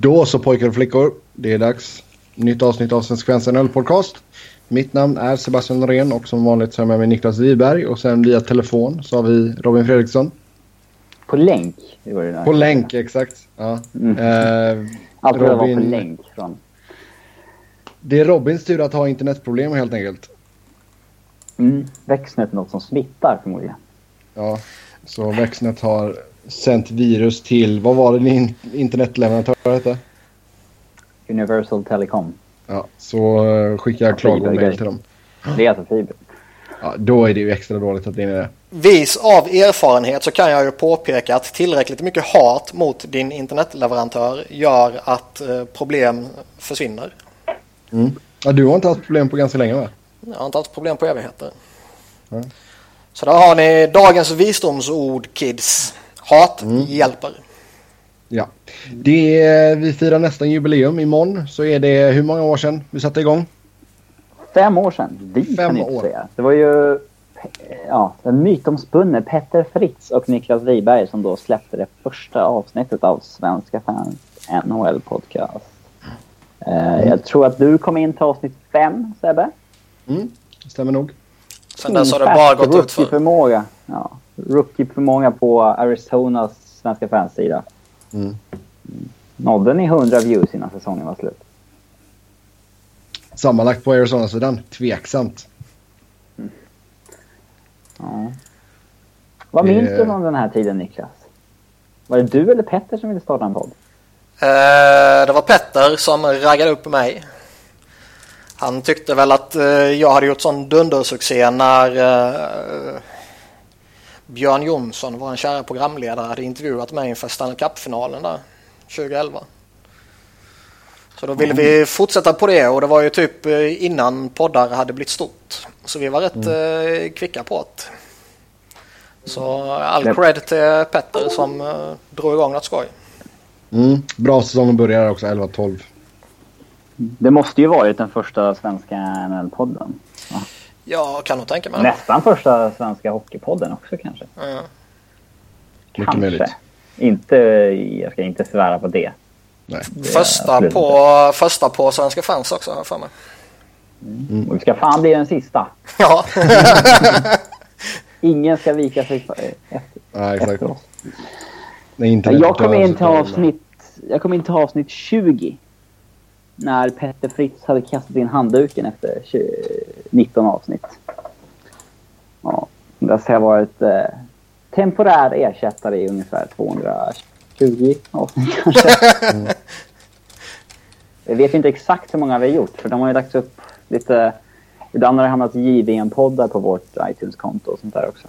Då så pojkar och flickor, det är dags. Nytt avsnitt av Svenska fans NHL podcast. Mitt namn är Sebastian Norén och som vanligt så är jag med mig Niklas Wiberg och sen via telefon så har vi Robin Fredriksson. På länk? Det var det där. På länk, exakt. Ja. Mm. Eh, Allt Robin... var på länk från... det är Robins tur att ha internetproblem helt enkelt. Mm. Växtnet är något som smittar förmodligen. Ja, så Växnet har sänt virus till, vad var det din internetleverantör hette? Universal Telecom. Ja, så eh, skickar jag klagomail till dem. Det är alltså fiber. Ja, då är det ju extra dåligt att det är det. Vis av erfarenhet så kan jag ju påpeka att tillräckligt mycket hat mot din internetleverantör gör att eh, problem försvinner. Mm. Ja, du har inte haft problem på ganska länge va? Jag har inte haft problem på evigheter. Ja. Så då har ni dagens visdomsord kids. Hat hjälper. Ja. Det är, vi firar nästan jubileum imorgon. Så är det hur många år sedan vi satte igång? Fem år sedan. Vi Fem kan inte år. säga. Det var ju ja, den mytomspunne Petter Fritz och Niklas Wiberg som då släppte det första avsnittet av Svenska fans NHL podcast. Eh, jag tror att du kom in till avsnitt fem, Sebbe. Mm, stämmer nog. Sen dess har det bara gått ut för. Rookie-förmåga. Ja, rookie-förmåga på Arizonas Svenska fans sida. Mm. Nådde ni 100 views innan säsongen var slut? Sammanlagt på Arizona-sidan, tveksamt. Ja. Vad Det- minns du från den här tiden, Niklas? Var det du eller Petter som ville starta en podd? Eh, det var Petter som raggade upp mig. Han tyckte väl att eh, jag hade gjort sån dundersuccé när eh, Björn Jonsson, vår kära programledare, hade intervjuat mig inför Stanley Cup-finalen där 2011. Så då ville vi fortsätta på det och det var ju typ eh, innan poddar hade blivit stort. Så vi var rätt eh, kvicka på det. Så all Yep. cred till Petter som eh, drog igång något skoj. Mm. Bra säsong börjar också, 11-12. Det måste ju varit den första svenska NHL-podden. Jag kan nog tänka mig. Nästan första svenska hockeypodden också kanske. Mm. Mycket kanske. möjligt. Inte, jag ska inte svära på det. Nej. Första på, första på Svenska fans också har jag för mig. inte. Och det ska fan bli den sista. Ja, Ingen ska vika sig för, efter, Ja, exakt. internet Jag kom dör in så till dör det. avsnitt, jag kom in till avsnitt 20. När Petter Fritz hade kastat in handduken efter 20, 19 avsnitt. Ja, har jag varit eh, temporär ersättare i ungefär 220 avsnitt kanske. Jag vet inte exakt hur många vi har gjort för de har ju lagts upp lite... Ibland har det hamnat JVM-poddar på vårt iTunes-konto och sånt där också.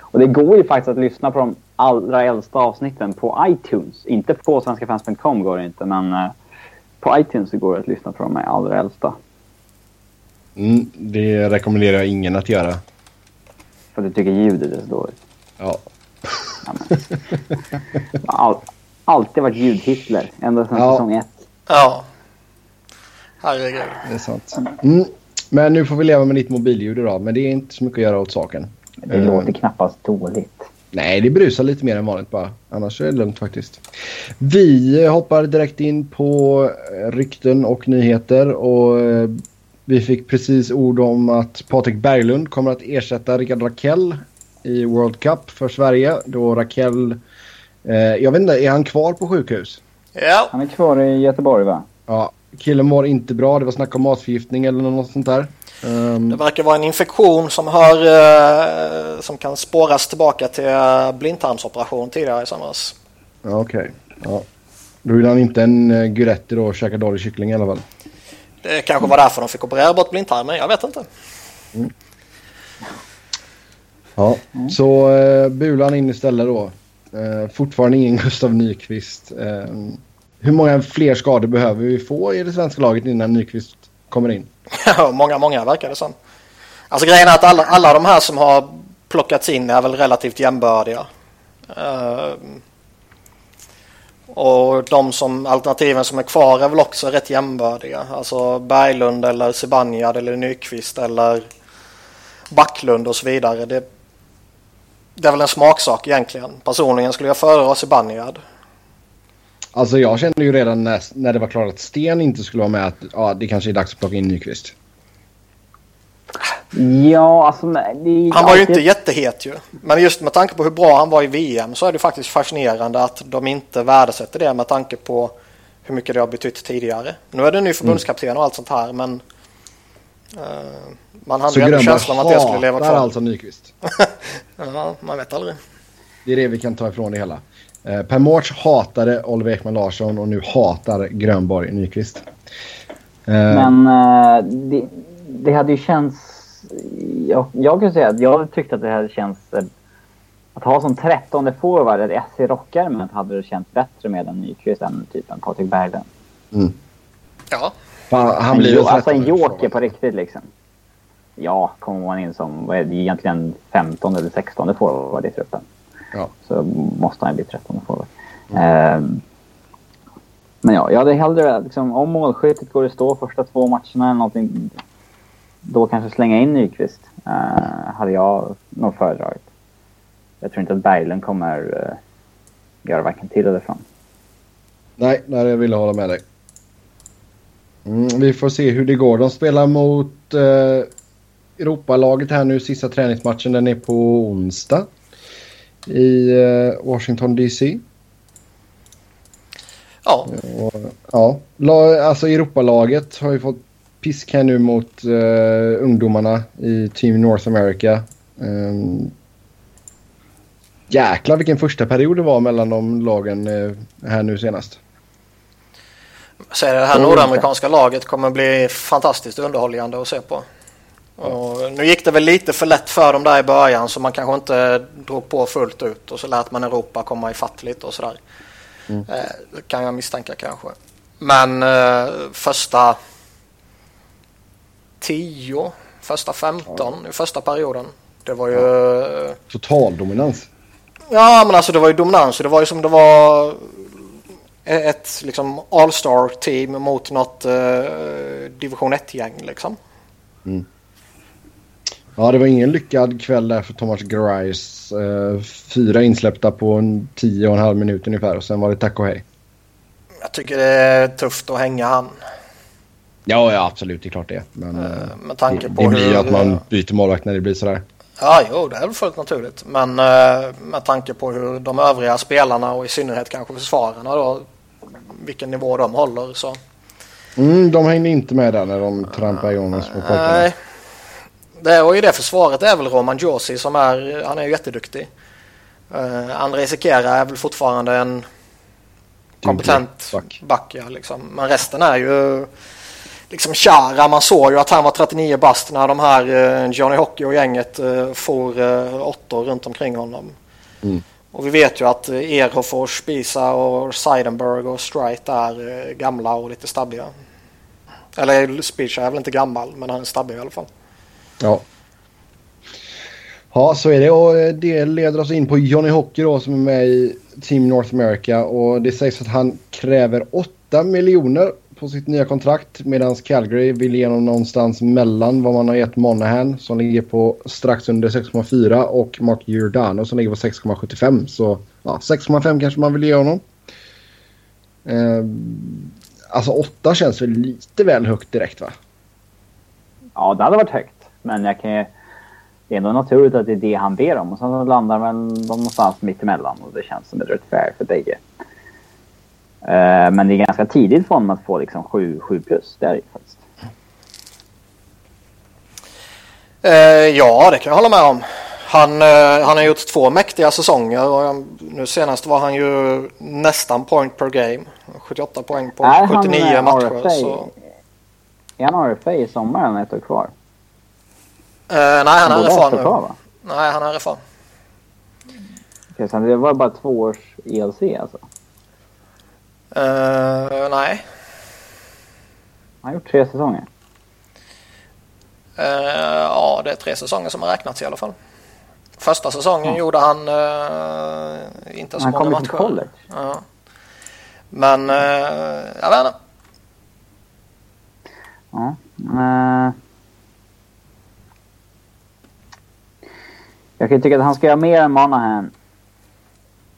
Och det går ju faktiskt att lyssna på de allra äldsta avsnitten på iTunes. Inte på svenskafans.com går det inte, men eh, på iTunes så går det att lyssna på de allra äldsta. Mm, det rekommenderar jag ingen att göra. För du tycker ljudet är så dåligt. Ja. Ja, men. All, alltid varit ljud-Hitler, ända sedan Ja. säsong ett. ja. Herregud. Det är sant. Mm. Men nu får vi leva med ditt mobilljud idag. Men det är inte så mycket att göra åt saken. Det Eh, låter knappast dåligt. Nej, det brusar lite mer än vanligt bara. Annars är det lugnt faktiskt. Vi eh, hoppar direkt in på eh, rykten och nyheter. Och eh, vi fick precis ord om att Patrik Berglund kommer att ersätta Rickard Rakell i World Cup för Sverige. Då Rakell... Eh, jag vet inte, är han kvar på sjukhus? Ja, Han är kvar i Göteborg va? Ja, killen mår inte bra. Det var snack om matförgiftning eller något sånt där. Ehm, det verkar vara en infektion som, hör, eh, som kan spåras tillbaka till eh, blindtarmsoperation tidigare i somras. Okej. Ja. Då vill han inte en uh, Guretti då och käka dålig kyckling i alla fall. Det kanske var därför de fick operera bort blindtarmen, jag vet inte. Ja. Så uh, Bulan in istället då. Eh, fortfarande ingen Gustav Nyqvist. Ehm, hur många fler skador behöver vi få i det svenska laget innan Nyqvist kommer in? många, många verkar det som. Alltså grejen är att alla, alla de här som har plockats in är väl relativt jämbördiga. Uh, och de som, alternativen som är kvar är väl också rätt jämbördiga. Alltså Berglund eller Zibanejad eller Nyqvist eller Backlund och så vidare. Det, det är väl en smaksak egentligen. Personligen skulle jag föredra Zibanejad. Alltså jag kände ju redan när, när det var klart att Sten inte skulle vara med att ja, det kanske är dags att plocka in Nyqvist. Ja, alltså... Det är Han var ju alltid- inte jättehet ju. Men just med tanke på hur bra han var i VM så är det faktiskt fascinerande att de inte värdesätter det med tanke på hur mycket det har betytt tidigare. Nu är det en ny förbundskapten och allt sånt här men eh, man hade Så ju ändå känslan att det skulle leva kvar. alltså Nyqvist. Ja, man vet aldrig. Det är det vi kan ta ifrån det hela. Eh, per Mårts hatade Oliver Ekman Larsson och nu hatar Grönborg Nyqvist. Eh, Men eh, det, det hade ju känts... Jag, jag kan säga att jag hade tyckt att det hade känts... eh, Att ha som trettonde forward ett SC Rockärmen hade det känts bättre med en Nyqvist än typ en Patrik Berglund. Ja, fan, han blir ju alltså en 13 joker på riktigt liksom. Ja, kommer man in som vad är det, egentligen 15 eller 16 forward i truppen. Ja. Så måste han bli 13 forward. Ehm, men ja, jag hade hellre liksom, om målskyttet går att stå första två matcherna eller någonting. Då kanske slänga in Nyqvist. Uh, hade jag nog föredragit. Jag tror inte att Berglund kommer uh, göra varken till eller från. Nej, där jag ville hålla med dig. Mm, vi får se hur det går. De spelar mot eh, Europalaget här nu. Sista träningsmatchen den är på onsdag. I eh, Washington DC. ja. Och, ja, la, alltså Europalaget har ju fått pisk här nu mot eh, ungdomarna i Team North America. Um, jäklar vilken första period det var mellan de lagen eh, här nu senast. Så det här nordamerikanska laget kommer bli fantastiskt underhållande att se på. Och nu gick det väl lite för lätt för dem där i början så man kanske inte drog på fullt ut och så lät man Europa komma ifatt lite och sådär. Mm. Eh, kan jag misstänka kanske. Men eh, första 10, första 15 i första perioden. Det var ju... eh, Total dominans. Ja, men alltså det var ju dominans. Det var ju som det var ett liksom all-star team mot något eh, division 1-gäng liksom. Ja, det var ingen lyckad kväll där för Thomas Grice. Eh, fyra insläppta på en tio och en halv minut ungefär och sen var det tack och hej. Jag tycker det är tufft att hänga han. Ja, ja absolut. Det är klart det. Men eh, eh, Med tanke det, på det blir ju att man byter målvakt när det blir sådär. Ja, jo, det är väl fullt naturligt. Men eh, med tanke på hur de övriga spelarna och i synnerhet kanske försvararna då, vilken nivå de håller så. Mm, de hängde inte med där när de trampade igång små pojkarna. Nej. Det, och i det försvaret är väl Roman Josi som är, han är ju jätteduktig. Uh, Andrei Sekera är väl fortfarande en kompetent back. back. ja, liksom. Men resten är ju liksom Chara. Man såg ju att han var 39 bast när de här uh, Johnny Hockey och gänget uh, for uh, åttor runt omkring honom. Mm. Och vi vet ju att Erhofors, Spisa och Seidenberg och Strite är gamla och lite stabbiga. Eller Spisa är väl inte gammal men han är stabbig i alla fall. Ja. Ja, så är det. Och eh, det leder oss in på Johnny Hockey då som är med i Team North America. Och det sägs att han kräver 8 miljoner på sitt nya kontrakt. Medan Calgary vill ge honom någonstans mellan vad man har gett Monahan som ligger på strax under 6,4 och Mark Giordano som ligger på 6,75. Så ja, 6,5 kanske man vill ge honom. Eh, alltså 8 känns väl lite väl högt direkt va? Ja, det hade varit högt. Men jag kan ju... Det är ändå naturligt att det är det han ber om. Och sen så landar väl de någonstans mitt emellan och det känns som är rätt fair för bägge. Eh, men det är ganska tidigt för honom att få liksom 7, 7 plus. Det är det faktiskt. Eh, ja, det kan jag hålla med om. Han, eh, han har gjort två mäktiga säsonger och jag, nu senast var han ju nästan point per game. 78 poäng på är 79 han eh, matcher. Så, Är han RFA i sommar eller ett år kvar? Eh, nej, han är år nu. kvar, va? Nej, han är RFA. Okej, så det var bara två års ELC alltså? Eh, nej. Han har gjort tre säsonger. Eh, ja, det är tre säsonger som har räknats i alla fall. Första säsongen gjorde han eh, inte så Han många kom matcher. från college. Ja. Men eh, jag vet inte. Ja. Jag kan tycka att han ska göra mer än Monahan.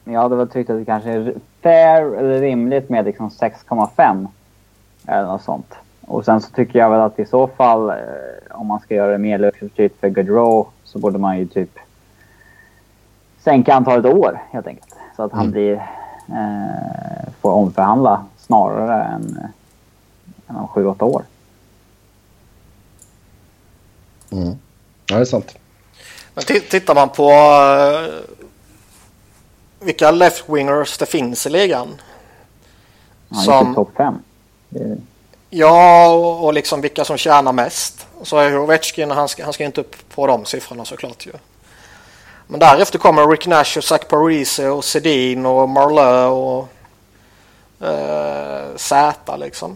jag hade väl tyckt att det kanske är fair eller rimligt med liksom 6,5. Eller något sånt. Och sen så tycker jag väl att i så fall, eh, om man ska göra det mer lukrativt för Gaudreau så borde man ju typ sänka antalet år helt enkelt. Så att han Mm. blir, eh, får omförhandla snarare än, än om 7-8 år. Mm. Ja, det är sant. Men tittar man på eh, vilka left-wingers det finns i ligan. Han är Som- typ topp 5. Det, Ja, och, och liksom vilka som tjänar mest. Så är Ovechkin, han ska, han ska inte upp på de siffrorna såklart ju. Men därefter kommer Rick Nash och Zach Parise och Sedin och Marleau och eh, Z liksom.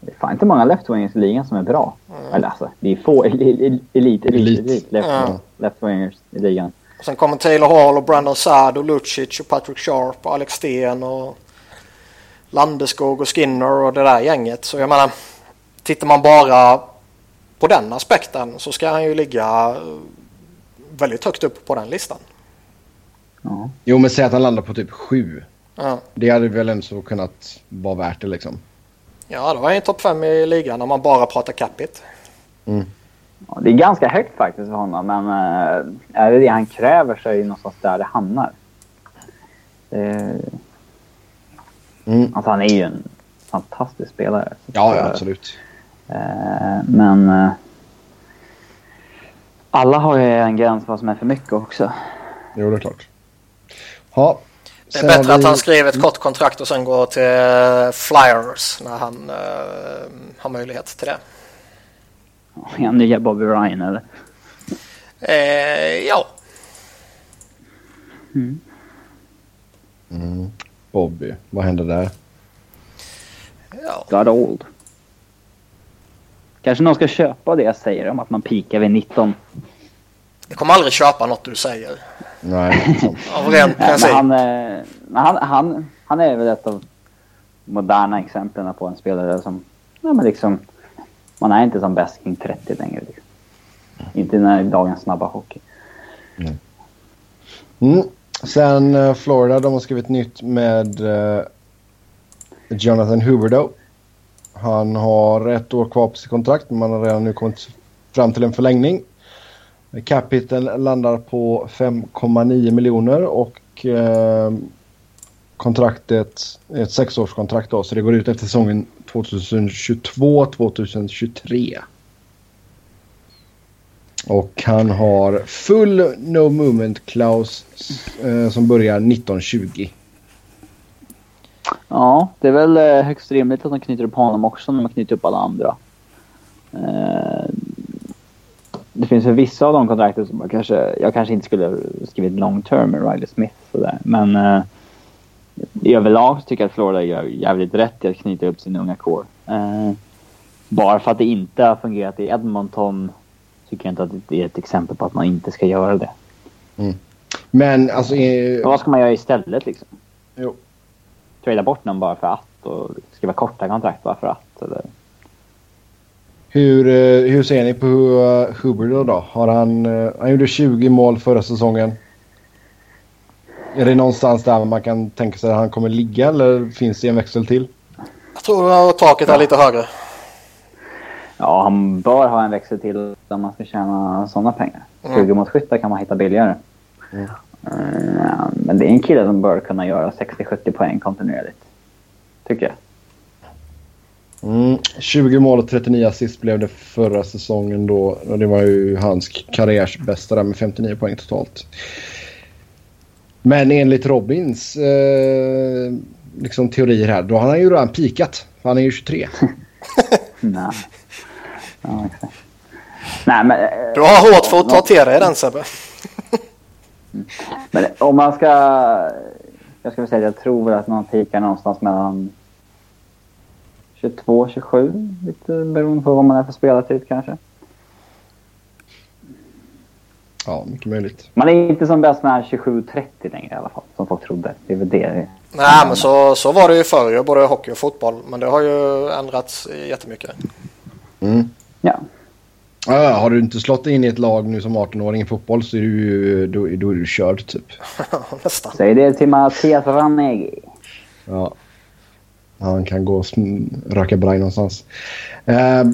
det är fan inte många left-wingers i ligan som är bra. Mm. Eller alltså, det är få el- el- el- elit, elit, Elit. elit left, Ja. left-wingers i ligan. Och sen kommer Taylor Hall och Brandon Saad och Lucic och Patrick Sharp och Alex Sten och Landeskog och Skinner och det där gänget. Så jag menar, tittar man bara på den aspekten så ska han ju ligga eh, väldigt högt upp på den listan. Ja. Jo, men säg att han landar på typ sju. Ja, Det hade väl ändå kunnat vara värt det liksom. Ja då är han ju topp fem i ligan om man bara pratar capita. Ja, det är ganska högt faktiskt för honom, men eh, är det det han kräver så är det någonstans där det hamnar. Eh, Mm. alltså han är ju en fantastisk spelare. Ja, ja, absolut. eh, men eh, alla har ju en gräns vad som är för mycket också. Jo, det är klart. Ja. Det är sen bättre att vi- han skriver ett kort kontrakt och sen går till eh, Flyers när han eh, har möjlighet till det. Är han nya Bobby Ryan eller? Eh, ja, Mm. Bobby, vad hände där? ja. Got old. Kanske någon ska köpa det jag säger om att man pikar vid 19. Jag kommer aldrig köpa något du säger. Nej. Av ren Nej, princip. han, eh, han, han, han är väl ett av moderna exemplen på en spelare som, ja men liksom, man är inte som bäst kring 30 längre. Liksom. Inte när dagens snabba hockey. Mm. Sen eh, Florida, de har skrivit nytt med eh, Jonathan Huberdeau. Han har ett år kvar på sitt kontrakt, men man har redan nu kommit fram till en förlängning. Capiten landar på 5,9 miljoner och eh, kontraktet är ett sexårskontrakt då, så det går ut efter säsongen 2022-2023. Och han har full no Movement-Klaus eh, som börjar 1920. Ja, det är väl eh, högst rimligt att de knyter upp honom också när man knyter upp alla andra. Eh, det finns ju vissa av de kontrakten som jag kanske, jag kanske inte skulle skrivit long term med Riley Smith sådär. Men eh, i överlag så tycker jag att Florida gör jävligt rätt i att knyta upp sin unga core. Eh, bara för att det inte har fungerat i Edmonton tycker jag inte att det är ett exempel på att man inte ska göra det. Men alltså... Eh, vad ska man göra istället liksom? jo. Trada bort någon bara för att och skriva korta kontrakt bara för att? Eller? Hur, eh, hur ser ni på Huber då? Har han, eh, han gjorde 20 mål förra säsongen. Är det någonstans där man kan tänka sig att han kommer ligga eller finns det en växel till? Jag tror att taket är lite högre. Ja, han bör ha en växel till om man ska tjäna sådana pengar. Mm. 20 mot skyttar kan man hitta billigare. Mm. Eh, men det är en kille som bör kunna göra 60-70 poäng kontinuerligt. Tycker jag. Mm, 20 mål och 39 assist blev det förra säsongen då. Och det var ju hans karriärs bästa där med 59 poäng totalt. Men enligt Robins eh, liksom teorier här, då har han ju redan pikat. Han är ju 23. Nej. Ja, exakt. Nej, men... eh, Du har hårt för att ta till dig den Sebbe. Men om man ska... Jag skulle säga att jag tror väl att man pikar någonstans mellan 22 27 Lite beroende på vad man är för spelartyp kanske. Ja, mycket möjligt. Man är inte som bäst med 27-30 längre i alla fall. Som folk trodde. Det är väl det. Nej men så, så var det ju förr både hockey och fotboll. Men det har ju ändrats jättemycket. Mm. Ja. Ja, har du inte slått in i ett lag nu som 18-åring i fotboll så är du, ju- då, då är du körd typ. Nästan. Säg det till Mattias Ranegi. Ja. Han kan gå och röka braj någonstans. Eh,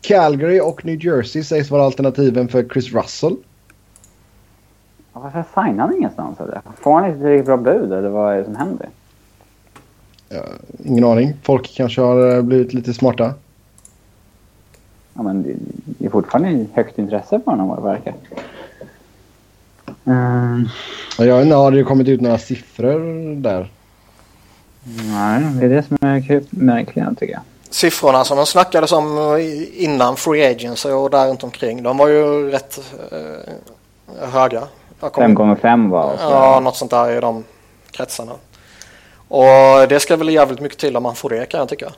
Calgary och New Jersey sägs vara alternativen för Chris Russell. Varför signar han ingenstans? Eller? Får han inte tillräckligt bra bud eller vad är det som händer? Ingen aning. Folk kanske har eh, blivit lite smarta. Ja, men det- är fortfarande högt intresse för honom vad det verkar. Mm, Jag vet inte, har det kommit ut några siffror där? Nej, det är det som är märkligt tycker jag. Siffrorna som de snackades om innan Free Agency och där runt omkring. De var ju rätt eh, höga. Jag kommer- Fem gånger fem var och så. Ja, något sånt där i de kretsarna. Och det ska väl jävligt mycket till om man får det kan jag tycka.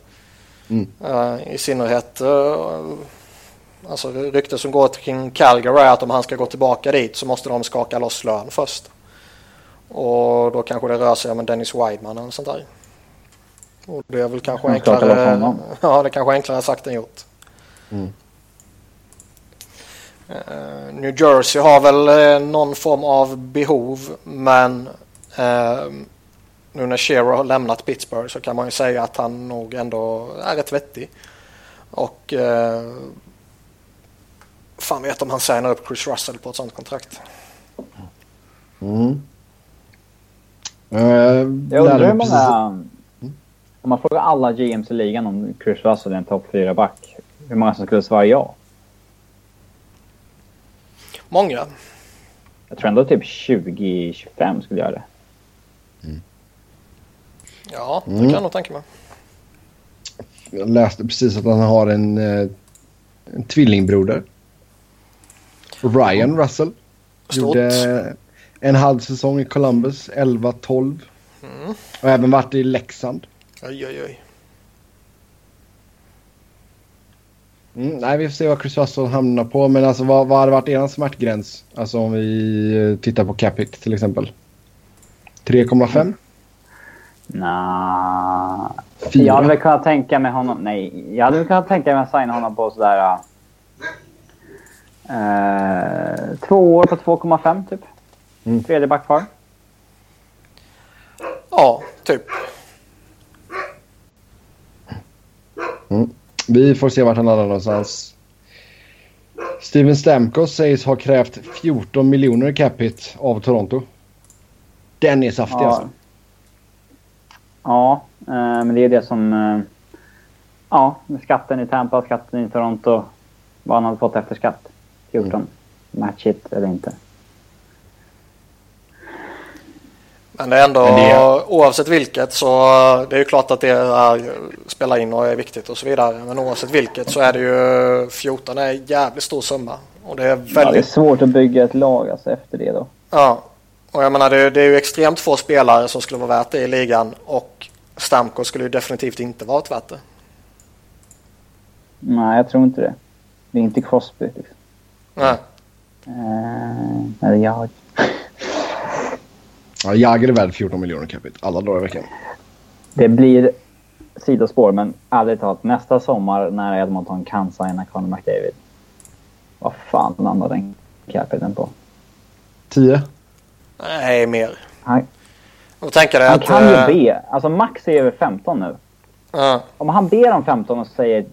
Mm. Eh, I synnerhet uh, alltså ryktet som går kring Calgary är att om han ska gå tillbaka dit så måste de skaka loss lön först. Och då kanske det rör sig om en Dennis Wideman eller sånt där. Och det är väl kanske loss enklare. Ja, det kanske enklare sagt än gjort. Mm. Eh, New Jersey har väl eh, någon form av behov men eh, nu när Shearer har lämnat Pittsburgh så kan man ju säga att han nog ändå är rätt vettig. Och eh, fan vet om han signar upp Chris Russell på ett sånt kontrakt. Mm. Eh, Jag undrar hur många... Om man frågar alla GMs i ligan om Chris Russell är en topp 4-back. Hur många som skulle svara ja? Många. Jag tror ändå typ 20-25 skulle göra det. Ja, det Mm. kan jag nog tänka mig. Jag läste precis att han har en, eh, en tvillingbroder. Ryan Russell. Stort. Gjorde en halv säsong i Columbus, 11-12. Mm. Och även varit i Leksand. Oj, oj, oj. Mm, nej, vi får se vad Chris Russell hamnar på. Men alltså vad, vad hade varit er smärtgräns? Alltså om vi eh, tittar på Capit till exempel. 3,5? Nah. 4? Jag hade väl kunnat tänka mig honom... Nej, jag hade väl kunnat tänka mig att signa honom på sådär... Uh, två år på 2,5 typ. Mm. Tredje backpar. Ja, typ. Vi får se vart han landar någonstans. Steven Stamkos sägs ha krävt 14 miljoner i Capit av Toronto. Den är saftig Ja. alltså. Ja, eh, men det är det som... eh, ja, skatten i Tampa, skatten i Toronto. Vad han hade fått efter skatt. 14. Match it eller inte. Men det är ändå, det- oavsett vilket så det är ju klart att det är, spelar in och är viktigt och så vidare. Men oavsett vilket så är det ju 14 är en jävligt stor summa. Och det är Ja, det är väldigt, svårt att bygga ett lag alltså, efter det då. ja. Och jag menar det, det är ju extremt få spelare som skulle vara värt det i ligan och Stamkos skulle ju definitivt inte varit värt det. Nej, jag tror inte det. Det är inte Crosby. Liksom. Nej. Eh, eller jag. Ja, Jagr är värd 14 miljoner Capit alla dagar i veckan. Det blir sidospår, men ärligt talat nästa sommar när Edmonton kan signa Conor McDavid. Vad fan landar den capiten på? 10? Nej, mer. Han, Och tänker han att... kan ju eh, be. Alltså Max är över 15 nu. ja. Om han ber om 15 och säger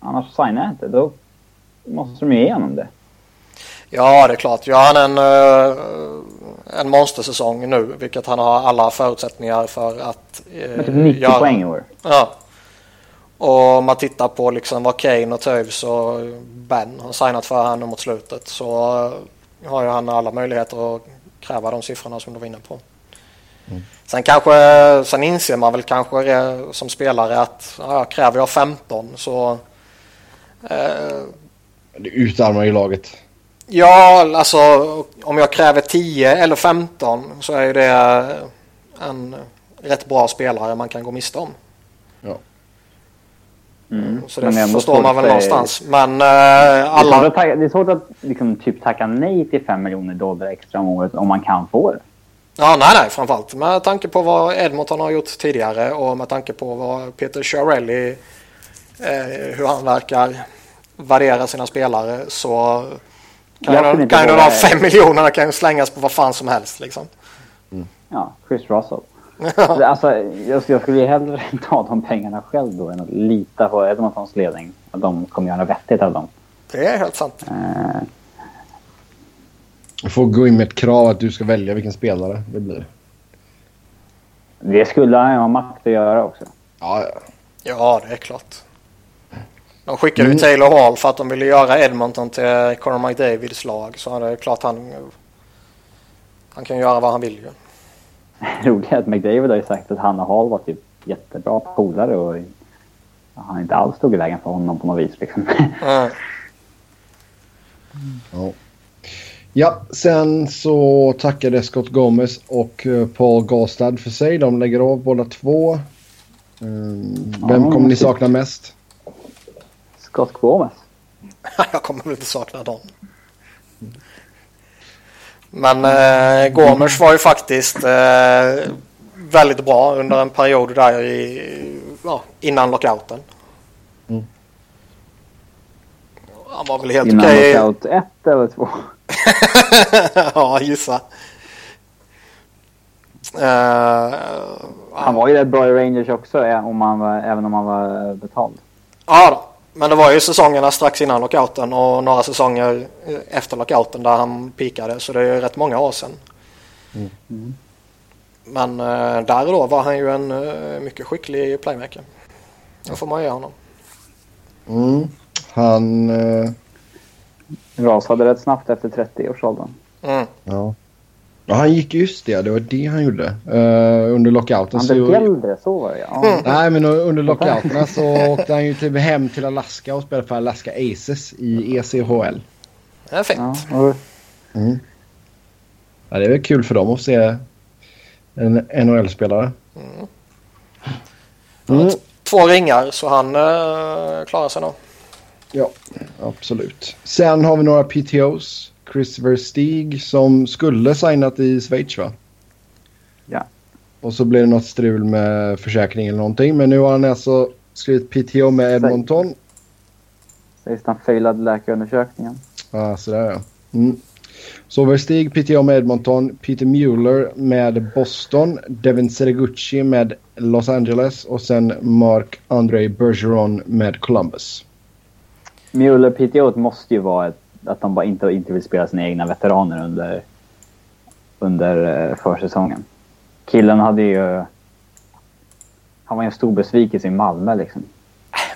annars signar jag inte, då måste de ju ge honom det. Ja, det är klart. Gör han en, eh, en monstersäsong nu, vilket han har alla förutsättningar för att eh, Med typ 90 göra. poäng i år. Ja. Och om man tittar på liksom vad Kane och Toews och Ben har signat för här nu mot slutet så eh, har ju han alla möjligheter att kräva de siffrorna som du var inne på. Sen kanske, sen inser man väl kanske som spelare att ja, kräver jag 15 så eh, Det utarmar ju laget. Ja, alltså om jag kräver 10 eller 15 så är det en rätt bra spelare man kan gå miste om. Ja. Mm. Så det förstår man väl någonstans. Men eh, Det är svårt alla... att, tacka, det är svårt att liksom, typ tacka nej till 5 miljoner dollar extra om året om man kan få det. Ja, nej, nej, framförallt med tanke på vad Edmonton har gjort tidigare och med tanke på vad Peter Chiarelli, eh, hur han verkar värdera sina spelare så kan, kan ju de fem miljonerna kan ju slängas på vad fan som helst liksom. Ja, Chris Russell. alltså, jag, jag skulle ju hellre ta de pengarna själv då än att lita på Edmontons ledning. Att de kommer göra något vettigt av dem. Det är helt sant. Eh, Du får gå in med ett krav att du ska välja vilken spelare det blir. det skulle han ju ha makt att göra också. Ja, ja. Ja, det är klart. De skickade Mm. ju Taylor Hall för att de ville göra Edmonton till Conor McDavids lag. Så det är klart han, han kan göra vad han vill ju. Roligt att McDavid har ju sagt att han och Hall var typ jättebra polare och han inte alls stod i vägen för honom på något vis. Liksom. Mm. Ja. ja, sen så tackade Scott Gomez och eh, Paul Gastad för sig. De lägger av båda två. Mm, Vem Ja, kommer ni sakna mest? Scott Gomez. Jag kommer väl inte sakna dem. Men eh, Gormers var ju faktiskt eh, väldigt bra under en period där i, ja, innan lockouten. Mm. Han var väl helt Innan okej. lockout ett eller två. ja, gissa. Eh, Han var ju rätt bra i Rangers också eh, om han var, även om han var betald. Ja, då. Men det var ju säsongerna strax innan lockouten och några säsonger eh, efter lockouten där han pikade. Så det är ju rätt många år sedan. Mm. Men eh, där och då var han ju en eh, mycket skicklig playmaker. Det får man ge honom. Mm. Han... Eh, Rasade rätt snabbt efter 30-årsåldern. Mm. ja. Ja, han gick just det. Det var det han gjorde. Uh, under lockouten. Han så... blev äldre, så var det ja. Mm. Nej, men under lockouterna så åkte han ju typ hem till Alaska och spelade för Alaska Aces i ECHL. Det är. Ja, och Mm. Ja, det är väl kul för dem att se en NHL-spelare. Mm. Två ringar så han eh, klarar sig nog. Ja, absolut. Sen har vi några PTOs. Christopher Stig som skulle signat i Schweiz va? Ja. Och så blev det något strul med försäkring eller någonting. Men nu har han alltså skrivit PTO med Edmonton. sägs han failade läkarundersökningen. Ah, sådär ja. Mm. Så var Stig PTO med Edmonton, Peter Mueller med Boston, Devin Sergucci med Los Angeles och sen Mark André Bergeron med Columbus. Mueller PTO måste ju vara ett, att de bara inte, inte vill spela sina egna veteraner under, under eh, försäsongen. Killen hade ju... Han var ju en stor besvikelse i Malmö liksom.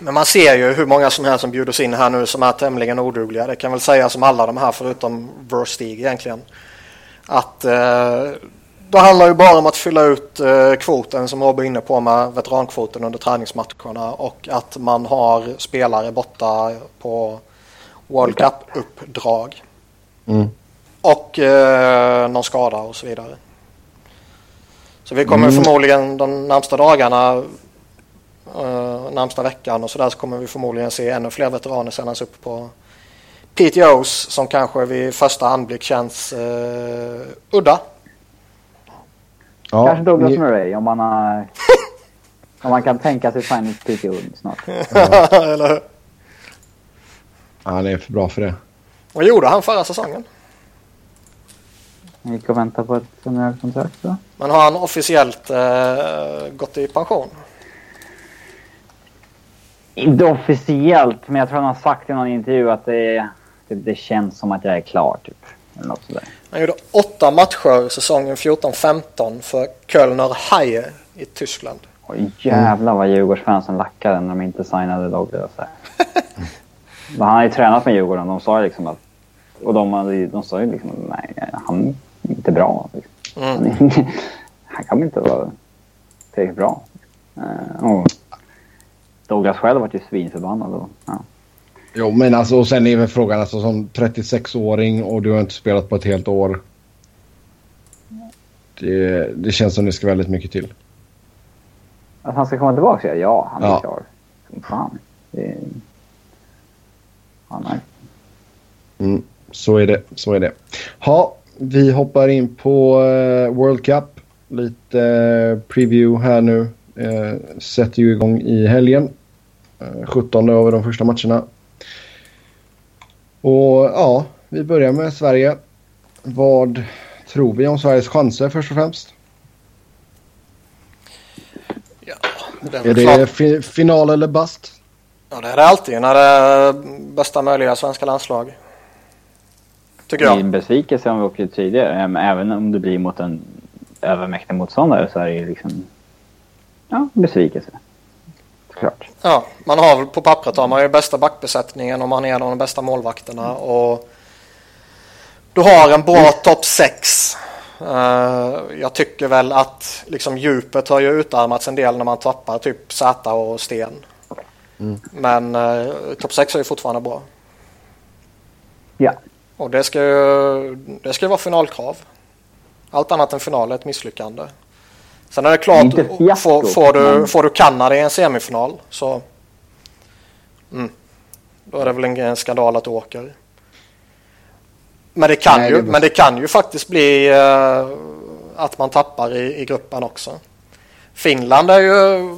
Men man ser ju hur många som helst som bjuds in här nu som är tämligen odugliga. Det kan väl sägas som alla de här förutom Verstig egentligen. Att eh, det handlar ju bara om att fylla ut eh, kvoten som Robin är inne på med veterankvoten under träningsmatcherna och att man har spelare borta på World Cup-uppdrag. Mm. Och eh, någon skada och så vidare. Så vi kommer Mm. förmodligen de närmsta dagarna, eh, närmsta veckan och sådär så kommer vi förmodligen se ännu fler veteraner sändas upp på PTOs som kanske vid första anblick känns eh, udda. Ja, Kanske Douglas ni- Murray om man har... om man kan tänka sig till PTO snart. Eller hur? Ja, han är för bra för det. Vad gjorde han förra säsongen? Han gick och väntade på ett generellt kontrakt va? Men har han officiellt eh, gått i pension? Inte officiellt, men jag tror han har sagt i någon intervju att det, det, det känns som att jag är klar typ. Eller något sådär. Han gjorde åtta matcher säsongen 14-15 för Kölner Haie i Tyskland. Och jävlar vad Djurgårdsfansen lackade när de inte signade Douglas. Men han har ju tränat med Djurgården. De sa ju liksom att... Och de, hade, de sa ju liksom att nej, han är inte bra. Liksom. Mm. Han, är- han kan inte vara tillräckligt bra. Eh, och Douglas själv var ju svinförbannad. Och, ja. Jo, men alltså och sen är väl frågan alltså som 36-åring och du har inte spelat på ett helt år. Det, det känns som det ska väldigt mycket till. Att han ska komma tillbaka? Ja, han är Ja. klar. Fan. Det Ja, nej. Mm, så är det. Så är det. Ha, vi hoppar in på eh, World Cup. Lite eh, preview här nu. Uh, sätter ju igång i helgen. Uh, 17 över de första matcherna. Och ja, vi börjar med Sverige. Vad tror vi om Sveriges chanser först och främst? Ja, det är, Är det fi final eller bast? Ja, det är det alltid när det är bästa möjliga svenska landslag. Tycker Det är en jag. besvikelse om vi åker tidigare. Äm, Även om det blir mot en övermäktig motståndare så är det ju liksom... Ja, besvikelse. Såklart. Ja, man har på pappret har man ju bästa backbesättningen och man är en av de bästa målvakterna och du har en bra topp 6. jag tycker väl att liksom djupet har ju utarmats en del när man tappar typ Zäta och Sten. Men uh, topp 6 är ju fortfarande bra. Ja. Och det ska ju det ska vara finalkrav. Allt annat än final är ett misslyckande. Sen är det klart, Inte fiasko, får, får, du, men- får du Kanada i en semifinal så mm, då är det väl en, skandal att du åker. Men det kan, Nej, ju, det- men det kan ju faktiskt bli eh, att man tappar i, i gruppen också. Finland är ju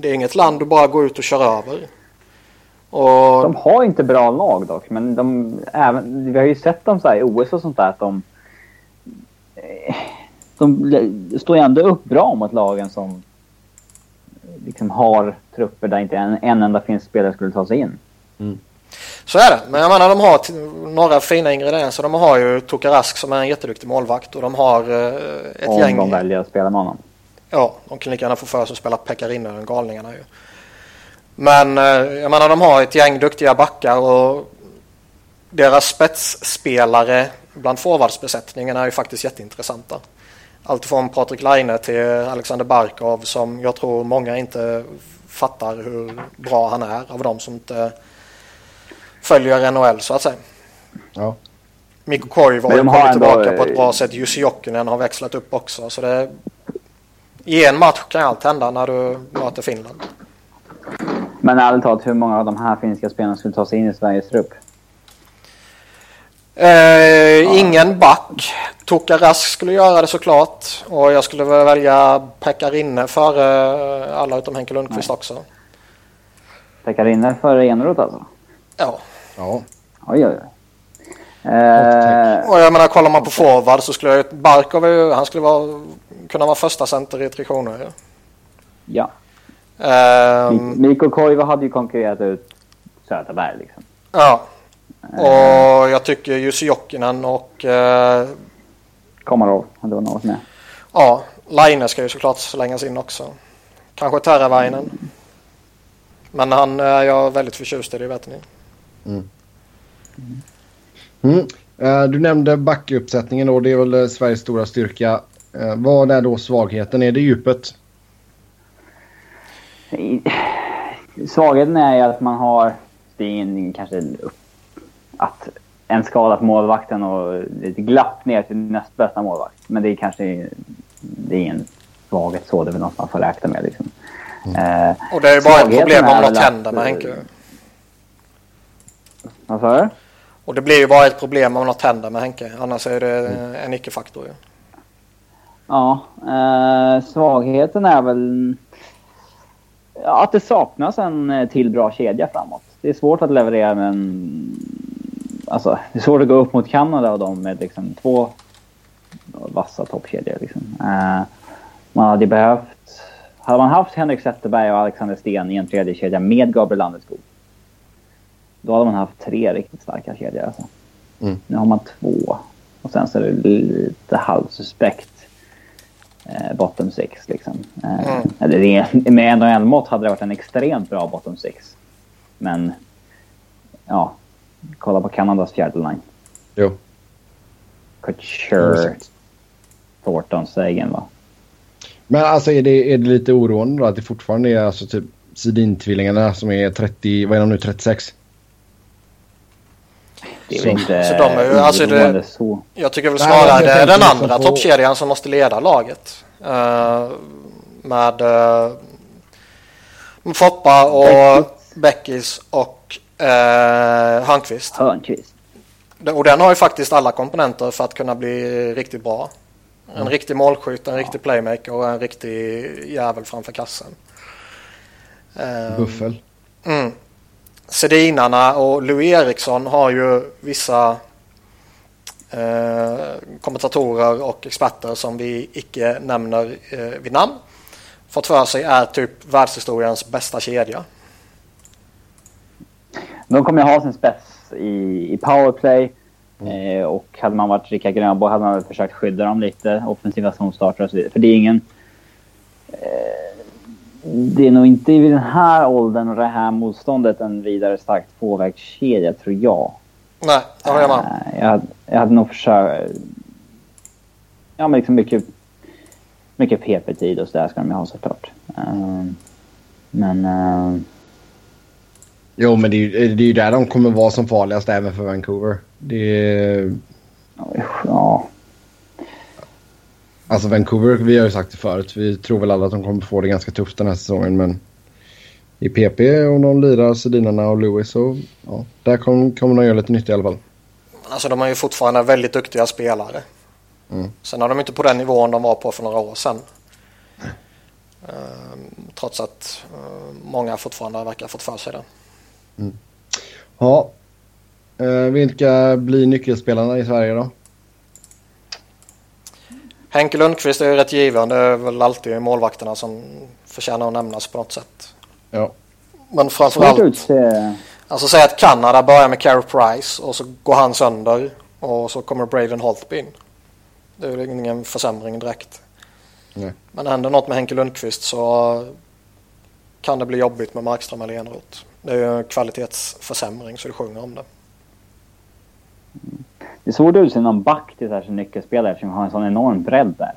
det är inget land du bara går ut och kör över. Och, De har inte bra lag dock, men de, även, vi har ju sett dem så här i OS och sånt där att de... De står ju ändå upp bra mot lagen som liksom har trupper där inte en, en enda finsk spelare skulle ta sig in. Så är det. Men jag menar de har några fina ingredienser. De har ju Tokarask som är en jätteduktig målvakt och de har eh, ett om gäng. de väljer att spela med honom. Ja, de kan lika gärna få för sig att spela Pekarinne, galningarna ju. Men eh, jag menar de har ett gäng duktiga backar och deras spetsspelare bland forwardsbesättningen är ju faktiskt jätteintressanta. Allt från Patrik Laine till Alexander Barkov som jag tror många inte fattar hur bra han är av de som inte följer NHL så att säga. Ja. Mikko Koivu har kommit tillbaka på ett bra sätt. Jussi Jokinen har växlat upp också. Så det, I en match kan allt hända när du möter Finland. Men ärligt talat, hur många av de här finska spelarna skulle ta sig in i Sveriges trupp? Eh, Ingen back. Tokarask skulle göra det såklart. Och jag skulle väl välja Pekarinne före alla utom Henke Lundqvist också. Pekarinne före Eneroth alltså? Ja. Ja. Oj, oj, oj. Eh, Och jag menar kollar man på forward så skulle jag Barkov han skulle vara, kunna vara första center i Tre Kronor ju. ja. Ehm, Mikko Koivu hade ju konkurrerat ut Söderberg liksom. ja. Och jag tycker Jussi Jokinen och eh, Komarov hade väl något med. Ja, Line ska ju såklart slängas in också. Kanske Terravainen. Men han är jag väldigt förtjust i, det vet ni. Mm. Eh, Du nämnde backuppsättningen då. Det är väl eh, Sveriges stora styrka. Eh, Vad är då svagheten? Är det djupet? Svagheten är ju att man har, det är en, kanske att en skada på målvakten och ett glapp ner till näst bästa målvakt. Men det är kanske det är en svaghet så, det är väl något man får räkna med liksom. Eh, Och det är ju bara ett problem om något att, händer med eh, Henke. vad sa du? Och det blir ju bara ett problem om något händer med Henke. Annars är det en icke-faktor ju. Ja, eh, svagheten är väl att det saknas en eh, till bra kedja framåt. Det är svårt att leverera med en... Alltså, det är svårt att gå upp mot Kanada och dem med liksom två vassa toppkedjor. Liksom. Eh, man hade behövt... Hade man haft Henrik Zetterberg och Alexander Sten i en tredje kedja med Gabriel Landeskog. Då hade man haft tre riktigt starka kedjor. Alltså. Mm. Nu har man två. Och sen så är det lite halvsuspekt eh, bottom six. Liksom. Eh, Mm. eller det, med NHL-mått hade det varit en extremt bra bottom six. Men ja, kolla på Kanadas fjärde line. Jo. Couture, Thornton, Sagan va? Men alltså är det, är det lite oroande då att det fortfarande är alltså typ Sedin-tvillingarna som är 30, vad är de nu, 36? Det är Så- väl inte så de är ju- alltså det- så. Jag tycker väl snarare det är den andra på- toppkedjan som måste leda laget. Eh, med uh, Foppa och Beckis och uh, Hörnqvist. Hörnqvist. Och den har ju faktiskt alla komponenter för att kunna bli riktigt bra. En riktig målskytt, en riktig playmaker och en riktig jävel framför kassen. Eh, Buffel. Mm. Sedinarna och Louis Eriksson har ju vissa eh, kommentatorer och experter som vi icke nämner eh, vid namn fått för sig är typ världshistoriens bästa kedja. De kommer ha sin spets i, i powerplay. Mm. Eh, och hade man varit Rickard Grönborg hade man väl försökt skydda dem lite. Offensiva zonstarter och så vidare. För det är ingen... Eh, det är nog inte i den här åldern och det här motståndet en vidare starkt tvåvägskedja, tror jag. Nej, det har jag med. Eh, jag, hade, jag hade nog försökt... Ja, men liksom mycket, mycket PP-tid och sådär ska de ju ha såklart. Uh, men... Uh, Jo, men det är, ju, det är ju där de kommer vara som farligast även för Vancouver. Det är... Ja. Alltså Vancouver, vi har ju sagt det förut. Vi tror väl alla att de kommer få det ganska tufft den här säsongen. Men i PP och de lirar Sedinarna och Lewis så ja, där kommer, kommer de göra lite nytt i alla fall. Alltså de är ju fortfarande väldigt duktiga spelare. Mm. Sen har de inte på den nivån de var på för några år sedan. Ehm, trots att uh, många fortfarande verkar ha fått för sig det. Mm. Ja, uh, vilka blir nyckelspelarna i Sverige då? Henke Lundqvist är ju rätt given. Det är väl alltid målvakterna som förtjänar att nämnas på något sätt. Ja. Men framförallt... Alltså säg att Kanada börjar med Carey Price och så går han sönder och så kommer Braden Holtby in. Det är ju ingen försämring direkt. Nej. Men händer något med Henke Lundqvist så kan det bli jobbigt med Markström eller Enroth. Det är ju en kvalitetsförsämring så det sjunger om det. Det är svårt att utse någon back till så som nyckelspelare eftersom vi har en sån enorm bredd där.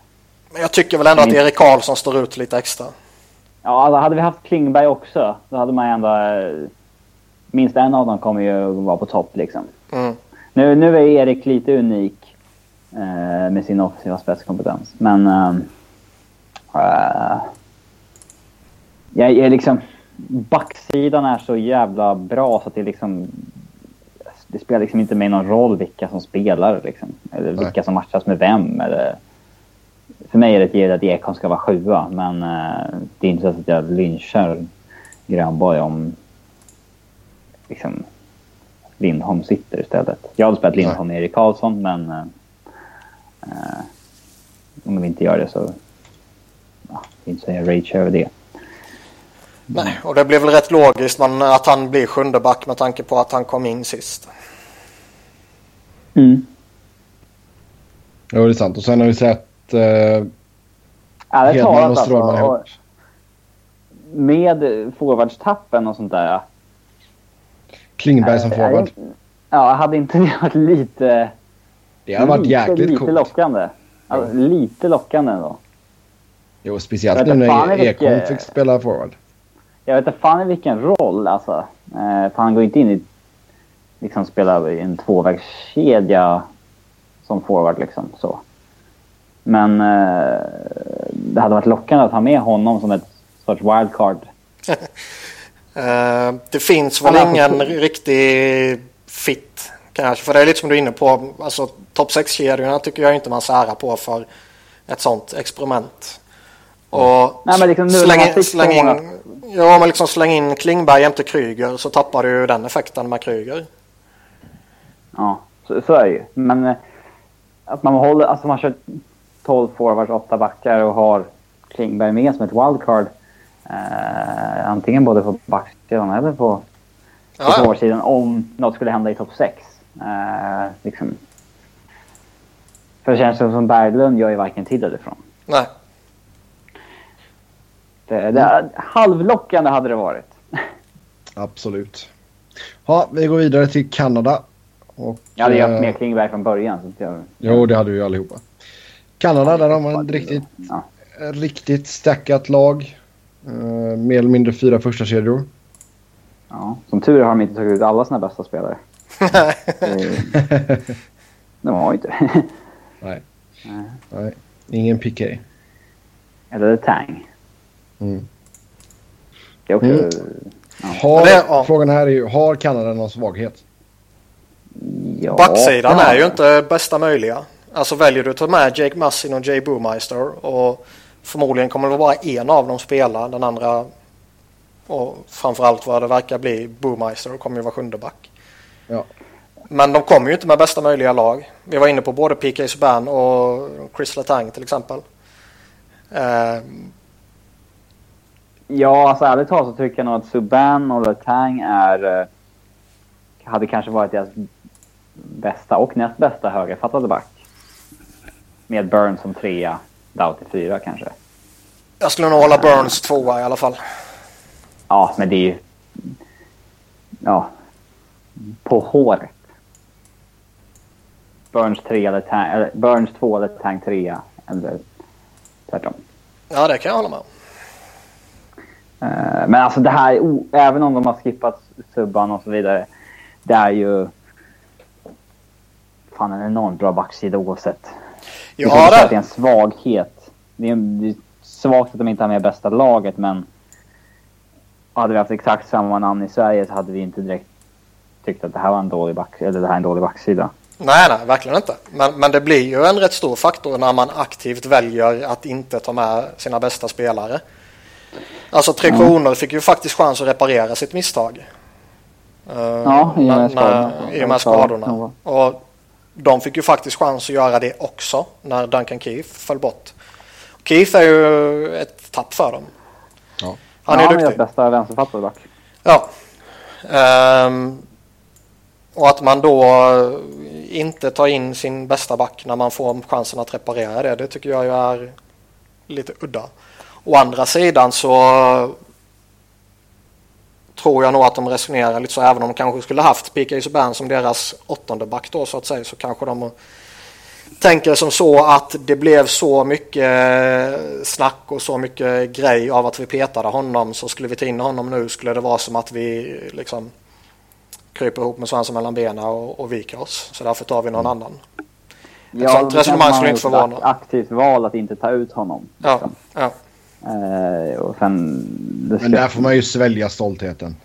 Men jag tycker väl ändå att Erik Karlsson står ut lite extra. Ja, alltså hade vi haft Klingberg också, då hade man ändå... Eh, minst en av dem kommer ju vara på topp liksom. Mm. Nu, nu är Erik lite unik eh, med sin offensiva spetskompetens. Men... Eh, uh, jag är liksom... Backsidan är så jävla bra så att det liksom... Det spelar liksom inte mig någon roll vilka som spelar liksom. Eller vilka Nej. som matchas med vem. Eller, för mig är det ett givet att Ekholm ska vara sjua, men uh, det är inte så att jag lynchar Grönborg om liksom, Lindholm sitter istället. Jag hade spelat Lindholm med Erik Karlsson, men uh, uh, om vi inte gör det så... Ja, det är inte så jag rage över det. Nej, och det blir väl rätt logiskt men att han blir sjunde back med tanke på att han kom in sist. Mm. Jo, det är sant. Och sen har vi sett eh, ja, Hedman och Strålman alltså, ihop. Med forwardstappen och sånt där. Klingberg som forward. Ja, hade inte det varit lite... Det hade varit jäkligt lite coolt. lockande. Alltså, lite lockande ändå. Jo, speciellt nu när Ekholm fick spela forward. Jag vet inte fan i vilken roll alltså. Eh, för han går inte in i... Liksom spela i en tvåvägskedja som forward liksom så. Men eh, det hade varit lockande att ha med honom som ett sorts wildcard. uh, det finns väl ingen på... riktig fit kanske. För det är lite som du är inne på. Alltså topp 6-kedjorna tycker jag inte man särar på för ett sånt experiment. Och Nej, men liksom nu släng, släng in, ja, men liksom släng in Klingberg jämte Kryger så tappar du den effekten med Kryger. Ja, så, så är det ju. Men eh, att man håller, alltså man kör 12 forwards, 8 backar och har Klingberg med som ett wildcard. Eh, antingen både på backsidan eller på, på ja. forwardsidan om något skulle hända i topp 6. Eh, liksom. För det känns som Berglund gör ju varken till eller från. Nej. Det, det, halvlockande hade det varit. Absolut. Ja, vi går vidare till Kanada. Och, jag hade haft med Klingberg från början. Så jag... Jo, det hade vi ju allihopa. Kanada, där har man ett riktigt, ja. riktigt stackat lag. Uh, mer eller mindre fyra första kedjor. Ja, som tur är har de inte tagit ut alla sina bästa spelare. de har ju inte Nej. Nej. Ingen PK. Eller Tang. Mm. Det är också... Mm. Ja. Har, det, ja. Frågan här är ju, har Kanada någon svaghet? Ja, Backsidan är ju inte bästa möjliga. Alltså väljer du att ta med Jake Massin och Jay Boomeister och förmodligen kommer det bara en av dem spela. Den andra Och framförallt vad det verkar bli, Boomeister kommer ju vara sjunde back. Ja. Men de kommer ju inte med bästa möjliga lag. Vi var inne på både PK Subban och Chris Letang till exempel. Eh, Ja, alltså ärligt talat så tycker jag nog att Subban och Letang är... eh, Hade kanske varit deras bästa och näst bästa högerfattade back. Med Burns som trea, Doughty fyra kanske. jag skulle nog hålla Burns tvåa i alla fall. Ja, men det är ju... Ja. På håret. Burns trea, Letang, eller Burns två, Letang trea. Eller tvärtom. Ja, det kan jag hålla med om. Eh, Men alltså det här, även om de har skippat subban och så vidare. Det är ju fan en enormt bra backsida oavsett. Ja, inte säga att det är det. en svaghet. Det är, det är svagt att de inte har med bästa laget men hade vi haft exakt samma namn i Sverige så hade vi inte direkt tyckt att det här var en dålig back, eller det här är en dålig backsida. Nej, nej, verkligen inte. Men, men det blir ju en rätt stor faktor när man aktivt väljer att inte ta med sina bästa spelare. Alltså Tre Kronor fick ju faktiskt chans att reparera sitt misstag. Eh, Ja, i och med skadorna. när- I och med skadorna. Och de fick ju faktiskt chans att göra det också när Duncan Keith föll bort. Keith är ju ett tapp för dem. Ja. Han är ja, ju deras duktig. bästa vänsterfattade back. Ja. Ehm, och att man då inte tar in sin bästa back när man får chansen att reparera det, det tycker jag ju är lite udda. Å andra sidan så tror jag nog att de resonerar lite så, även om de kanske skulle haft PK Subban som deras åttonde back då så att säga, så kanske de tänker som så att det blev så mycket snack och så mycket grej av att vi petade honom så skulle vi ta in honom nu skulle det vara som att vi liksom kryper ihop med svansen mellan benen och, och viker oss. Så därför tar vi någon annan. sånt det resonemang kanske man skulle inte förvåna. ett aktivt val att inte ta ut honom. Ja, liksom. ja. Eh, och sen, Men där får man ju svälja stoltheten.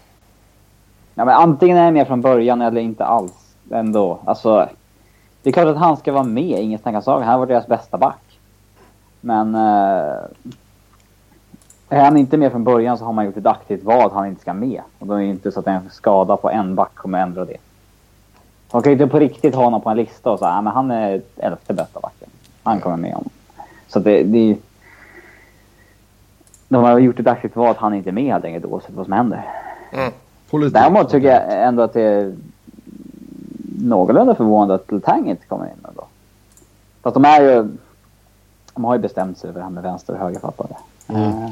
ja, men antingen är jag med från början eller inte alls. Ändå. Alltså, det är klart att han ska vara med, inget snack om saken. Han var deras bästa back. Men eh, är han inte med från början så har man gjort ett aktivt val att han inte ska med. Och då är det inte så att en skada på en back kommer ändra det. De kan ju inte på riktigt ha honom på en lista och säga att han är elfte bästa backen. Han kommer med om. Så det, det är de har gjort ett aktivt val att han inte är med helt enkelt oavsett vad som händer. Mm. Politik. Däremot tycker jag ändå att det är någorlunda förvånande att Letang inte kommer in ändå. Fast de är ju... De har ju bestämt sig över det här med vänster och högerfattade. Eh,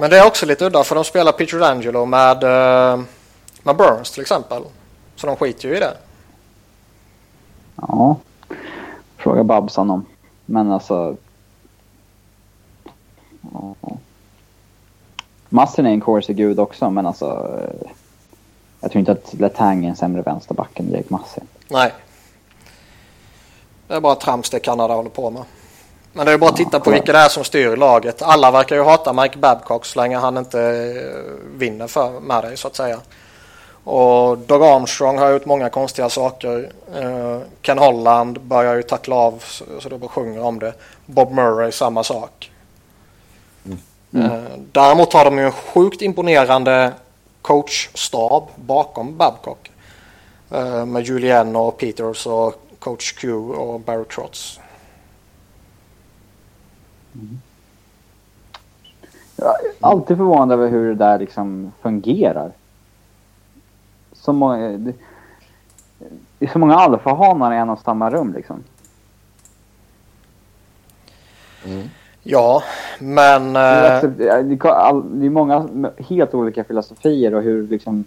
Men det är också lite udda för de spelar Peter Angelo med, eh, med Burns till exempel. Så de skiter ju i det. Ja. Fråga Babsan om. Men alltså... Ja. Massin är en corsi-gud också men alltså... eh, Jag tror inte att Letang är en sämre vänsterback än Jake Massin. Nej. Det är bara trams det Kanada håller på med. Men det är bara att titta på vilka det är som styr laget. Alla verkar ju hata Mike Babcock så länge han inte eh, vinner för, med dig så att säga. Och Doug Armstrong har gjort många konstiga saker. Eh, Ken Holland börjar ju tackla av så, så det bara sjunger om det. Bob Murray samma sak. Eh, däremot har de ju en sjukt imponerande coachstab bakom Babcock. Eh, med Julian och Peters och coach Q och Barry Trotz. Jag är alltid förvånad över hur det där liksom fungerar. Så många, det, det är så många alfahanar i en och samma rum liksom. Ja, men... Det är, Eh, det är många helt olika filosofier och hur liksom...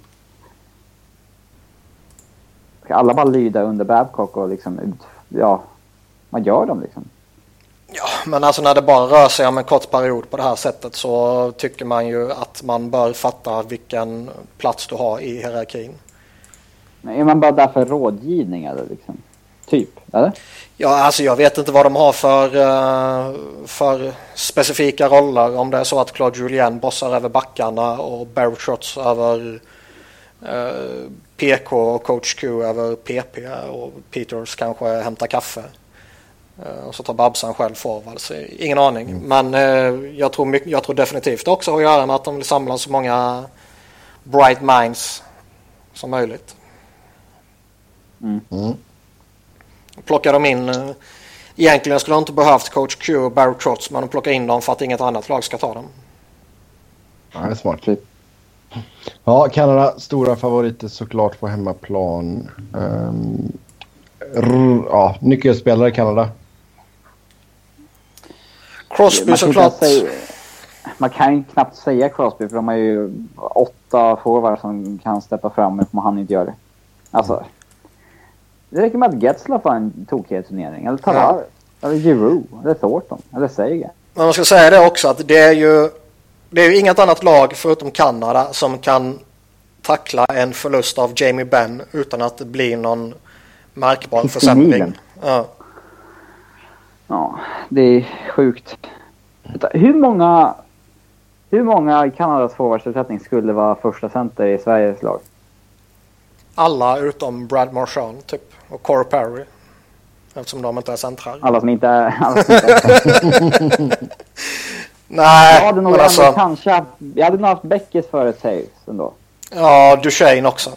Ska alla bara lyda under Babcock och liksom, ja, vad gör de liksom? ja, men alltså när det bara rör sig om en kort period på det här sättet så tycker man ju att man bör fatta vilken plats du har i hierarkin. Men Är man bara där för rådgivning eller liksom? Typ, eller? Ja, alltså jag vet inte vad de har för, eh, för specifika roller. Om det är så att Claude Julien bossar över backarna och Barry Trotz över eh, PK och Coach Q över PP och Peters kanske hämtar kaffe. Eh, och så tar Babsan själv forwards. Ingen aning. Men eh, jag, tror mycket, jag tror definitivt också har att göra med att de vill samla så många bright minds som möjligt. Mm. Mm. Plockar de in, eh, egentligen skulle de inte behövt coach Q och Barry Trotz men de plockar in dem för att inget annat lag ska ta dem. Ja, det är smart. Typ. Ja, Kanada stora favoriter såklart på hemmaplan. Um, r- ja, nyckelspelare i Kanada. Crosby Man såklart. säga, man kan ju knappt säga Crosby för de har ju åtta forwards som kan steppa fram men han inte gör det. Alltså. Det räcker med att Getzlaff har en tokighetsturnering. Eller Tavar. Eller Giroux. Eller Thornton. Eller Sagan. Men man ska säga det också att det är ju det är ju inget annat lag förutom Kanada som kan tackla en förlust av Jamie Benn utan att det blir någon märkbar försämring. Ja. Ja, det är sjukt. Hur många, hur många i Kanadas forwardsuppsättning skulle vara första center i Sveriges lag? Alla utom Brad Marchand typ och Corey Perry. Eftersom de inte är centrar. Alla som inte är... Alla som inte är. Nej, Jag hade nog men alltså. kanske haft, Jag hade nog haft Beckis före Taves ändå. Ja, Duchene också. Uh,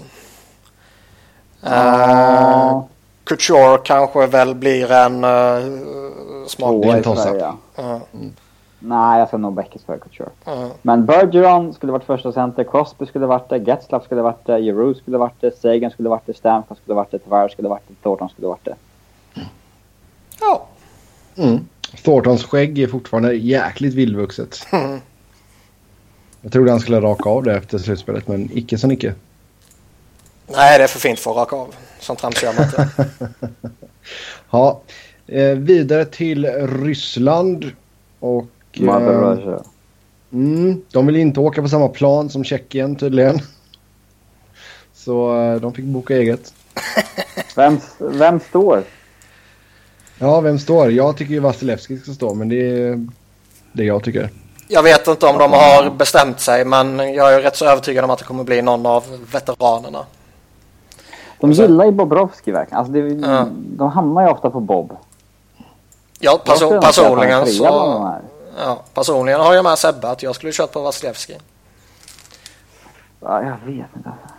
Ja, Couture kanske väl blir en uh, smart tvåa i. Sverige. ja. Ja, Nej, jag ska nog Beckis före Couture. ja. Men Bergeron skulle varit första center, Crosby skulle varit det, Getzlaff skulle varit det, Giroux skulle varit det, Sagan skulle varit det, Stamkos skulle varit det, Tavares skulle varit det, Thornton skulle varit det. ja. Mm. Thorntons skägg är fortfarande jäkligt vildvuxet. Mm. Jag trodde han skulle raka av det efter slutspelet, men icke så icke. Nej, det är för fint för att raka av. Sånt trams gör man inte. Ja, eh, vidare till Ryssland. Och... Mother Eh, Russia. mm, de vill inte åka på samma plan som Tjeckien tydligen. Så eh, de fick boka eget. Vem, vem står? Ja, vem står? Jag tycker ju Vasilevski ska stå, men det är det jag tycker. Jag vet inte om de har bestämt sig men jag är rätt så övertygad om att det kommer bli någon av veteranerna. De gillar ju Bobrovski verkligen. Alltså det, Ja. De hamnar ju ofta på Bob. Ja, perso- personligen så... Ja, personligen har jag med Sebbe att jag skulle kört på Vasilevski. Ja, jag vet inte. alltså.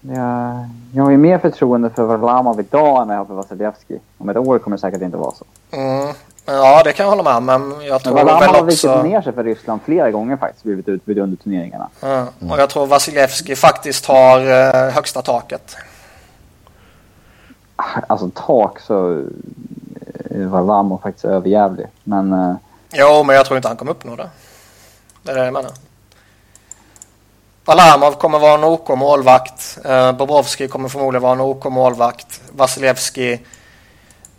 Jag, jag har ju mer förtroende för Varlamov idag än jag har för Vasilevski. Om ett år kommer det säkert inte vara så. Mm. Ja, det kan jag hålla med men jag Men tror Varlamov väl har vikit också... ner sig för Ryssland flera gånger faktiskt. Blivit utbytt under turneringarna. Ja, och jag tror Vasilevski faktiskt har eh, högsta taket. Alltså tak så är Varlamov faktiskt överjävlig. Men eh, Jo, men jag tror inte han kommer uppnå det. Det är det jag menar. Alarmov kommer vara en OK målvakt. Eh, Bobrovski kommer förmodligen vara en OK målvakt. Vasilevski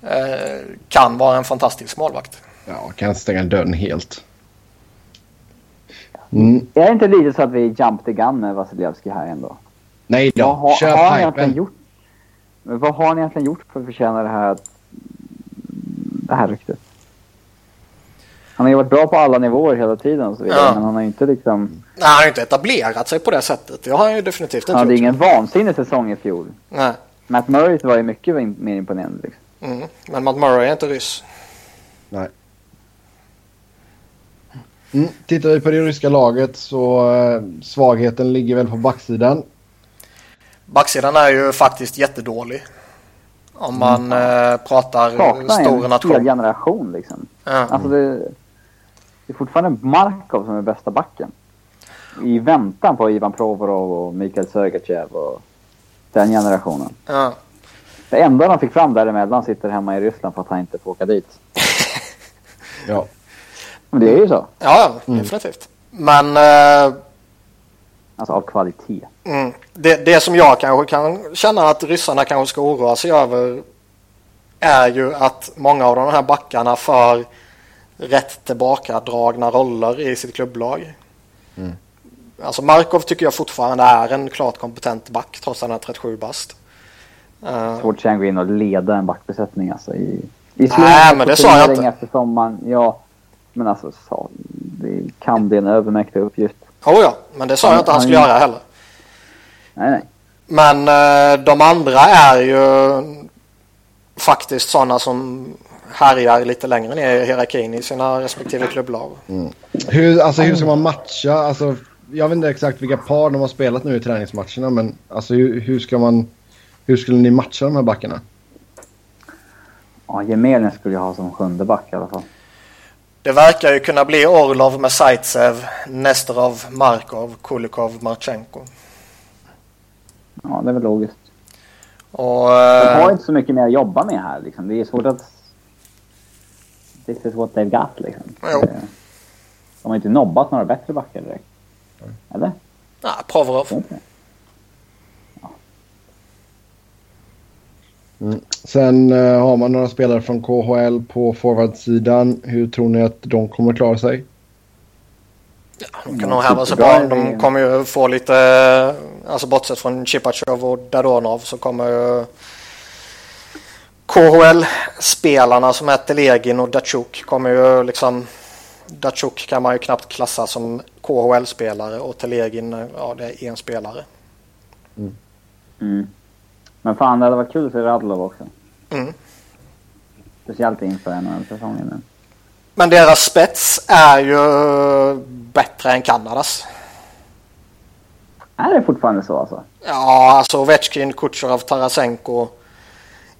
eh, kan vara en fantastisk målvakt. Ja, kan stänga dörren helt. Mm. är det inte lite så att vi jump the gun med Vasilevski här ändå? Nej då, Vad har, kör har egentligen gjort? Vad har han egentligen gjort för att förtjäna det här, det här ryktet? Han har ju varit bra på alla nivåer hela tiden och så vidare, Ja. men han har ju inte liksom... Nej, han har ju inte etablerat sig på det sättet. Det har han ju definitivt inte Han hade gjort. ingen vansinnig säsong i fjol. Nej. Matt Murray var ju mycket mer imponerande. Liksom. Mm. Men Matt Murray är inte ryss. Nej. Mm. Tittar vi på det ryska laget så eh, svagheten ligger väl på backsidan. Backsidan är ju faktiskt jättedålig. Om man eh, pratar Saknar stor en hel nation. generation liksom. Ja. Alltså det, det är fortfarande Markov som är bästa backen. I väntan på Ivan Provorov och Mikael Sergachev och den generationen. Ja. Det enda de fick fram däremellan sitter hemma i Ryssland för att han inte får åka dit. Ja. Men det är ju så. Ja, definitivt. Men eh, Alltså av kvalitet. mm, det, det som jag kanske kan känna att ryssarna kanske ska oroa sig över är ju att många av de här backarna för rätt tillbakadragna roller i sitt klubblag. Mm. Alltså Markov tycker jag fortfarande är en klart kompetent back trots att han är 37 bast. Eh, Svårt sen gå in och leda en backbesättning alltså i... I Nej, men det sa jag inte. Efter sommaren, ja. Men alltså, så, det kan bli en övermäktig uppgift. oh ja, men det sa jag inte han han- skulle göra heller. Nej, nej. Men eh, de andra är ju faktiskt sådana som härjar lite längre ner i hierarkin i sina respektive klubblag. Hur, alltså, hur ska man matcha? Alltså, jag vet inte exakt vilka par de har spelat nu i träningsmatcherna men alltså hur, hur ska man... Hur skulle ni matcha de här backarna? Ja, Gemelin skulle jag ha som sjunde back i alla fall. Det verkar ju kunna bli Orlov med Zaitsev, Nesterov, Markov, Kulikov, Marchenko. Ja, det är väl logiskt. Och, De har eh, inte så mycket mer att jobba med här liksom. Det är svårt att... This is what they've got liksom. Jo. Eh, De har inte nobbat några bättre backar direkt. Eller? nej, Provorov. Inte det. Sen eh, har man några spelare från KHL på forwardsidan. Hur tror ni att de kommer klara sig? De kan nog häva sig bra. De kommer ju få lite, alltså bortsett från Chipachov och Dadonov så kommer ju KHL-spelarna som är Telegin och Datsjuk kommer ju liksom Datsjuk kan man ju knappt klassa som KHL-spelare och Telegin, ja det är en spelare. Mm. Men fan, det hade varit kul att se Radlov också. Mm. Speciellt inför NHL-säsongen nu. Men deras spets är ju bättre än Kanadas. Är det fortfarande så alltså? Ja, alltså Ovechkin, Kutjerov, Tarasenko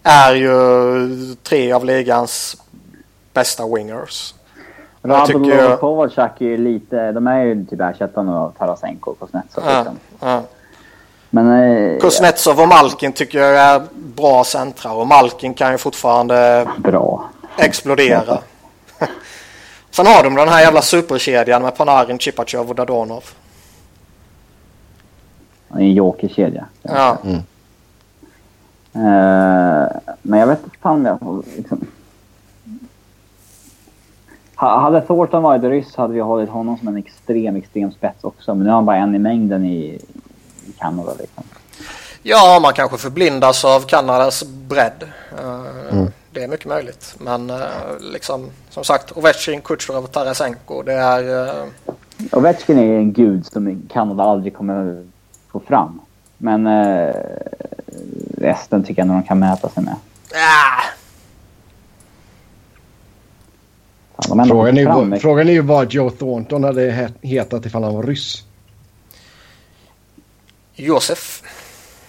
är ju tre av ligans bästa wingers. Jag tycker ju- och Kovalchuk är ju lite... De är ju typ ersättande av Tarasenko och Kuznetsov. Ja, Liksom. ja. Men... Eh, Kuznetsov och Malkin tycker jag är bra centrar och Malkin kan ju fortfarande Bra. explodera. Sen har de den här jävla superkedjan med Panarin, Chipachov och Dadonov. En jokerkedja. Ja. Eh, men jag vet inte fan jag... Liksom... Ha- Hade Thornton varit ryss hade vi hållit honom som en extrem, extrem spets också. Men nu är han bara en i mängden i, i Kanada. Liksom. ja, man kanske förblindas av Kanadas bredd. Eh, Det är mycket möjligt. Men eh, liksom, som sagt, Ovechkin, Kutjerov och Tarasenko, det är... eh, Ovechkin är en gud som Kanada aldrig kommer få fram. Men eh, resten tycker jag nog de kan mäta sig med. ah, Fan, Frågan är, fram ju, frågan är ju vad Joe Thornton hade he- hetat ifall han var ryss. Josef.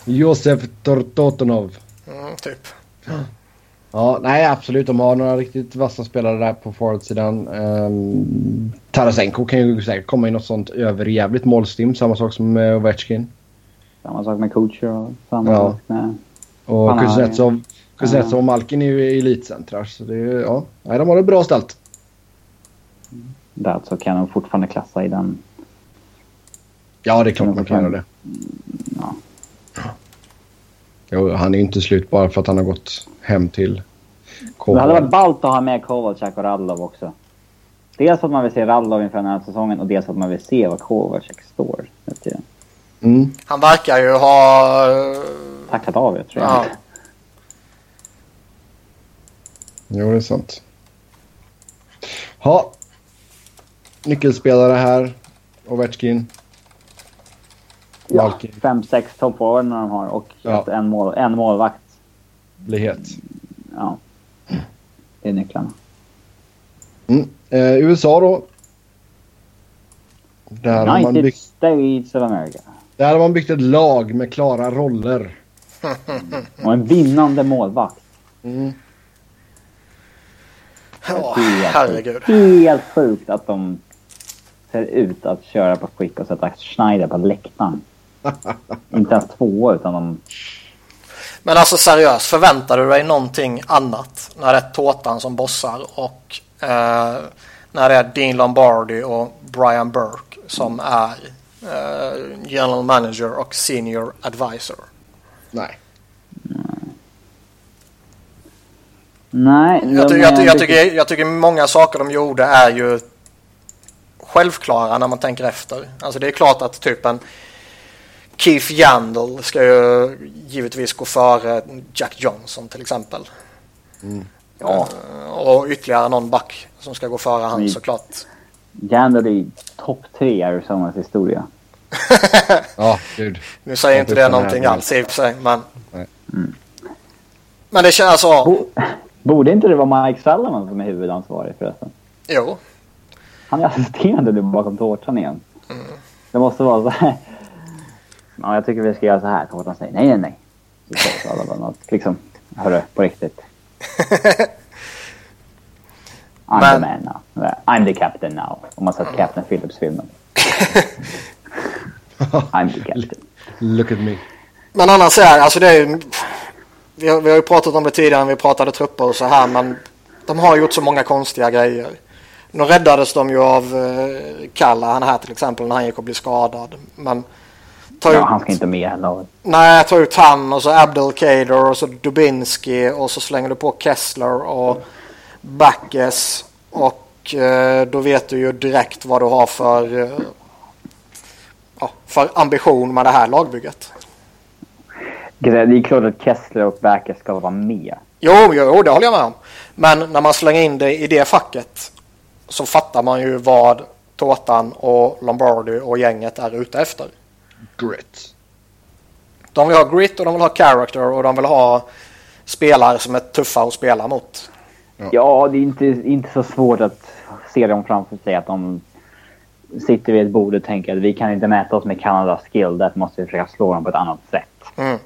Josef Tortotonov. Mm, typ. Ja, nej absolut. De har några riktigt vassa spelare där på forwardsidan. Um, Tarasenko kan ju säkert komma i något sånt överjävligt målstim. Samma sak som med Ovechkin. Samma sak med coacher och samma Ja. sak med... Och Kuznetsov, Kuznetsov och Malkin är ju elitcentrar. Så det är, ja, nej, de har det bra ställt. Där så kan de fortfarande klassa i den... Ja, det är klart man kan göra det. Ja. Jo, han är ju inte slut bara för att han har gått hem till Det hade varit ballt att ha med Kovalchuk och Radlov också. Dels för att man vill se Radlov inför den här säsongen och dels för att man vill se vad Kovalchuk står nu till tiden. Mm. Han verkar ju ha... eh, Tackat av jag tror jag. Ja. Jo, det är sant. Ha. Nyckelspelare här. Ovechkin. Ja, Malkin fem, sex toppforwards de har och Ja. ett- en, mål, en målvakt. blir het. Ja. Det är nycklarna. Mm. Eh, USA då. Där har, man United byggt, States of America. Där har man byggt ett lag med klara roller. Och en vinnande målvakt. Mm. Ja, Helt herregud. Helt sjukt att de ser ut att köra på skick och sätta Schneider på läktaren. Inte ens två utan de... Men alltså seriöst, förväntar du dig någonting annat när det är Tårtan som bossar och eh, när det är Dean Lombardi och Brian Burke som är eh, general manager och senior advisor? Nej. Nej. Jag, ty- jag, ty- jag, tycker, jag tycker många saker de gjorde är ju självklara när man tänker efter. Alltså det är klart att typ en Keith Yandel ska ju givetvis gå före Jack Johnson till exempel. Ja, Eh, Och ytterligare någon back som ska gå före han Mm. såklart. Yandel är topp tre i Arizonas historia. Ja, gud. Nu säger inte det någonting jag- alls i och för sig men. Men det känns så. Bo- Borde inte det vara Mike Sullivan som är huvudansvarig förresten? Jo. Han är assisterande nu bakom tårtan igen. Mm. Det måste vara så här. Ja, jag tycker vi ska göra så här. Tårtan säger nej, nej, nej. Så liksom, hörru, på riktigt. I'm Men- the man now. I'm the captain now. Om man sett Captain Phillips-filmen. I'm the captain. Look at me. Men annars är alltså det är ju, vi, har, vi har ju pratat om det tidigare när vi pratade trupper och så här men de har gjort så många konstiga grejer. Nu räddades de ju av eh, Kalla, han här till exempel när han gick och blev skadad. Men tar Ja, ut, han ska inte med heller. nej, tar ut han och så Abdelkader och så Dubinsky och så slänger du på Kessler och Backes och eh, då vet du ju direkt vad du har för, eh, ja, för ambition med det här lagbygget. Det är klart att Kessler och Backer ska vara med. Jo, jo, det håller jag med om. Men när man slänger in det i det facket så fattar man ju vad Tårtan och Lombardi och gänget är ute efter. Grit. De vill ha grit och de vill ha character och de vill ha spelare som är tuffa att spela mot. Ja, det är inte, inte så svårt att se dem framför sig. Att de sitter vid ett bord och tänker att vi kan inte mäta oss med Kanadas skill. Därför måste vi försöka slå dem på ett annat sätt. Mm.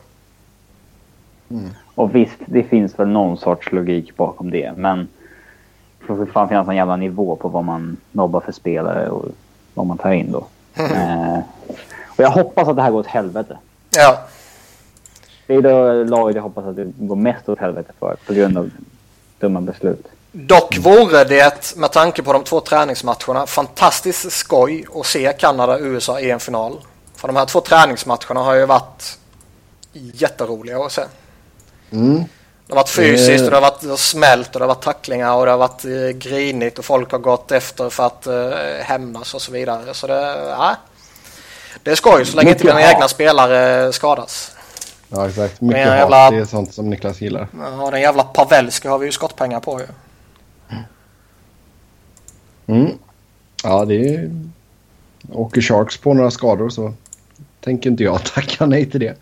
Och visst, det finns väl någon sorts logik bakom det. Men det får fan finnas någon jävla nivå på vad man nobbar för spelare och vad man tar in då. Eh, och jag hoppas att det här går åt helvete. Ja, Det är det laget jag hoppas att det går mest åt helvete för. På grund av dumma beslut. Dock vore det med tanke på de två träningsmatcherna fantastiskt skoj att se Kanada och USA i en final. För de här två träningsmatcherna har ju varit jätteroliga att se. Mm. Det har varit fysiskt och det har varit smält och det har varit tacklingar och det har varit eh, grinigt och folk har gått efter för att eh, hämnas och så vidare. Så det, ja. det är skoj så länge inte Mycket dina hat. egna spelare skadas. Ja, exakt. Mycket Men hat. jävla- Det är sånt som Niklas gillar. Ja, den jävla Pavelski har vi ju skottpengar på ju. Mm. Ja, det är... Åker Sharks på några skador så tänker inte jag tacka nej till det.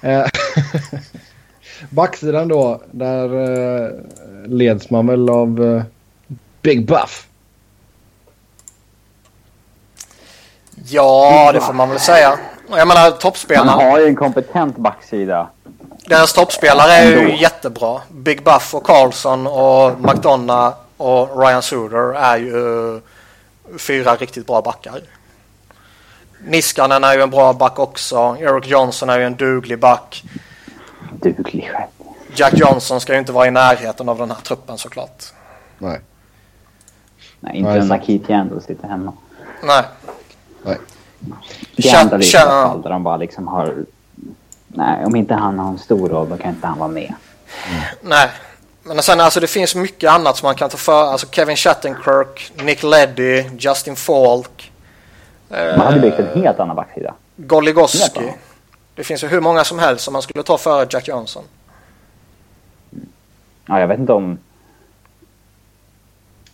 Eh, Backsidan då, där eh, leds man väl av eh, Big Buff. Ja, det får man väl säga. Och Jag menar Man toppspelarna. har ju en kompetent backsida. Deras toppspelare är ju Ändå. jättebra. Big Buff och Carlson och McDonough och Ryan Suder är ju fyra riktigt bra backar. Niskanen är ju en bra back också. Eric Johnson är ju en duglig back. Duglig själv. Jack Johnson ska ju inte vara i närheten av den här truppen såklart. Nej, Nej, inte Nej, när sant. Keith Yandel sitter hemma. Nej. nej. Det enda det är i Tja- alla fall där de bara liksom har... Nej, om inte han har en stor roll då kan inte han vara med. Nej. Men sen alltså det finns mycket annat som man kan ta för. Alltså Kevin Shattenkirk, Nick Leddy, Justin Falk, Man hade byggt en helt annan backsida. Goligoski. Det finns ju hur många som helst som man skulle ta före Jack Johnson. Ja, jag vet inte om...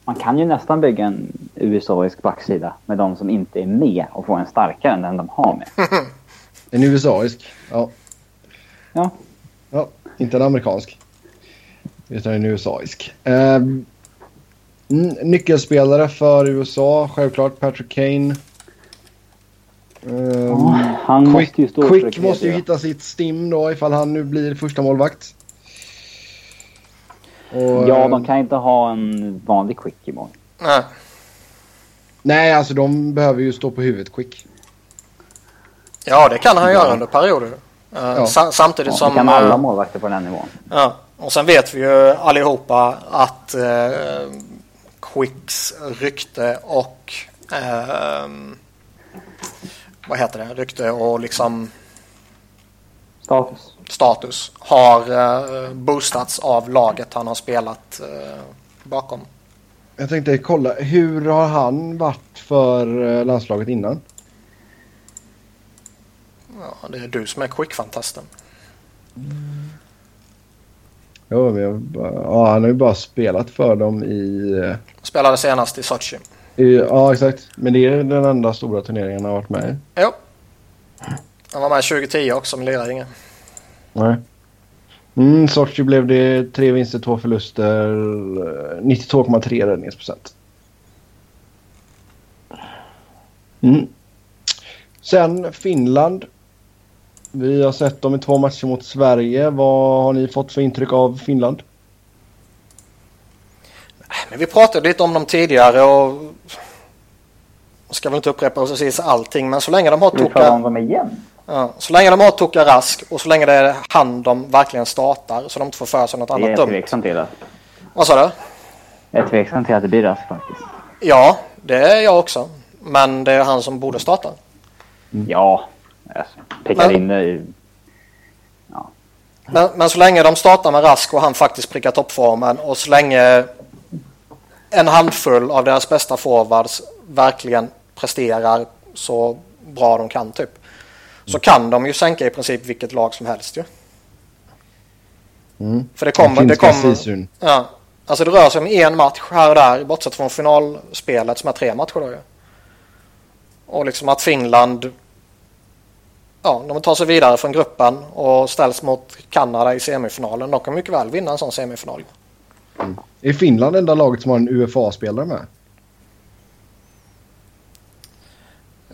Man kan ju nästan bygga en USAisk backsida med de som inte är med och få en starkare än den de har med. En USAisk. Ja. Ja. ja, inte en amerikansk. Utan en USAisk. Eh, nyckelspelare för USA, självklart Patrick Kane. Eh, Ja, han måste ju stå Quick måste ju hitta sitt stim då ifall han nu blir första målvakt. Och, Ja, de kan inte ha en vanlig quick imorgon. Nej. Nej, alltså de behöver ju stå på huvudet Quick. Ja, det kan han göra under perioder. Sa- samtidigt Ja, som... det kan alla eh, målvakter på den nivån. Ja, och sen vet vi ju allihopa att eh, Quicks rykte och eh, vad heter det? Rykte och liksom Status. status har eh, boostats av laget han har spelat eh, bakom. Jag tänkte kolla, hur har han varit för eh, landslaget innan? Ja, det är du som är Quick-fantasten. Ja, men jag, bara- ja, han har ju bara spelat för dem i, eh, Spelade senast i Sochi. i... Ja, exakt. Men det är den enda stora turneringen han har varit med i. Jo. Han var med 2010 också men lirade ingen. Nej. Mm, Sochi blev det tre vinster, två förluster, eh, 92,3 räddningsprocent. Mm. Sen Finland. Vi har sett dem i två matcher mot Sverige. Vad har ni fått för intryck av Finland? Men vi pratade lite om dem tidigare och ska väl inte upprepa precis allting men så länge de har igen? ja, så länge de har Toka Rask och så länge det är han de verkligen startar så de inte får för sig något Det är annat jag dumt. tveksam till. Att, Vad sa du? jag är tveksam till att det blir Rask faktiskt. Ja, det är jag också. Men det är han som borde starta. Ja, alltså, prickar Men- in i- Ja. Men, men så länge de startar med Rask och han faktiskt prickar toppformen och så länge en handfull av deras bästa forwards verkligen presterar så bra de kan typ. Så kan de ju sänka i princip vilket lag som helst ju. Mm. För det kommer... Det kommer ja, alltså det rör sig om en match här och där bortsett från finalspelet som är tre matcher då ju. Och liksom att Finland ja, de tar sig vidare från gruppen och ställs mot Kanada i semifinalen. De kan mycket väl vinna en sån semifinal. Är Finland enda laget som har en UFA-spelare med?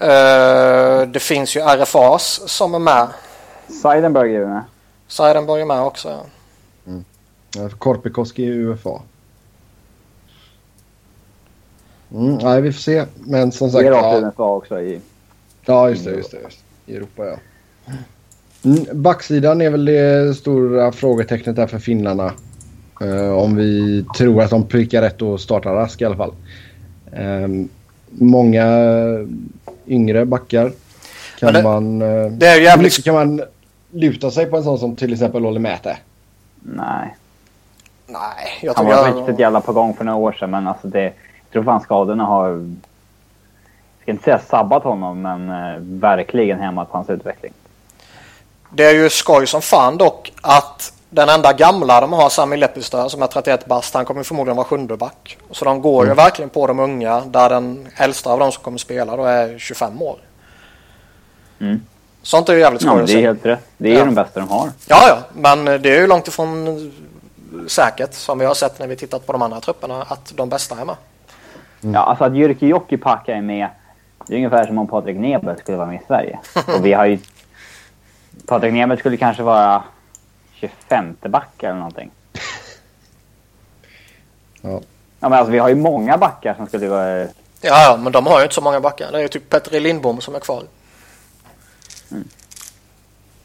Eh, det finns ju RFAs som är med. Seidenberg är med. Seidenberg är med också. Ja. För Korpikoski är UFA. Mm, nej, vi får se. Men som sagt... Det är rakt Ja, UFA också i... ja just det. Just det just. det. I Europa, ja. Mm, backsidan är väl det stora frågetecknet där för finnarna. Eh, om vi tror att de prickar rätt och startar rask i alla fall. Ehm, många yngre backar. Kan det- man... eh, Det är jävligt... kan man luta sig på en sån som till exempel Olle Mäte? Nej. Nej, jag Han tycker... var riktigt jävla på gång för några år sedan men alltså det... Jag tror fan skadorna har... Ska inte säga sabbat honom men eh, verkligen hämmat hans utveckling. Det är ju skoj som fan dock att den enda gamla de har, Sami Lepistö som är 31 bast, han kommer förmodligen vara sjunde back. Så de går ju verkligen på de unga där den äldsta av de som kommer spela då är 25 år. Mm. Sånt är ju jävligt skoj Ja, det är helt rätt. Det är Ja. de bästa de har. Ja, ja, men det är ju långt ifrån säkert som vi har sett när vi tittat på de andra trupperna att de bästa är med. Ja, alltså att Jyrki Jokipakka är med. Det är ungefär som om Patrik Nebel skulle vara med i Sverige. Och vi har ju... Patrik Nebel skulle kanske vara 25 back eller någonting. Ja. Ja, men alltså vi har ju många backar som skulle vara... Ja, ja, men de har ju inte så många backar. Det är ju typ Petri Lindbom som är kvar.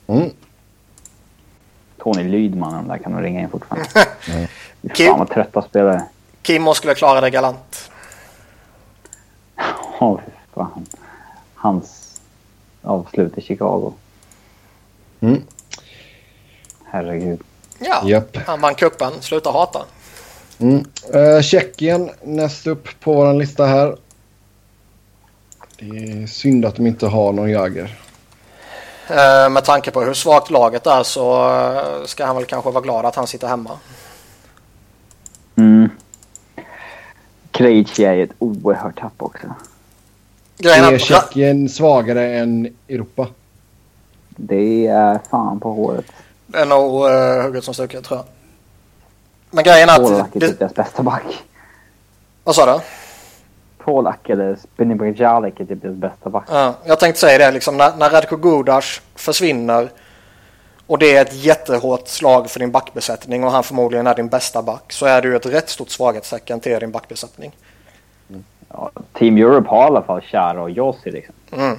Mm. Tony Lydman de där kan nog ringa in fortfarande. Mm. Fan vad trötta spelare. Kimmo skulle klara det galant. Åh, fy fan. Hans avslut i Chicago. Mm. Herregud. Ja, Japp. han vann kuppen. Sluta hata. Mm. Eh, Tjeckien näst upp på vår lista här. Det är synd att de inte har någon Jagger. Eh, med tanke på hur svagt laget är så eh, ska han väl kanske vara glad att han sitter hemma. Mm. Krejci är ett oerhört tapp också. Grejen är Är Tjeckien svagare än Europa? Det är fan på håret. det är nog uh, hugget som stucket tror jag. Men grejen är Polak att... är Det, typ deras bästa back. vad sa du? Polak eller Spinibrijalik är typ deras bästa back. Ja, jag tänkte säga det liksom när, när Radko Gudas försvinner och det är ett jättehårt slag för din backbesättning och han förmodligen är din bästa back så är det ju ett rätt stort svaghetstecken till din backbesättning. Ja, Team Europe har i alla fall Chara och Jossi liksom. Mm.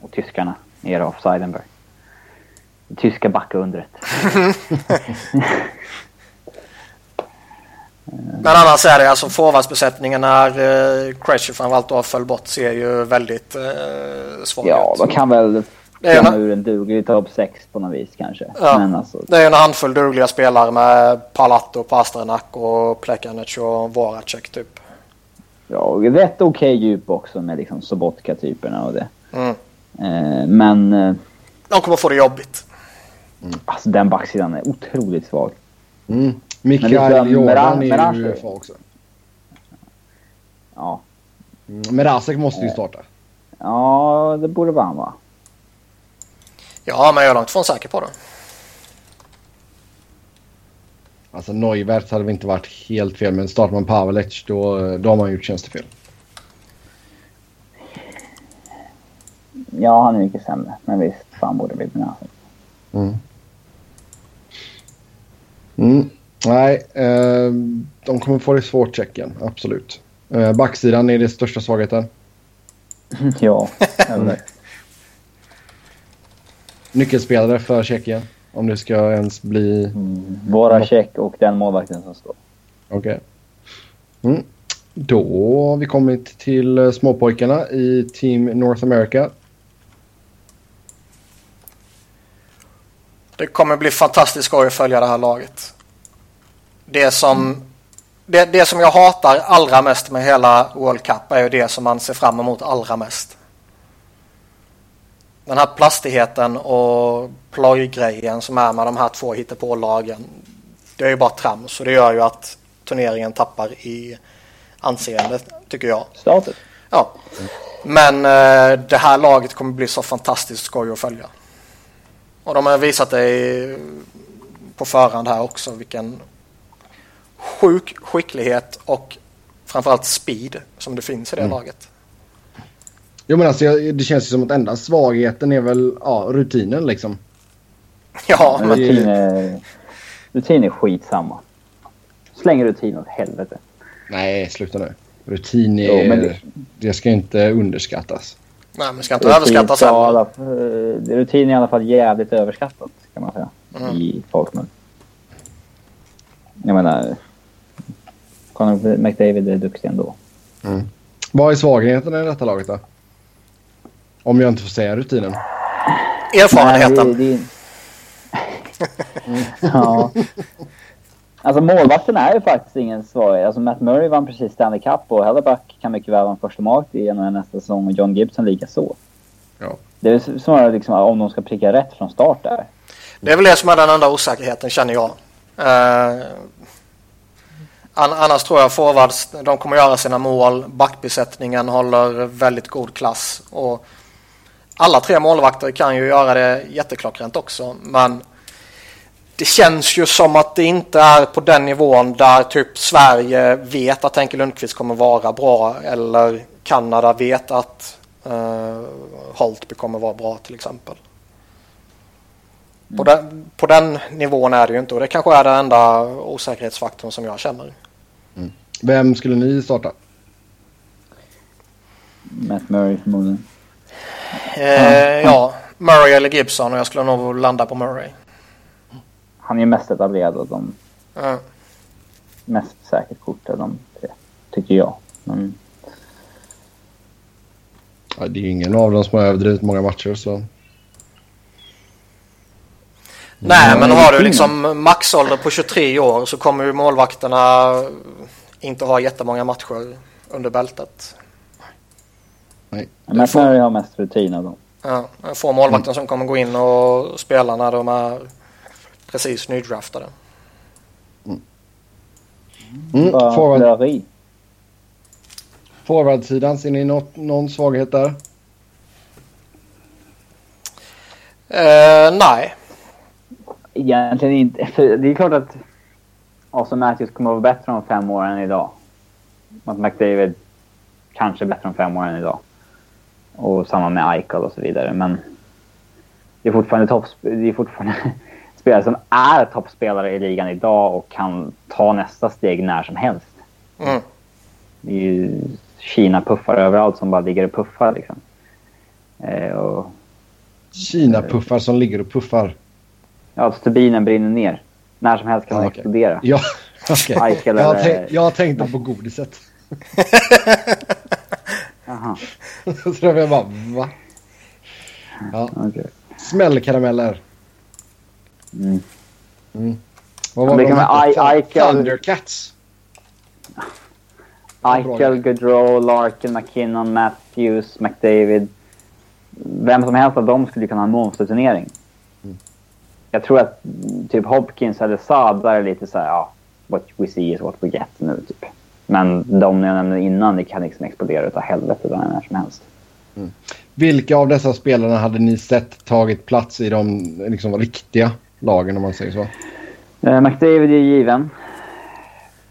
Och tyskarna. Nere av Seidenberg. Det tyska backundret. Men annars är det alltså forwardsbesättningen när uh, Crasher framförallt föll bort ser ju väldigt uh, svag Ja, ut. de kan väl klämma en- ur en duglig topp 6 på något vis kanske. Ja. Men alltså, Det är ju en handfull dugliga spelare med Palatto, Pasternak och Plekanec och Voracek typ. Ja, och rätt okej djup också med liksom Sobotka-typerna och det. Mm. Eh, men eh, De kommer få det jobbigt. alltså den backsidan är otroligt svag. Mm. Mikael Jordan är ju UFA också. Ja, Mm. Men Rasek måste ju starta. ja det borde vara han va? Ja, men jag är långt ifrån säker på det. Alltså Neuwert hade väl inte varit helt fel men startar man Pavelic då, då har man gjort tjänstefel. Ja, han är mycket sämre. Men visst, fan borde bli med. Mm. Mm. Nej, eh, de kommer få det svårt Tjeckien. Absolut. Eh, backsidan är det största svagheten. ja, eller. Nyckelspelare för Tjeckien. Om det ska ens bli... Mm. Våra check och den målvakten som står. Okej. Okay. Mm. Då har vi kommit till eh, småpojkarna i Team North America. Det kommer bli fantastiskt skoj att följa det här laget. Det som, det, det som jag hatar allra mest med hela World Cup är ju det som man ser fram emot allra mest. Den här plastigheten och plojgrejen som är med de här två hittepå-lagen. Det är ju bara trams och det gör ju att turneringen tappar i anseende tycker jag. Status? Ja. Men eh, det här laget kommer bli så fantastiskt skoj att följa. Och de har visat det på förhand här också vilken sjuk skicklighet och framförallt speed som det finns i det mm. laget. Jo men alltså det känns ju som att enda svagheten är väl ja, rutinen liksom. Ja. Men rutin är, rutin är skitsamma. Släng rutin åt helvete. Nej, sluta nu. Rutin är... Jo, det... det ska inte underskattas. Nej, men ska inte överskattas heller. Eh, rutin är i alla fall jävligt överskattat kan man säga. Mm. I folkmun. Jag menar... Conor McDavid är duktig ändå. Mm. Vad är svagheten i detta laget då? Om jag inte får säga rutinen. Erfarenheten. Nej, det, det... ja. Alltså målvakten är ju faktiskt ingen svårighet. Alltså Matt Murray vann precis Stanley Cup och Helleback kan mycket väl vara en första målvakt i en nästa säsong och John Gibson lika så. Ja. Det är snarare liksom om de ska pricka rätt från start där. Det är väl det som är den enda osäkerheten känner jag. Uh, annars tror jag forwards, de kommer göra sina mål. Backbesättningen håller väldigt god klass. Och alla tre målvakter kan ju göra det jätteklockrent också. Men det känns ju som att det inte är på den nivån där typ Sverige vet att Henke Lundqvist kommer vara bra eller Kanada vet att uh, Holtby kommer vara bra till exempel. Mm. På, den, på den nivån är det ju inte och det kanske är den enda osäkerhetsfaktorn som jag känner. Mm. Vem skulle ni starta? Matt Murray förmodligen. Eh, ja, Murray eller Gibson och jag skulle nog landa på Murray han är mest etablerad av de mm. mest säkert kort av de tre, tycker jag. Men... Ja, det är ingen av dem som har överdrivet många matcher så. Nej, men har du liksom maxålder på 23 år så kommer ju målvakterna inte ha jättemånga matcher under bältet. Nej. Men får... har mest rutin av dem. Ja, få målvakten mm. som kommer gå in och spela när de är precis nydraftade. Mm. Mm, forward. Forwardsidan, ser ni något, någon svaghet där? Uh, nej. Egentligen inte. För det är klart att Austin Matthews kommer att vara bättre om fem år än idag. Att McDavid kanske är bättre om fem år än idag. Och samma med Eichel och så vidare. Men det är fortfarande topp... Det är fortfarande spelare som är toppspelare i ligan idag och kan ta nästa steg när som helst. Mm. Det är ju Kina-puffar överallt som bara ligger och puffar. Liksom. Eh, och, Kina-puffar som ligger och puffar? Ja, att turbinen brinner ner. När som helst kan den okay. explodera. Ja, okay. jag, har tänkt, jag tänkte på godiset. Jaha. Så jag bara, va? Ja. Okay. Smällkarameller. Mm. Mm. Vad var det kan vara Thundercats. Eichel, Gaudreau, Larkin, McKinnon, Matthews, McDavid. Vem som helst av dem skulle kunna ha en monsterturnering. Mm. Jag tror att typ Hopkins eller Saad, där är lite så här, ja, what we see is what we get nu typ. Men de jag nämnde innan, det kan liksom explodera utav helvete när som helst. Mm. Vilka av dessa spelarna hade ni sett tagit plats i de liksom, riktiga lagen om man säger så? Uh, McDavid är given.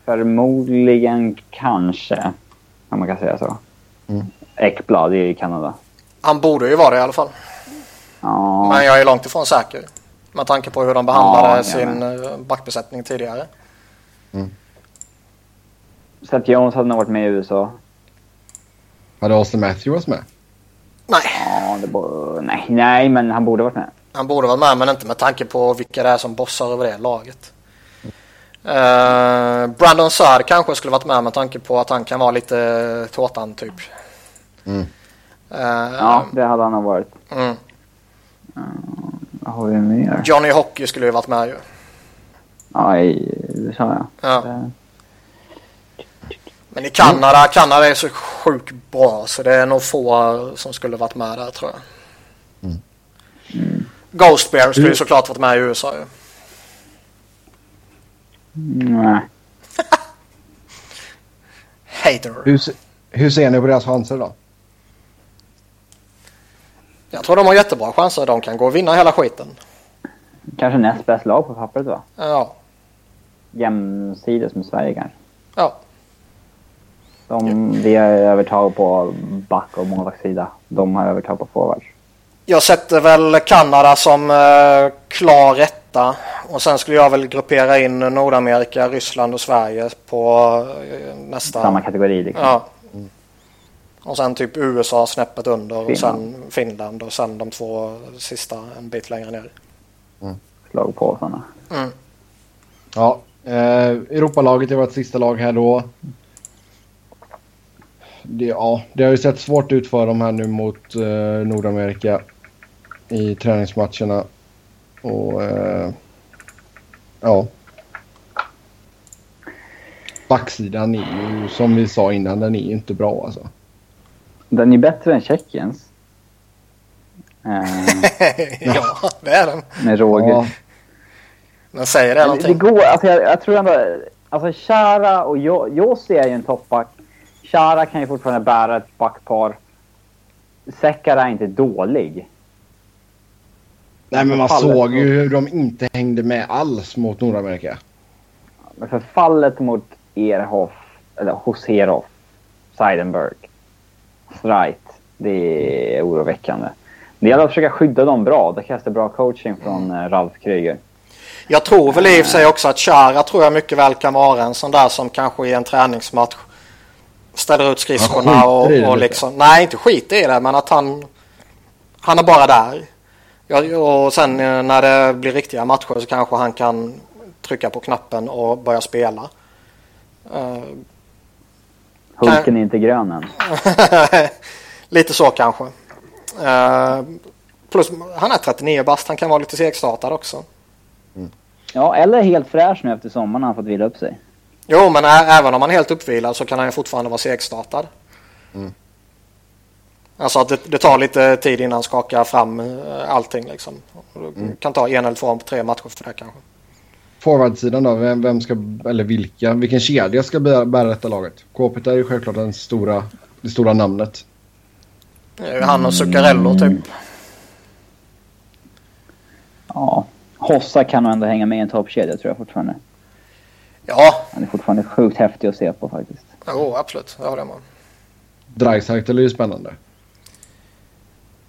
Förmodligen kanske, om man kan säga så. Mm. Ekblad är i Kanada. Han borde ju vara det i alla fall. Ja, Men jag är långt ifrån säker. Med tanke på hur de behandlade Ja, sin eh, backbesättning tidigare. Seth Jones hade nog varit med i USA. Hade Austin Matthews med? Nej, Ja, det bo- nej, nej, men han borde varit med. han borde vara med men inte med tanke på vilka det är som bossar över det laget. Eh, Brandon Saad kanske skulle varit med med tanke på att han kan vara lite tårtan typ. Mm. Eh, Ja, det hade han nog varit. mm. Vad har vi mer? Johnny Hockey skulle ju varit med ju. Ja, i USA ja. Ja. Det- Men i Kanada, Kanada är så sjukt bra så det är nog få som skulle varit med där tror jag. Ghost Bear skulle ju Mm. såklart varit med i USA ju. Nej. Hater. Hur, se- hur ser ni på deras chanser då? Jag tror de har jättebra chanser. De kan gå och vinna hela skiten. Kanske näst bäst lag på pappret va? Ja. Jämsides med Sverige kanske. Ja. De, vi har övertag på back och målvaktssida. De har övertag på forwards. Jag sätter väl Kanada som eh, klar etta. Och sen skulle jag väl gruppera in Nordamerika, Ryssland och Sverige på eh, nästa. Samma kategori liksom. Ja. Och sen typ USA snäppet under och Finland. sen Finland och sen de två sista en bit längre ner. Slag på sådana. Mm. Ja, eh, Europalaget är vårt sista lag här då. Det, ja, det har ju sett svårt ut för dem här nu mot eh, Nordamerika i träningsmatcherna. Och eh, ja. Backsidan är ju som vi sa innan, den är ju inte bra alltså. Den är bättre än Tjeckiens. Eh, ja, det är den. med råge. Ja, Men säger det det, det någonting? går, alltså jag, jag tror ändå, alltså Chara och Jo- Josi är ju en toppback. Chara kan ju fortfarande bära ett backpar. Sekara är inte dålig. nej men man såg ju hur de inte hängde med alls mot Nordamerika. Men förfallet mot Erhoff, eller Hoserhoff, Seidenberg, Streit, det är oroväckande. Det gäller att försöka skydda dem bra. Det krävs det bra coaching från eh, Ralf Kryger. Jag tror väl i och för sig också att Chara tror jag mycket väl kan vara en sån där som kanske i en träningsmatch ställer ut skridskorna och, skiter och liksom. Nej, inte skit i det men att han han är bara där. Ja, och sen eh, när det blir riktiga matcher så kanske han kan trycka på knappen och börja spela. Eh, Hulken är inte grön än. lite så kanske. Eh, plus han är 39 bast, han kan vara lite segstartad också. Ja, eller helt fräsch nu efter sommaren han fått vila upp sig. Jo, men även om han är helt uppvilad så kan han ju fortfarande vara segstartad. Mm. Alltså att det, det tar lite tid innan han skakar fram eh, allting liksom. Det Mm. kan ta en eller två, tre matcher för det kanske. Forwardsidan då, vem, vem ska, eller vilka, vilken kedja ska bära, bära detta laget? Kåpet är ju självklart den stora, det stora namnet. Det är ju han och Zuccarello typ. Ja. Hossa kan nog ändå hänga med i en toppkedja tror jag fortfarande. Ja, Han är fortfarande sjukt häftig att se på faktiskt. jo, absolut. Det håller jag med. Dreisaitl är ju spännande.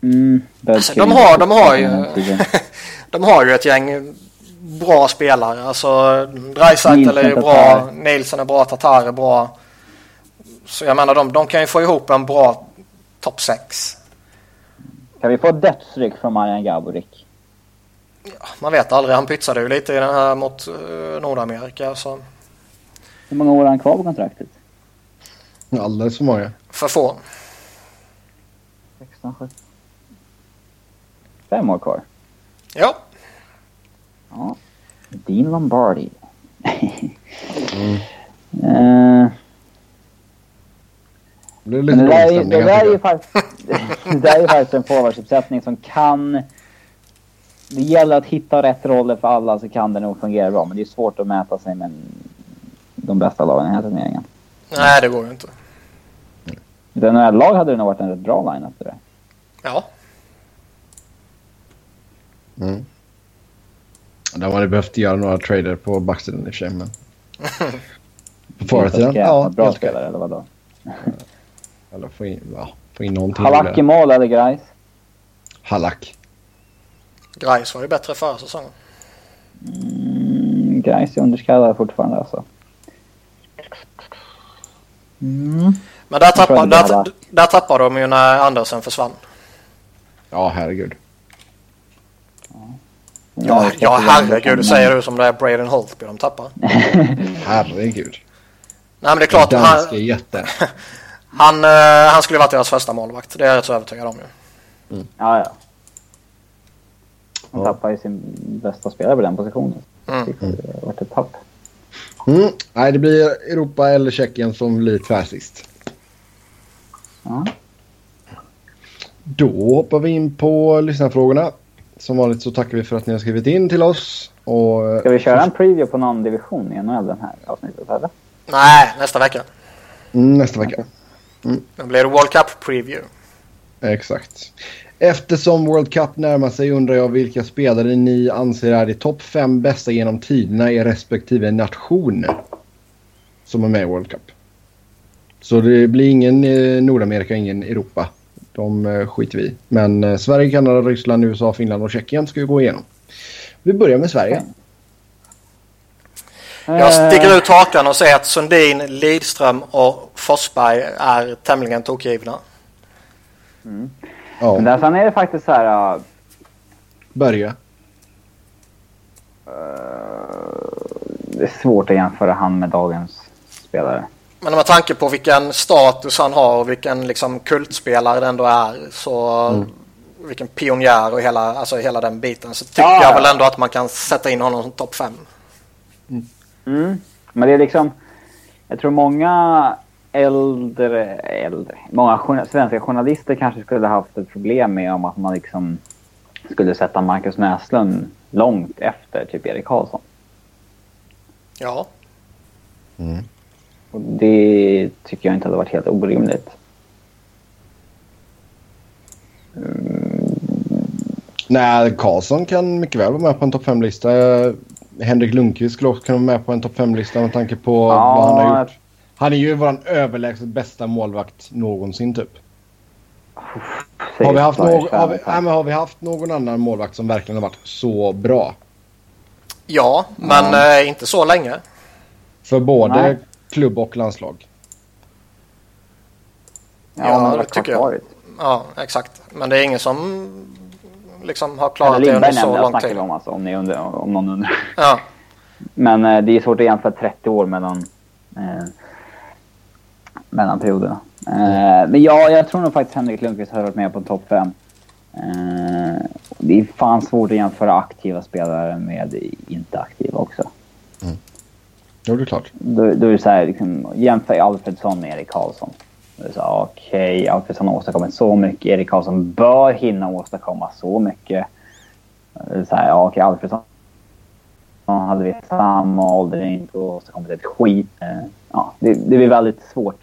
Mm, Alltså, de har, de har ju... de har ju ett gäng bra spelare. Alltså Dreisaitl är ju Nielsen, bra. Nilsson är bra. Tatar är bra. Så jag menar de, de kan ju få ihop en bra topp 6. Kan vi få ett dödsryck från Marian Gaborik? Man vet aldrig. Han pytsade ju lite i den här mot uh, Nordamerika. Så Hur många år har han kvar på kontraktet? Alldeles för många. för få. 16, 17. Fem år kvar. Ja, Ja. Dean Lombardi. Mm. Eh, Det där, är, det, där är ju faktiskt, det där är ju faktiskt en forwardsuppsättning som kan... Det gäller att hitta rätt roller för alla så kan det nog fungera bra. Men det är svårt att mäta sig med de bästa lagen i den här turneringen. nej det går ju inte. I ett NHL-lag hade det nog varit en rätt bra line-up det där. Ja, Mm. Där man hade behövt göra några trader på backsidan i och för sig. Men... på forwardsidan? Ja, Ja, bra spelare eller vadå? Eller få in, ja. Få in någonting Halak i mål eller Grais? Halak. Grais var ju bättre förra säsongen. Mm, är underskattad fortfarande alltså. Mm. Men där tappade, det där, där tappade de ju när Andersen försvann. Ja, herregud. Ja, ja herregud, du säger du som det är Braden Holtby de tappar. Herregud. Nej men det är klart, Danske han, jätte. han, eh, han skulle varit deras första målvakt. Det är jag rätt så övertygad om ju. Ja, ja. Han Ja. tappade ju sin bästa spelare på den positionen. Mm. Det varit ett tapp. Mm. Nej, det blir Europa eller Tjeckien som blir tvärsist. Ja. Då hoppar vi in på lyssnarfrågorna. Som vanligt så tackar vi för att ni har skrivit in till oss. Och, Ska vi köra en preview på någon division i NHL den här avsnittet eller? Nej, nästa vecka. Mm, nästa vecka. Då blir det World Cup Preview. Exakt. Eftersom World Cup närmar sig undrar jag vilka spelare ni anser är de topp fem bästa genom tiderna i respektive nation som är med i World Cup. Så det blir ingen eh, Nordamerika, ingen Europa. De eh, skiter vi. Men eh, Sverige, Kanada, Ryssland, USA, Finland och Tjeckien ska ju gå igenom. Vi börjar med Sverige. Jag sticker ut hakan och säger att Sundin, Lidström och Forsberg är tämligen tokgivna. Men Ja, där, sen är det faktiskt så här... börja. Uh, det är svårt att jämföra han med dagens spelare. Men med tanke på vilken status han har och vilken liksom kultspelare det ändå är så vilken pionjär och hela, alltså hela den biten så tycker Ja, jag ja. väl ändå att man kan sätta in honom som topp fem. Mm. Men det är liksom... Jag tror många äldre... äldre många svenska journalister kanske skulle haft ett problem med om att man liksom skulle sätta Marcus Näslund långt efter typ Erik Karlsson. Ja, Och det tycker jag inte hade varit helt orimligt. Nej, Karlsson kan mycket väl vara med på en topp 5-lista. Henrik Lundqvist skulle också kunna vara med på en topp 5-lista med tanke på Ja, vad han har gjort. Han är ju vår överlägset bästa målvakt någonsin typ. Har vi, haft någon, har, vi, nej, men har vi haft någon annan målvakt som verkligen har varit så bra? ja men eh, inte så länge. För både Nej. klubb och landslag. Ja, Ja, det varit tycker jag. Ja, exakt. Men det är ingen som liksom har klarat det under så lång tid. om alltså, om, ni undrar, om någon undrar. Ja, Men eh, det är svårt att jämföra 30 år mellan, eh, mellan perioderna. Eh, men ja, jag tror nog faktiskt Henrik Lundqvist har varit med på topp 5. Eh, det är fan svårt att jämföra aktiva spelare med inte aktiva också. Jo, det är klart. Då, då är det så här, liksom, jämför Alfredsson med Erik Karlsson. Okej, Alfredsson har åstadkommit så mycket. Erik Karlsson bör hinna åstadkomma så mycket. Så här, okej, Alfredsson han hade vid samma ålder inte åstadkommit ett skit. Eh, Ja, det, det blir väldigt svårt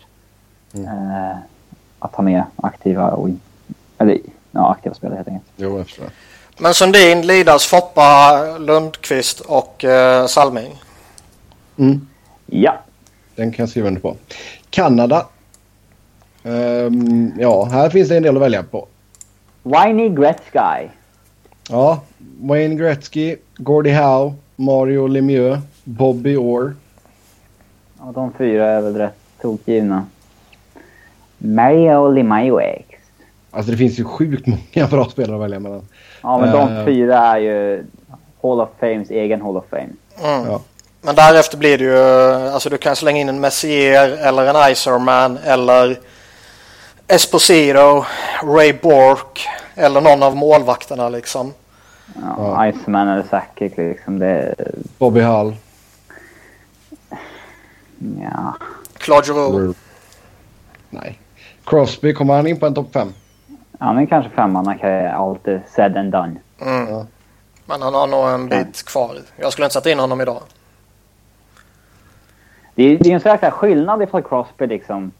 eh, att ha med aktiva och eller, ja, aktiva spelare helt enkelt. Jo, jag förstår. men Sundin, Lidas, Foppa, Lundqvist och eh, Salming. Mm, Ja, den kan jag skriva under på. Kanada. Ehm, ja, här finns det en del att välja på. Whiny Gretzky. Ja, Wayne Gretzky, Gordie Howe, Mario Lemieux, Bobby Orr. Ja, de fyra är väl rätt tokgivna. Mario Lemieux. Alltså det finns ju sjukt många bra spelare att välja mellan. Ja, men de Eh. fyra är ju Hall of Fames egen Hall of Fame. Mm. Ja. Men därefter blir det ju, alltså du kan slänga in en Messier eller en Iserman eller Esposito, Ray Bork eller någon av målvakterna liksom. Ja, Iceman eller Sakic liksom. Det, Bobby Hull. ja. Claude Giroux. Nej. Crosby, kommer han in på en topp 5? Han är kanske femman när allt är said and done. Mm. Men han har nog en bit kvar. Jag skulle inte sätta in honom idag. Det är, det är en sån här skillnad ifall Crosby liksom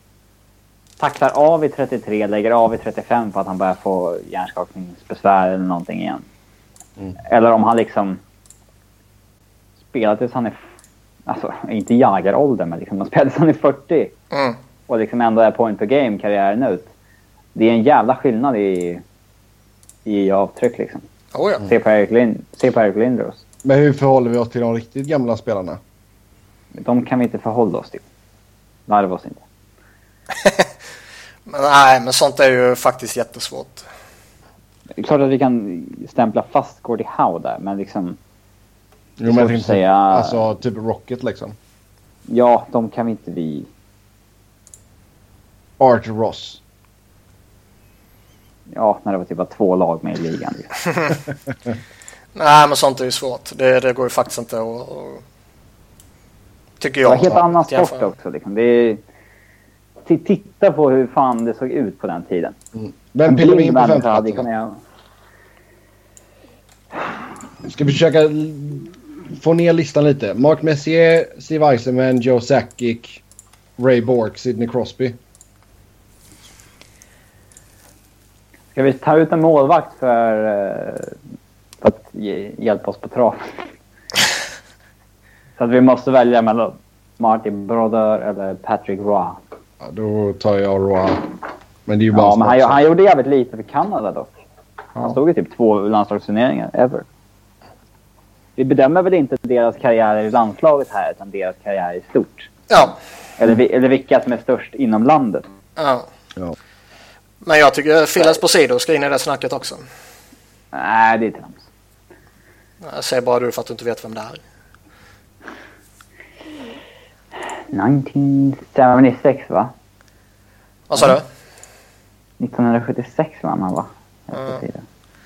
tacklar av i 33, lägger av i 35 för att han börjar få hjärnskakningsbesvär eller någonting igen. Mm. Eller om han liksom spelar tills han är, alltså inte jägarålder men liksom han spelar tills han är 40 Mm. Och liksom ändå är point per game karriären ut. det är en jävla skillnad i, i avtryck liksom. Oh, ja. Se på Erik, Lind, se på Erik Lindros. Men hur förhåller vi oss till de riktigt gamla spelarna? De kan vi inte förhålla oss till. Larva oss inte. men, nej, men sånt är ju faktiskt jättesvårt. Det är klart att vi kan stämpla fast Gordie Howe där, men liksom... Jo, men jag tänkte säga- Alltså typ Rocket liksom. Ja, de kan vi inte vi... Art Ross. Ja, när det var typ bara två lag med i ligan. Nej, men sånt är ju svårt. Det, det går ju faktiskt inte att... att tycker Det jag. var en helt annan sport också. Liksom. Det är... Titta på hur fan det såg ut på den tiden. Vem pillar vi in på kunnat- Ska vi försöka få ner listan lite? Mark Messier, Steve Eisenman, Joe Sakic, Ray Bork, Sidney Crosby. Ska vi ta ut en målvakt för, eh, för att ge, hjälpa oss på trav? Så att vi måste välja mellan Martin Brodeur eller Patrick Roy. Ja, då tar jag Roa. Men det är ju bara Ja, en men han, han gjorde jävligt lite för Kanada dock. Han Ja. stod i typ två landslagsturneringar, ever. Vi bedömer väl inte deras karriär i landslaget här, utan deras karriär i stort. Ja. Eller, eller vilka som är störst inom landet. ja. Ja. Men jag tycker Phil Esposito ska in i det snacket också. Nej, det är trams. Jag säger bara du för att du inte vet vem det är. 1976 va? Vad sa du? 1976 vann han va? Ja.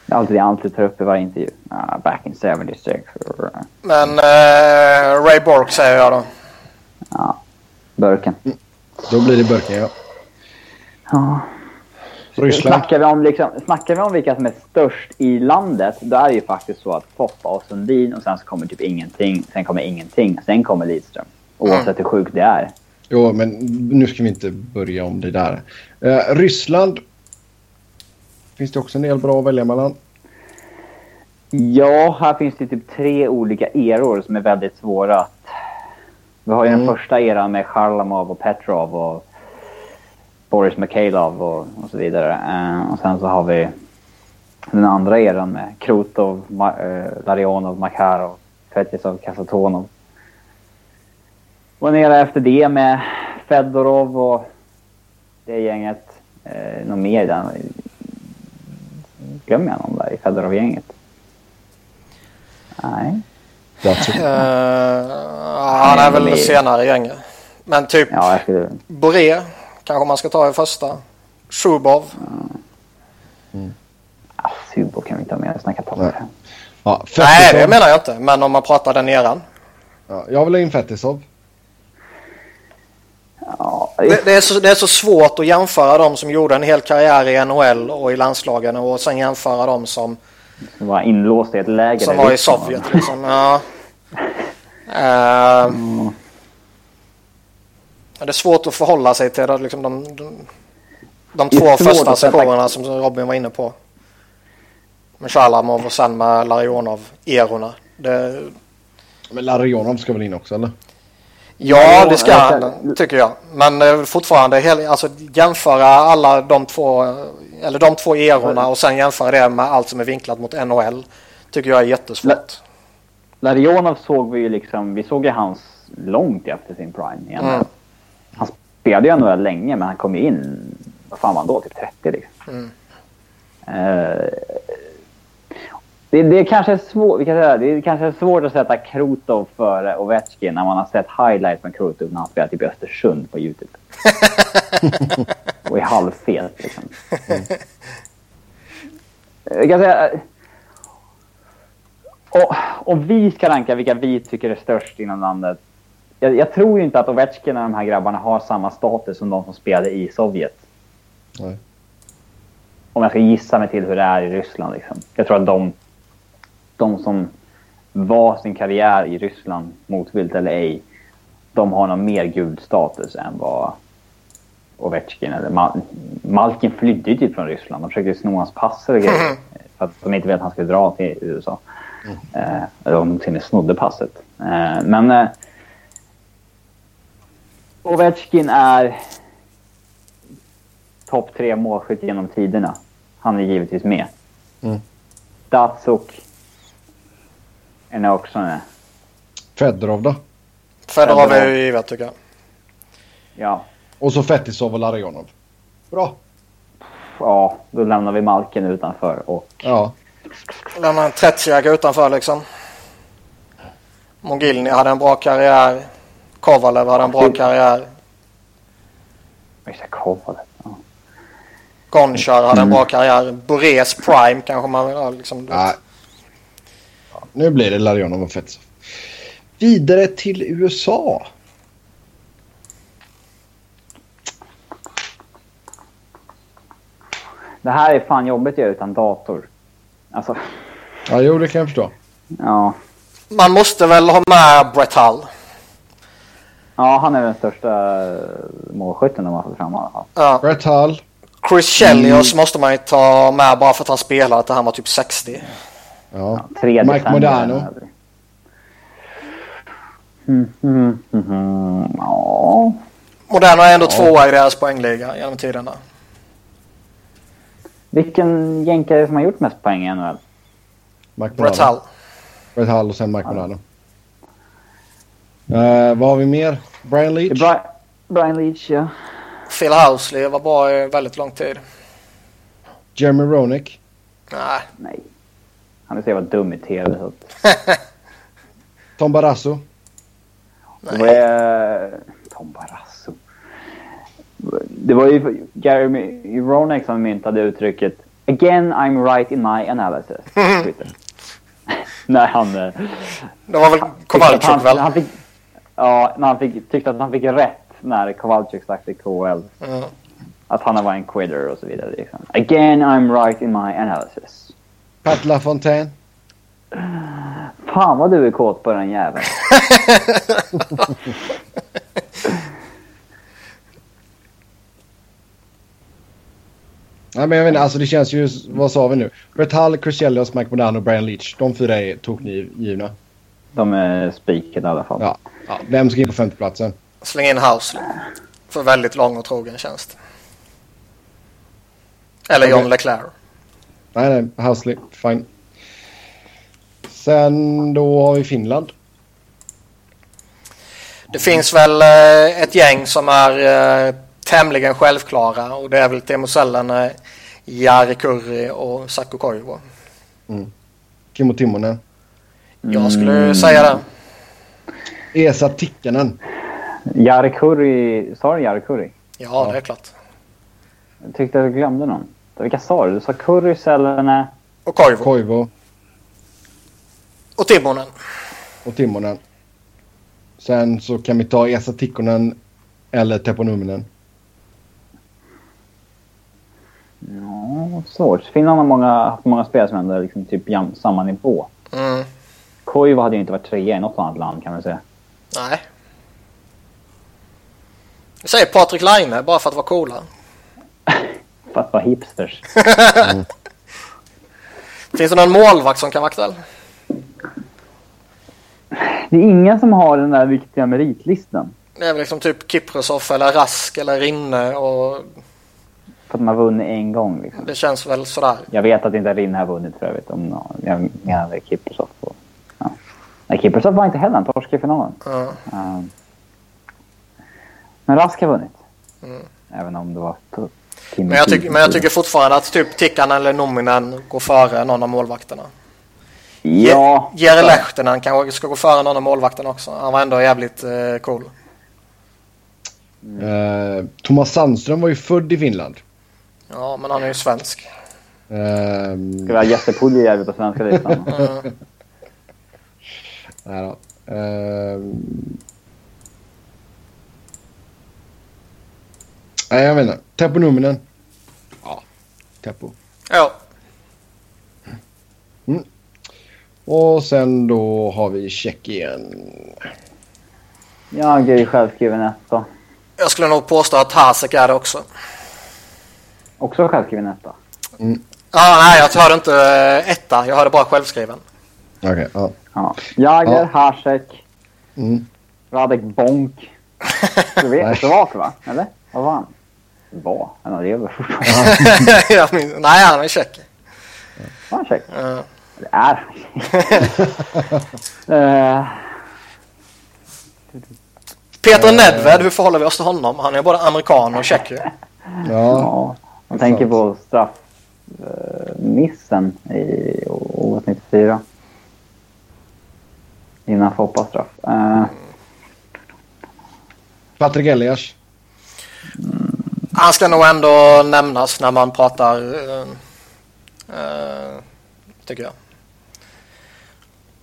Det är alltid det jag alltid tar upp i varje intervju. Ah, back in 76. Men eh, Ray Bork säger jag då. Ja, burken. Då blir det burken, ja. Ja. Ryssland. Snackar vi, om liksom, snackar vi om vilka som är störst i landet, då är det ju faktiskt så att Foppa och Sundin och sen så kommer typ ingenting, sen kommer ingenting, sen kommer Lidström. Oavsett hur sjukt det är. Jo, men nu ska vi inte börja om det där. Eh, Ryssland. Finns det också en del bra att välja mellan. Ja, här finns det typ tre olika eror som är väldigt svåra att... Vi har ju Mm. den första eran med Charlamov och Petrov och Boris Mikhailov och, och så vidare. Eh, och sen så har vi den andra eran med Krutov, Ma- eh, Larionov, Makarov, Fetisov, Kasatonov. Och en era efter det med Fedorov och det gänget. Eh, någon mer där? Glömmer jag någon där i Fedorov-gänget? Nej. Uh, han är väl senare i gänget. Men typ Ja. Boré kanske man ska ta i första. Shubov. Ah, Subo kan vi inte ha med och snacka på. Nej. Ja, Nej, det menar jag inte. Men om man pratar den eran. Ja, jag vill ha in Fetisov. Ja, Det, det, är så, det är så svårt att jämföra de som gjorde en hel karriär i NHL och i landslagen och sen jämföra de som, som var inlåst i ett läger. som var i Sovjet. Liksom. Ja. Eh, Mm. Det är svårt att förhålla sig till det, liksom de, de, de två första sektionerna som Robin var inne på. Med Shalamov och sen med Larionov, erorna. Det, Men Larionov ska väl in också, eller? Ja, det ska han, tycker jag. Men eh, fortfarande, hel- alltså, jämföra alla de två, eh, eller de två erorna och sen jämföra det med allt som är vinklat mot NHL. Tycker jag är jättesvårt. Larionov såg vi ju liksom, vi såg ju hans långt efter sin prime igen. Mm. Spelade ju NHL länge men han kom ju in, vad fan var han då, typ 30 liksom. Mm. Eh, det, det, är kanske svår, vi kan säga, det är kanske svårt att sätta Krutov före Ovechkin när man har sett highlights från Krutov när han spelar typ i Östersund på Youtube. och är halvfet liksom. Jag kan säga... eh, Och, om vi ska ranka vilka vi tycker är störst inom landet. Jag, jag tror ju inte att Ovechkin och de här grabbarna har samma status som de som spelade i Sovjet. Nej. Om jag ska gissa mig till hur det är i Ryssland. Liksom. Jag tror att de, de som var sin karriär i Ryssland, motvilligt eller ej, de har någon mer gudstatus än vad Ovechkin eller Mal- Malkin flydde ju typ från Ryssland. De försökte sno hans pass eller grejer. För att de inte ville att han skulle dra till USA. Eh, eller om de till och med snodde passet. Eh, men eh, Ovechkin är topp tre målskytt genom tiderna. Han är givetvis med. Mm. Datsuk är nog också med. Fedorov då? Fedorov är ju givet tycker jag. Ja. Och så Fetisov och Larionov. Bra. ja, då lämnar vi Malken utanför. Och Ja. Lämnar en 30 utanför liksom. Mogilny hade en bra karriär. Kovalev hade en bra karriär. Just det, Kovalet. Ja. Gonchar hade en bra karriär. Borés Prime kanske man vill ha. Liksom, Nej. Ja, nu blir det Larionov och Fetisov. Vidare till USA. Det här är fan jobbigt att göra utan dator. Alltså, Ja, jo, det kan jag förstå. ja. Man måste väl ha med Brett Hull. Ja, han är den största målskytten de har fått fram i alla fall. Ja. Brett Hull. Chris Chelios måste man ju ta med bara för att han spelade att han var typ 60. Ja. Tre Mike. Modano. Mm, mm, mm, mm. Ja. Moderno är ändå tvåa i deras poängliga genom tiderna. Vilken jänkare som har gjort mest poäng i NHL? Brett. Hull. Brett Hull och sen Mike Modano. Eh, vad har vi mer? Brian Leach. Bri- Brian Leach, ja. Phil Housley var bra i väldigt lång tid. Jeremy Roenick. Nej. Nej. Han är så jävla dum i tv. Så. Tom Barrasso. Det var ju... Tom Barrasso. Det var ju Jeremy Roenick som myntade uttrycket “Again I'm right in my analysis”. När han... eh, Det var väl Kowalczyk väl? han fick, Ja, när han fick, tyckte att han fick rätt när Kowalczyk stack till KHL. Mm. Att han var en quitter och så vidare. Liksom. “Again I'm right in my analysis”. Pat LaFontaine. Fan vad du är kåt på den jäveln. Nej, men jag vet inte, alltså det känns ju... Vad sa vi nu? Chris Chelios, Mike Modano och Brian Leach. De fyra är tokgivna. De är spikade i alla fall. Ja. Ja. Vem ska in på femteplatsen? Släng in Housley. För väldigt lång och trogen tjänst. Eller John Okej. Leclerc. Nej, nej. Housley. Fine. Sen då har vi Finland. Det finns väl eh, ett gäng som är eh, tämligen självklara och det är väl Teemu Selänne, Jari Kurri och Saku Koivu. Kimmo Timonen. Jag skulle säga det. Esa Tikkanen. Jari Kurri, sa du Jari Kurri? Ja, det är klart. Jag tyckte jag glömde någon. Vilka sa du? Du sa Kurri, Selene. Och Koivu. Koivu Och Timonen. och Timonen. Sen så kan vi ta Esa Tikkonen eller Teppo Numminen. Ja, svårt. Finland har många, haft många spelare som ändå är liksom typ jam, samma nivå. Mm. Koivu hade ju inte varit trea i något annat land kan man säga. Nej. Jag säger Patrik Laine bara för att vara coola. För att vara hipsters. Finns det någon målvakt som kan vara aktuell? Det är ingen som har den där viktiga meritlistan. Det är väl liksom typ Kiprosov eller Rask eller Rinne och För att man har vunnit en gång liksom. det känns väl sådär. Jag vet att inte Rinne har vunnit för övrigt. Om jag menade Kiprusoff. Och. Nej, Kiprusoff var inte heller en torsk i finalen. Ja. Um, men Rask har vunnit. Mm. Även om det var Men jag, tycker, men jag tycker fortfarande att typ Tickan eller Nominen går före någon av målvakterna. Ja. Jere Lehtinen kanske ska gå före någon av målvakterna också. Han var ändå jävligt eh, cool. Eh, Thomas Sandström var ju född i Finland. Ja, men han är ju svensk. Eh, Ska vi ha Jesse Puljujärvi på svenska listan? Mm. Nej då. Eh, nej, jag vet inte. Teppo Numminen. Ja, Teppo. Ja, Och sen då har vi Tjeckien. Jag är ju självskriven etta. jag skulle nog påstå att Hasek är det också. Också självskriven etta. Ja, nej, jag hörde inte eh, etta. Jag hörde bara självskriven. Okej, ja. Ja. Jager, Ja. Hasek, Mm. Radek Bonk. Du vet, Nej. Slovak va? Eller? Vad var han? Var? Han lever fortfarande. Nej, han är tjeck. Var han tjeck? Ja. Det är han. Eh, Peter Nedved, hur förhåller vi oss till honom? Han är både amerikan och tjeck ju. Ja, Ja, man tänker på straffmissen i OS 94. Innan Foppa-straff. Eh, Patrik Elias. Han ska nog ändå nämnas när man pratar, eh, eh, tycker jag.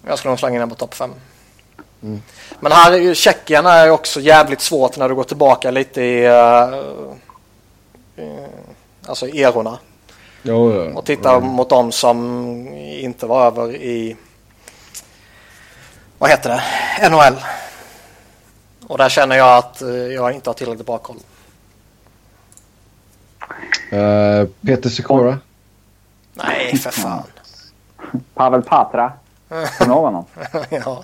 Jag skulle nog slänga in den på topp fem. Mm. Men här, är ju- Tjeckien är ju också jävligt svårt när du går tillbaka lite i, uh, alltså erorna. Jo, jo. Och tittar mot dem som inte var över i, vad heter det, NHL. Och där känner jag att eh, jag inte har tillräckligt bra koll. Eh, Peter Sikora. Nej, för fan. Pavel Patra. Kommer du ihåg honom? ja.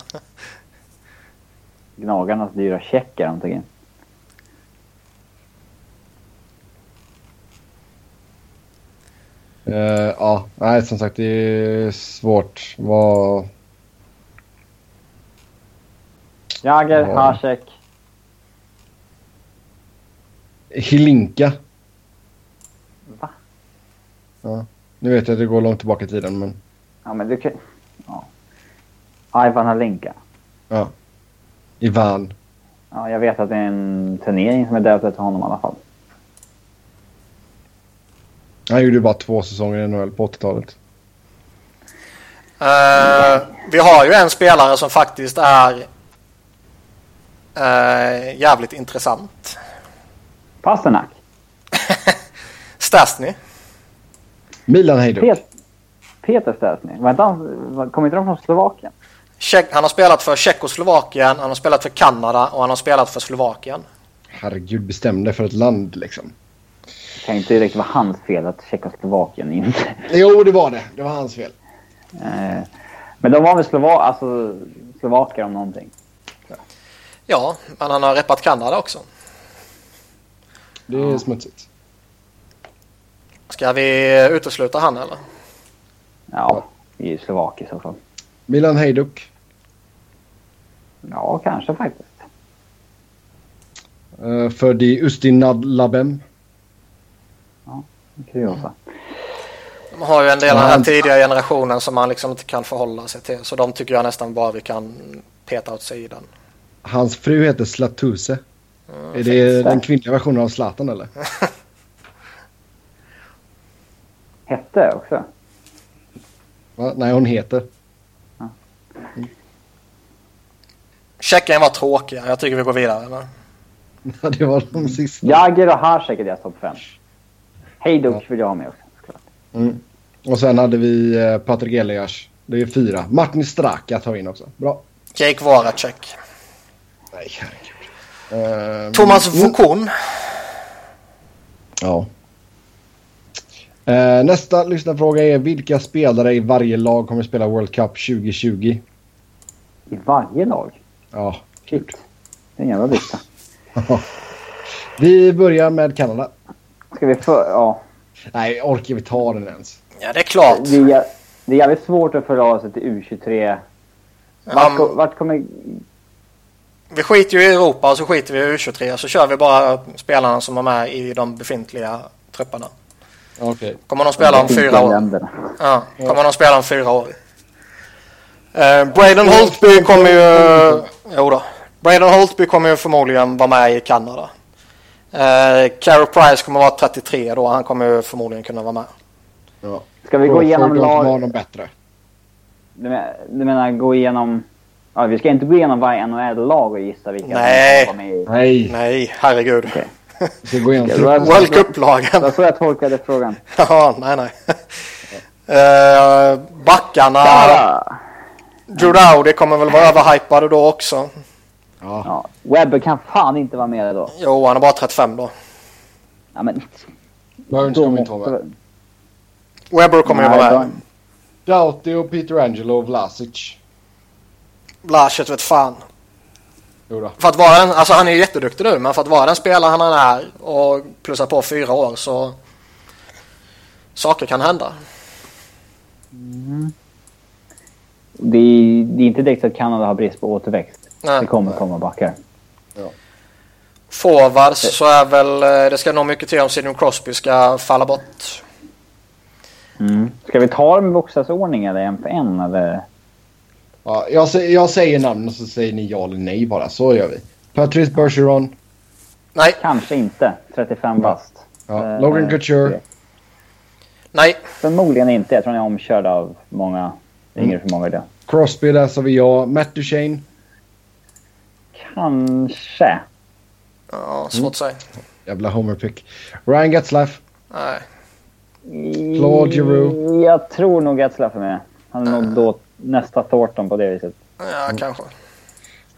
Gnagarnas dyra tjecker han tog in. Eh, ja, nej som sagt det är svårt. Vad... Jagr, Ja. Hasek. Hilinka. Va? Ja. Nu vet jag att det går långt tillbaka i tiden men... Ja, men du kan... Ja. Ivan Halinka. Ja. Ivan. Ja, jag vet att det är en turnering som är döpt efter honom i alla fall. Han gjorde ju bara två säsonger i NHL på 80-talet. Eh, vi har ju en spelare som faktiskt är eh, jävligt intressant. Pasternak. Stasny. Milan Hejduk. Pet Peter Stasny. Var inte de från Slovakien? Tjeck, han har spelat för Tjeckoslovakien, han har spelat för Kanada och han har spelat för Slovakien. Herregud, bestäm dig för ett land liksom. Det kan inte direkt vara hans fel att Tjeckoslovakien inte... Jo, det var det. Det var hans fel. Eh, men de var väl slova alltså, slovaker om någonting. Ja, men han har reppat Kanada också. Det är smutsigt. Ska vi utesluta han eller? Ja, i Slovakien i så fall. Milan Hejduk. Ja, kanske faktiskt. Uh, för de Ustinad Labem. Kuriosa. De har ju en del av den Ja, här han- tidiga generationen som man liksom inte kan förhålla sig till. Så de tycker jag nästan bara vi kan peta åt sidan. Hans fru heter Slatuse. Mm, är det fint. den kvinnliga versionen av Zlatan eller? Hette också. Va? Nej, hon heter. Tjeckien var tråkiga. Jag tycker vi går vidare. Eller? Ja, det var de sista. Jagr och Hasek är deras topp fem. Hejduk Ja. vill jag ha med också. Mm. Och sen hade vi eh, Patrik Elias. Det är fyra. Martin Straka tar vi in också. Bra. Jake Voracek. Nej, herregud. Eh, Thomas mm. Vukun. Ja. Eh, nästa lyssnarfråga är vilka spelare i varje lag kommer spela World Cup 2020? I varje lag. Ja. Shit. Det är en jävla lista. Vi börjar med Kanada. Ska vi för... Ja. Nej, orkar vi ta den ens? Ja, det är klart. Det är, det är jävligt svårt att förhålla sig till U23. Vart, Um, vart kommer... vi skiter ju i Europa och så skiter vi i U23. Så kör vi bara spelarna som är med i de befintliga trupperna. Okej. Kommer de spela om fyra år? länderna? Ja, kommer de spela om fyra år. Eh, Braden Holtby kommer ju... Jo då. Braden Holtby kommer ju förmodligen vara med i Kanada. Eh, Carey Price kommer vara 33 då. Han kommer ju förmodligen kunna vara med. Ja. Ska vi gå igenom lag... bättre. Du men- du menar gå igenom... Ja, vi ska inte gå igenom varje NHL-lag och gissa vilka Nej. som med i. Nej, Nej, herregud. Okej. vi ska gå igenom World Cup-lagen. Det var så jag tolkade frågan. Ja, nej, nej. Eh, backarna. Kanada! Drew Dowdy kommer väl vara överhypad då också. Ja. Ja, Webber kan fan inte vara med då. Jo, han är bara 35 då. Ja, men... Burns då kommer inte vara med. Webber kommer ju vara med. Doughty och Peter Angelo och Vlasic. Blashet vet fan. Jo då. För att vara den, alltså han är ju jätteduktig nu, men för att vara den spelare han är och plussa på fyra år så saker kan hända. Det är, det är inte direkt att Kanada har brist på återväxt. Nej. Det kommer komma backar. Forwards så är väl, eh, det ska nog mycket till om Sidney Crosby ska falla bort. Mm. Ska vi ta dem i bokstavsordning eller en för en? Eller? Ja, jag, jag säger namn och så säger ni ja eller nej bara. Så gör vi. Patrice Bergeron. Nej, Kanske inte. 35 bast. Ja, Eh, Logan Couture. nej, Förmodligen inte. Jag tror han är omkörd av många yngre förmågor. det. Crosby, där sa vi ja. Matt Duchene. Kanske. ja, svårt att säga. Jävla homerpick. Ryan Getzlaff. Nej. Claude Giroux. Jag tror nog Getzlaff är med. Han är nog då nästa Thornton på det viset. Ja, kanske.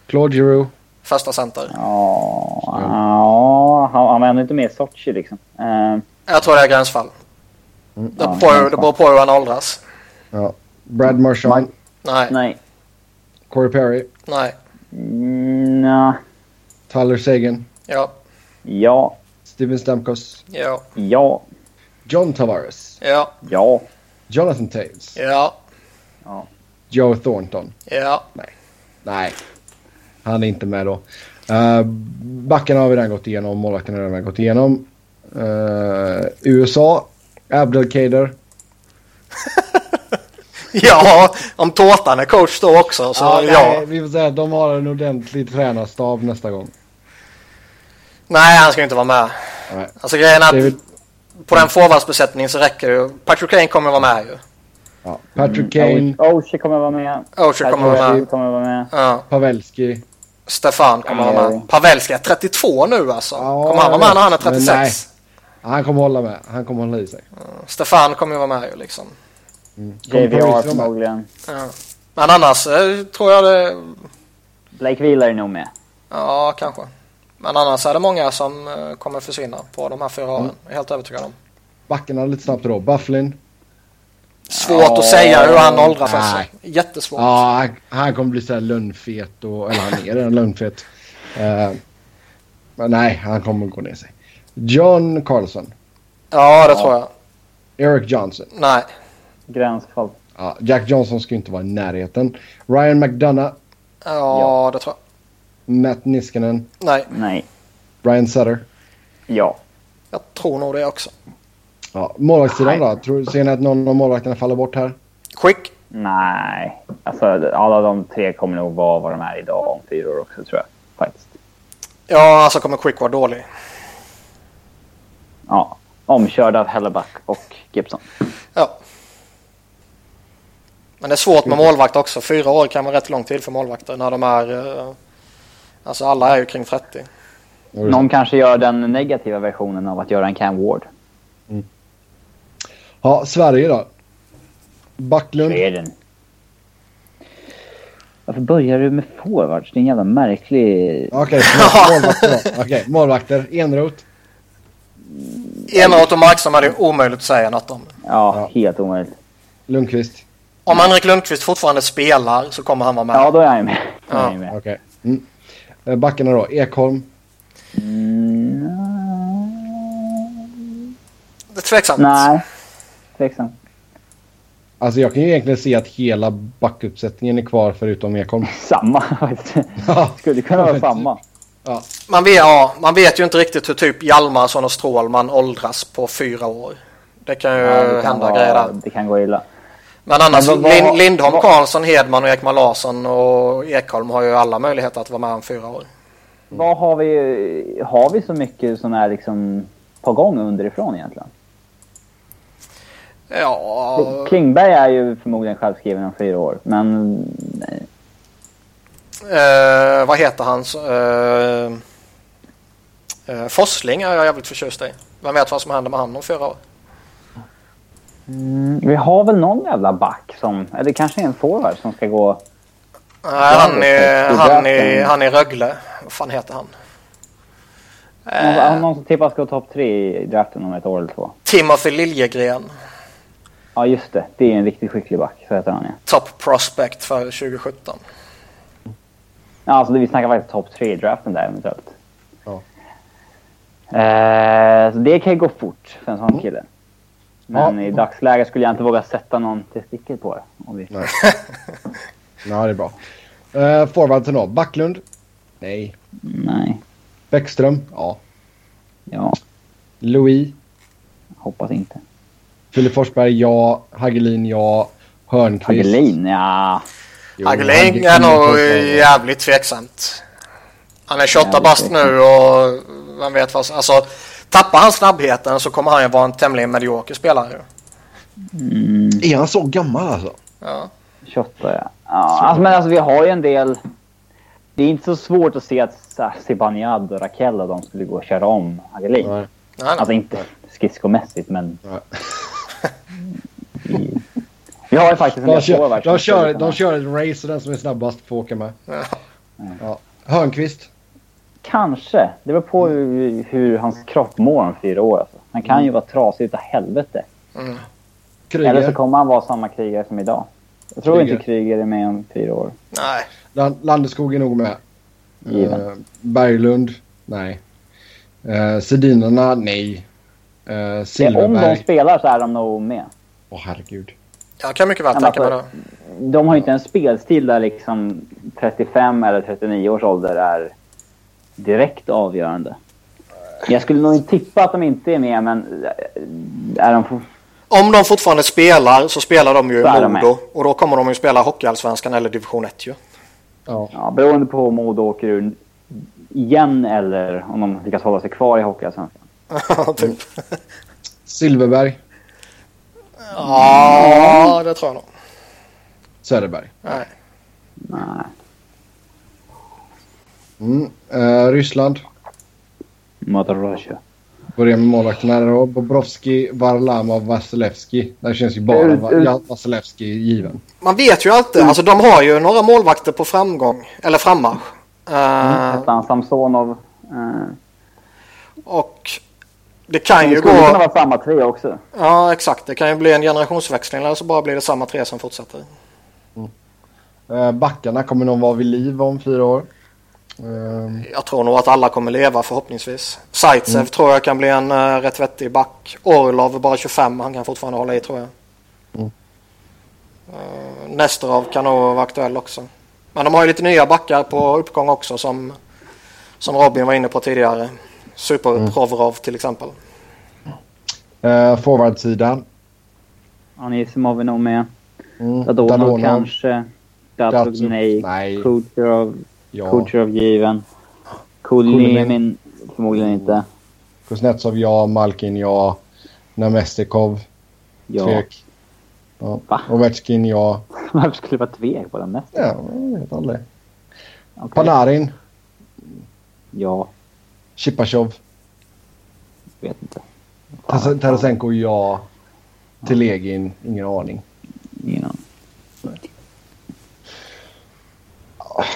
Claude Giroux. Första center. Ja, ja han, han var ändå inte med i Sochi liksom. Eh, Jag tror det är gränsfall. Det ja, beror på, det beror på hur han åldras. Ja. Brad Marchand. Nej, Nej. Corey Perry. nej, Mm, nja. Tyler Sagan. ja, Ja. Steven Stamkos. ja, Ja. John Tavares. ja, Ja. Jonathan Taves. ja, Ja. Joe Thornton. ja. Nej. Han är inte med då. Uh, backarna har vi redan gått igenom. Målvakten har vi redan gått igenom. Uh, USA. Abdelkader. Ja, om Tårtan är coach då också så ja. nej, vi får säga att de har en ordentlig tränarstab nästa gång. Nej, han ska inte vara med. Nej. Alltså grejen är är att väl- på den forwardsbesättningen så räcker det ju. Patrick Kane kommer vara med ju. Ja. Patrick Kane. Oshie kommer vara med. Oshie kommer vara med. kommer vara med. Ja. Pavelski. Stefan kommer vara med. Ja. Pavelski är 32 nu alltså. Ja, Kommer han vara med när han är men 36? Han kommer hålla med. Han kommer hålla i sig. Stefan kommer ju vara med ju liksom. JVR med? förmodligen. Ja. Men annars eh, tror jag det... Blake Wheeler är nog med. Ja, kanske. Men annars är det många som eh, kommer försvinna på de här fyra åren. Jag är helt övertygad om. Backarna lite snabbt då. Bufflin. Svårt Ja, att säga hur han åldras alltså. Jättesvårt. Ja, han, han kommer bli så här lönnfet. Och, eller han är redan lönnfet. Eh, men nej, han kommer gå ner sig. John Carlson. Ja, det tror jag. Eric Johnson. Nej. Gränsfall. Ja, Jack Johnson ska inte vara i närheten. Ryan McDonough. Ja, Ja. det tror jag. Matt Niskanen. Nej, Nej. Brian Sutter. Ja. jag tror nog det också. Ja, målvaktssidan då? Tror, ser ni att någon av målvakterna faller bort här? Quick. Nej. Alltså alla de tre kommer nog vara vad de är idag om fyra år också tror jag. Faktiskt. Ja, alltså kommer Quick vara dålig. Ja. Omkörd av Helleback och Gibson. Ja. Men det är svårt med målvakt också. Fyra år kan vara rätt lång tid för målvakter när de är... eh, Alltså alla är ju kring 30. Någon kanske gör den negativa versionen av att göra en Cam Ward. Ja, Sverige då? Backlund. Sweden. Varför börjar du med forwards? Det är en jävla märklig... Okej, förlåt, målvakter då. Okej, målvakter. Enroth. Enroth och Markström är det omöjligt att säga något om. Ja, Ja. helt omöjligt. Lundqvist. Om Henrik Lundqvist fortfarande spelar så kommer han vara med. Ja, då är jag med. Då är Ja. jag med. Okej. Mm. Eh, Backarna då? Ekholm. Mm, Det är tveksamt. nej. Tveksam. Alltså jag kan ju egentligen se att hela backuppsättningen är kvar förutom Ekholm. Samma faktiskt. Ja. Skulle kunna vara samma. Ja. Man vet, ja, man vet ju inte riktigt hur typ Hjalmarsson och Strålman åldras på fyra år. Det kan ju Ja, det, kan hända vara, grejer där. det kan gå illa. Men annars, Men vad- Lin, Lindholm, vad- Karlsson, Hedman och Ekman Larsson och Ekholm har ju alla möjligheter att vara med om fyra år. Vad har vi... Har vi så mycket som är liksom på gång underifrån egentligen? Ja, Klingberg är ju förmodligen självskriven om fyra år, men... eh, vad heter han? Eh, eh, Forsling är jag jävligt förtjust i. Vem vet vad som händer med han om fyra år? Mm, vi har väl någon jävla back som... Eller kanske en forward som ska gå... Nej, han är, han är, han är Rögle. Vad fan heter han? Någon, Eh, någon som tippas gå topp tre i draften om ett år eller två. Timothy Liljegren. Ja, just det. Det är en riktigt skicklig back. Så heter han ja. Top prospect för 2017. Ja, alltså vi snackar faktiskt topp tre i draften där eventuellt. Ja. Eh, så det kan ju gå fort för en sån Mm. kille. Men Ja. i dagsläget skulle jag inte våga sätta någon till sticket på det. Om vi... Nej. ja, det är bra. Uh, Forwardsen då. Backlund? Nej. Nej. Bäckström? Ja. Ja, Louis? hoppas inte. Filip Forsberg? Ja. Hagelin? Ja. Hörnqvist? Hagelin? Ja. Jo, Hagelin är nog jävligt tveksamt. Han är 28 Jävligt bast nu och vem vet vad. Alltså, tappar han snabbheten så kommer han ju vara en tämligen medioker spelare. Mm, Är han så gammal alltså? Ja. 28 ja. ja alltså, men alltså vi har ju en del... Det är inte så svårt att se att Zibanejad och Rakell och de skulle gå och köra om Hagelin. Nej. Alltså inte skridskomässigt men... Nej. Vi, har ju faktiskt en De del forwards de, kör, de kör ett race och den som är snabbast får åka med. Ja. Ja. Hörnqvist? Kanske. Det beror på hur, hur hans kropp mår om fyra år. Alltså. Han kan ju vara trasig utav helvete. Mm. Eller så kommer han vara samma krigare som idag. Jag tror Kryger. inte Kryger är med om fyra år. Nej. Land- Landeskog är nog med. Given. Eh, Berglund? Nej. Uh, Sedinarna? Nej. Uh, Ja, om de Silverberg? spelar så är de nog med. Åh herregud. Jag kan mycket väl tänka mig det. alltså, De har ju inte en spelstil där liksom 35 eller 39 års ålder är direkt avgörande. Jag skulle nog tippa att de inte är med, men eh, är de... for- Om de fortfarande spelar så spelar de ju i Modo. Och då kommer de ju spela Hockeyallsvenskan eller Division 1 ju. Ja. Ja, beroende på om Modo åker ur igen eller om de lyckas hålla sig kvar i Hockeyallsvenskan. typ. Silverberg? Ja, det tror jag nog. Söderberg? Nej. Nej. Mm. Eh, Ryssland? Matarosha. Börjar med målvakterna då. Bobrovski, Varlamov, Vasilevski. Där känns ju bara Va- Vasilevski given. Man vet ju alltid. Alltså de har ju några målvakter på framgång. Eller frammarsch. Eh, Hette han Samsonov? Eh, och det kan det ju skulle kunna gå... vara samma tre också. Ja, exakt. Det kan ju bli en generationsväxling eller så bara blir det samma tre som fortsätter. Eh, backarna kommer nog vara vid liv om fyra år. Eh, Jag tror nog att alla kommer leva förhoppningsvis. Zaitsev tror jag kan bli en uh, rätt vettig back. Orlov är bara 25. Han kan fortfarande hålla i tror jag. Mm. Uh, Nestorov kan nog vara aktuell också. Men de har ju lite nya backar på uppgång också som, som Robin var inne på tidigare. Super Provorov till exempel. eh, Forwardsidan. Anisimov är nog med. Mm. Dadonov Dadonov. kanske. Datsuk, nej. nej. Kucherov. Ja. Kucherov given. Kulinin förmodligen inte. Kuznetsov ja. Malkin ja. Namestikov. Ja. Tvek. Ja. Va? Ovechkin ja. Varför skulle det vara tvek på den mest? Ja, jag vet aldrig. Okej. Panarin. Ja, Chipachov. vet inte. Tarasenko ja. Telegin. Ingen aning. Ingen aning.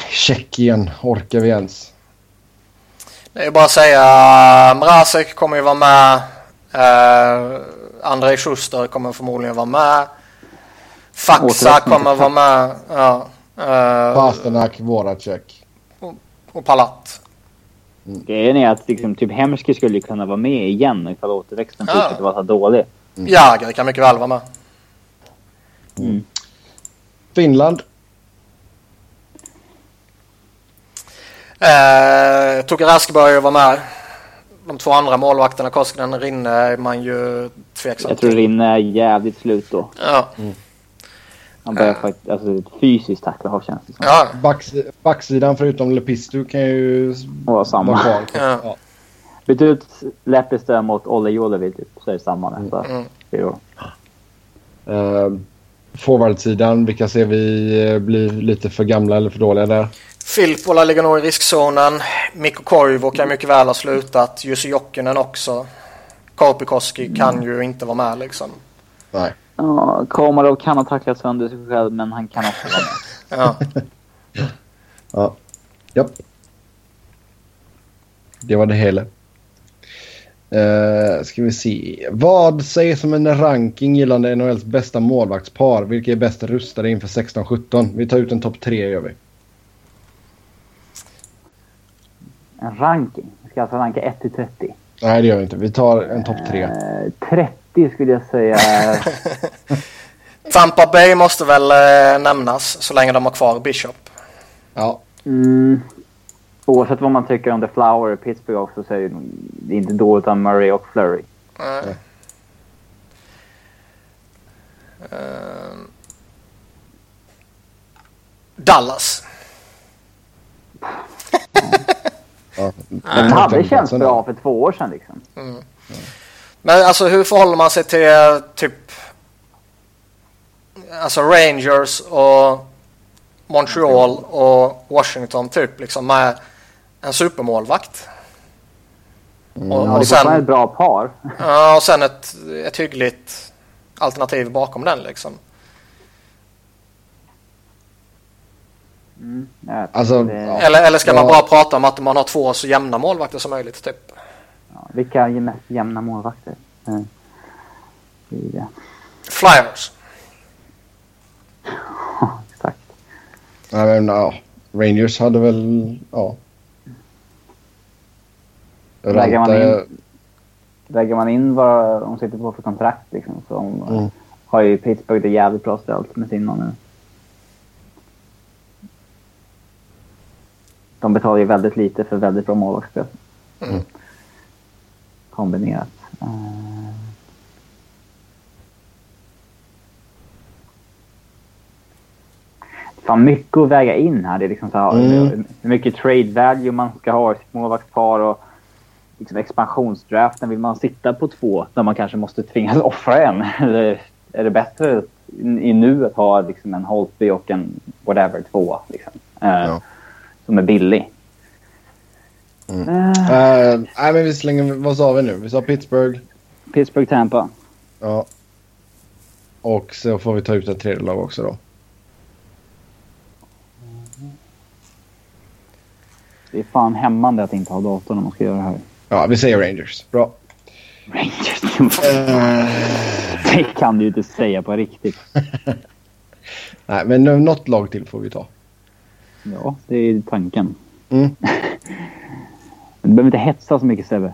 Tjeckien. Orkar vi ens? Det är bara att säga Mrazek kommer ju vara med. Uh, Andrei Schuster kommer förmodligen vara med. Faxa kommer vara med. Ja. Uh, Pasternak, Voracek. och Palat. Grejen är att liksom, typ Hemsky skulle kunna vara med igen ifall återväxten Ja. fortsätter vara så dålig. Jäger kan mycket väl vara med. Mm. Finland. Uh, Tuukka Rask bör ju vara med. De två andra målvakterna, Koskinen och Rinne, är man ju tveksam Jag tror Rinne är jävligt slut då. Ja. Han börjar Ja. faktiskt alltså, fysiskt tackla av känns det som. ja. Backs- backsidan förutom Lepistu kan ju samma. vara kvar. Ja. Ja. Byt ut Lepistö mot Olle Juolevi typ, så är det samma nästa Mm. fyra. Uh, Forwardsidan, vilka ser vi eh, blir lite för gamla eller för dåliga där? Filippola ligger nog i riskzonen. Mikko Koivu kan mycket väl ha slutat. Jussi Jokinen också. Korpikoski kan ju inte vara med liksom. Nej. Ja, Komarov kan ha tacklat sönder sig själv, men han kan också vara med. Ja. Ja. Japp. Det var det hela. Uh, ska vi se. Vad sägs som en ranking gällande NHLs bästa målvaktspar? Vilka är bäst rustade inför 16-17? Vi tar ut en topp tre gör vi. En ranking. Vi ska alltså ranka 1 till 30. Nej, det gör vi inte. Vi tar en topp tre. Eh, 30 skulle jag säga. Tampa Bay måste väl eh, nämnas så länge de har kvar Bishop. Ja. Mm, oavsett vad man tycker om The Flower i Pittsburgh också så är det inte dåligt av Murray och Flurry. Eh. Eh, Dallas. ja. Det hade känts bra för två år sedan liksom. Men alltså hur förhåller man sig till typ alltså Rangers och Montreal och Washington typ liksom med en supermålvakt. Och, Ja, det och är ett sen, bra par. ja, och sen ett, ett hyggligt alternativ bakom den liksom. Mm, Alltså. Eller, eller ska man Ja. bara prata om att man har två så jämna målvakter som möjligt typ? Vilka är mest jämna målvakter? Eh, det. Flyers. Ja, exakt. Nej, men, ja. Rangers hade väl... Ja. Väger man in- Väger man in vad de sitter på för kontrakt liksom, så de, Mm. har ju Pittsburgh det jävligt bra ställt med sina nu. De betalar ju väldigt lite för väldigt bra målvaktsspel. Mm. Kombinerat. Eh, Fan mycket att väga in här. Det är liksom så här, Mm. hur mycket trade value man ska ha i sitt målvaktspar och liksom expansionsdraften. Vill man sitta på två där man kanske måste tvingas offra en? Eller är det bättre i, i nu att ha liksom en Holtby och en whatever två liksom, eh, Ja. som är billig? Mm. Eh, Eh, nej, men vi slänger... Vad sa vi nu? Vi sa Pittsburgh. Pittsburgh Tampa. Ja. Och så får vi ta ut ett tredje lag också då. Det är fan hämmande att inte ha dator när man ska göra det här. Ja, vi säger Rangers. Bra. Rangers. det kan du ju inte säga på riktigt. Nej, men eh, något lag till får vi ta. Ja, det är tanken. Mm. Du behöver inte hetsa så mycket Sebbe.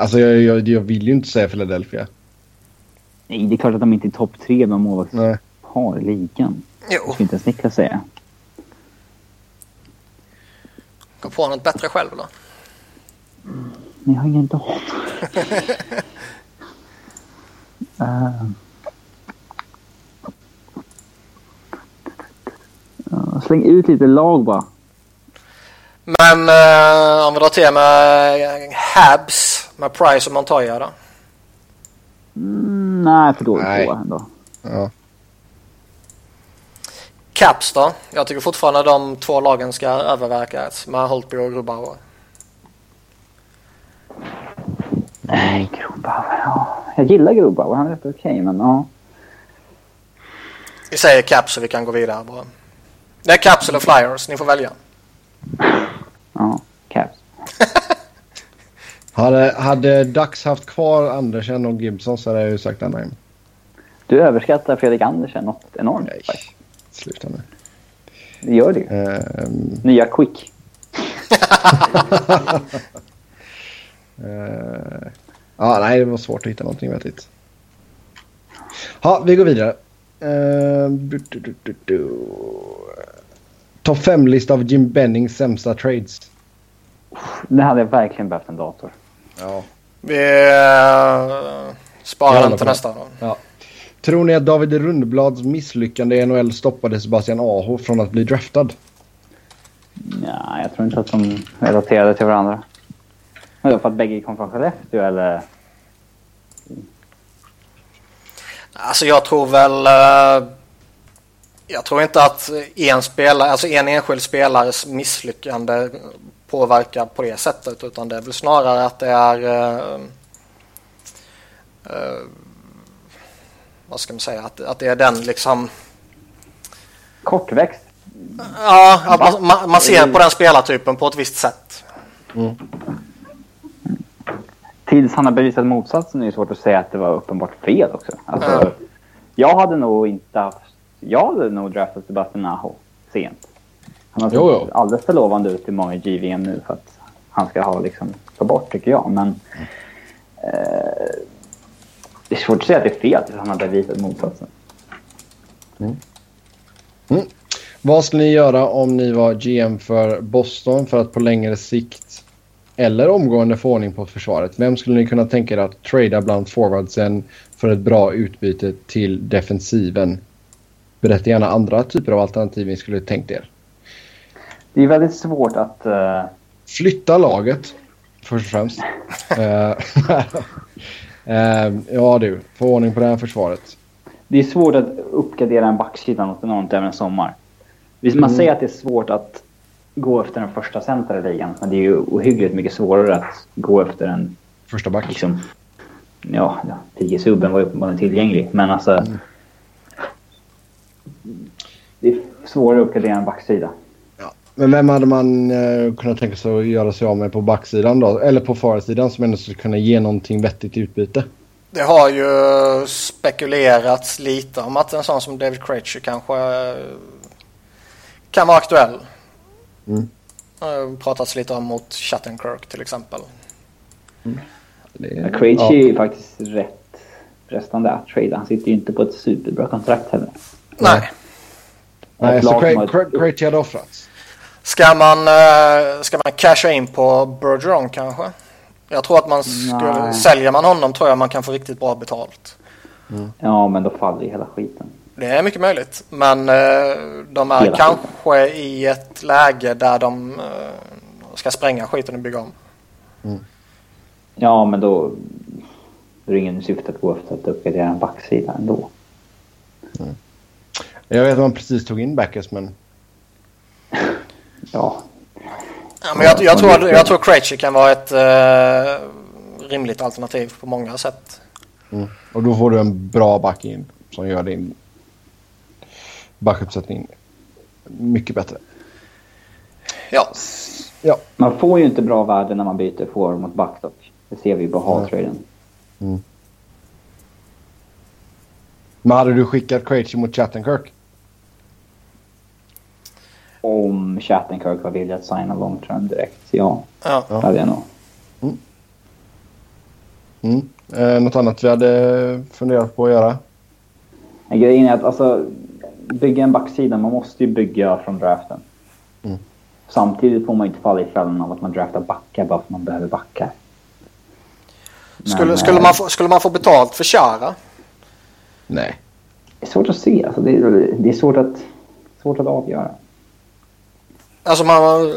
Alltså, jag, jag, jag vill ju inte säga Philadelphia. Nej, det är klart att de inte är topp tre bland målvaktspar Nej. i ligan. Det ska inte ens Niklas säga. gå på något bättre själv då. Men jag har ingen dator. uh. Släng ut lite lag bara. Men eh, om vi drar till med eh, Habs med Price och Montoya då? Mm, nej, för dåligt Nej. på ändå. Ja. Caps då? Jag tycker fortfarande de två lagen ska övervägas med Holtby och Grubauer. Nej, Grobauer. Ja. Jag gillar Grobauer. Han är rätt okej, men ja. Vi säger Caps så vi kan gå vidare bara. Det är Caps eller Flyers, ni får välja. Ja, Caps. Hade, hade Dax haft kvar Andersen och Gibson så hade jag ju sagt Anaheim. Du överskattar Fredrik Andersen något enormt. Nej, faktiskt. sluta nu. Det gör ju. Ehm, Nya Quick. eh, ja, nej, det var svårt att hitta någonting vettigt. Ja, vi går vidare. Du, du, du, du, du. Topp 5-lista av Jim Bennings sämsta trades. Nu hade jag verkligen behövt en dator. Ja. Vi eh, sparar den det till nästa då. Ja. Tror ni att David Rundblads misslyckande i NHL stoppade Sebastian Aho från att bli draftad? Ja, jag tror inte att de relaterade till varandra. Men för att bägge kom från Skellefteå eller? Alltså jag tror väl... eh, jag tror inte att en spelare, alltså en enskild spelares misslyckande påverkar på det sättet utan det är väl snarare att det är... eh, eh, vad ska man säga? Att, att det är den liksom... Kortväxt. Ja, att man, man, ser på den spelartypen på ett visst sätt. Tills han har bevisat motsatsen är det svårt att säga att det var uppenbart fel också. Alltså, Ja. Jag hade nog inte haft... Jag hade nog draftat Sebastian Aho sent. Han har Jo, sett alldeles för lovande ut i många JVM nu för att han ska ha liksom, ta bort tycker jag. Men eh, det är svårt att säga att det är fel tills han har bevisat motsatsen. Vad skulle ni göra om ni var GM för Boston för att på längre sikt eller omgående få ordning på försvaret? Vem skulle ni kunna tänka er att trada bland forwardsen för ett bra utbyte till defensiven? Berätta gärna andra typer av alternativ ni skulle tänkt er. Det är väldigt svårt att... eh, Flytta laget först och främst. Eh, eh, ja du, få ordning på det här försvaret. det är svårt att uppgradera en backsida något enormt även en sommar. Visst, man Mm. säger att det är svårt att gå efter den första center i ligan. Men det är ju ohyggligt mycket svårare att gå efter en Första back. liksom... Ja, ja TG-subben var ju uppenbarligen tillgänglig. Men alltså... Mm. Det är svårare att uppgradera en backsida. Men vem hade man eh, kunnat tänka sig att göra sig av med på backsidan då? Eller på forwardsidan som ändå skulle kunna ge någonting vettigt i utbyte? Det har ju spekulerats lite om att en sån som David Krejci kanske eh, kan vara aktuell. Mm. Det har pratats lite om mot Shattenkirk till exempel. Det, Krejci är ju faktiskt rätt frestande att trada. Han sitter ju inte på ett superbra kontrakt heller. Nej. Nej, så Krejci hade offrats. Ska man, eh, ska man casha in på Bergeron kanske? Jag tror att man skulle, Nej. säljer man honom tror jag man kan få riktigt bra betalt. Ja, men då faller ju hela skiten. Det är mycket möjligt. Men eh, de är Hela kanske i ett läge där de eh, ska spränga skiten och bygga om. Ja, men då... Då är det ingen syfte att gå efter att uppgradera en backsida ändå. Jag vet att man precis tog in Backes men... Ja, Ja, men jag, jag, tror, jag tror Krejci kan vara ett eh, rimligt alternativ på många sätt. Mm. Och då får du en bra back in som gör din backuppsättning mycket bättre. Ja, Ja. man får ju inte bra värde när man byter forward mot back dock. Det ser vi på Hall-traden. Men hade du skickat Krejci mot Chattenkirk? Om Shattenkirk var villig att signa long term direkt, ja. ja. Ja. hade jag nog. Mm. Eh, något annat vi hade funderat på att göra? Grejen är att alltså, bygga en backsida, man måste ju bygga från draften. Mm. Samtidigt får man inte falla i fällan av att man draftar backar bara för att man behöver backar. Men, Skulle, eh, skulle, man få, skulle man få betalt för Chara? Nej. Det är svårt att se. Alltså, det, är, det är svårt att, svårt att avgöra. Alltså man...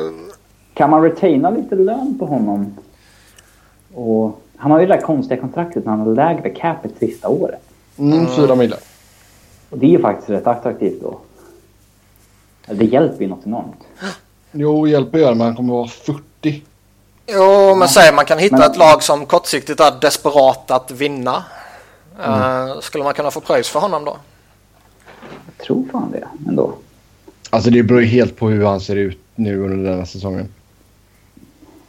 Kan man retaina lite lön på honom? Och, han har ju det där konstiga kontraktet när han har lägre capita sista året. Mm, fyra millar. Och det är ju faktiskt rätt attraktivt då. Det hjälper ju något enormt. Jo, hjälper gör det, men han kommer vara 40. Jo, men säg man kan hitta Men- ett lag som kortsiktigt är desperat att vinna. Eh, skulle man kunna få pröjs för honom då? Jag tror fan det ändå. Alltså det beror ju helt på hur han ser ut nu under den här säsongen.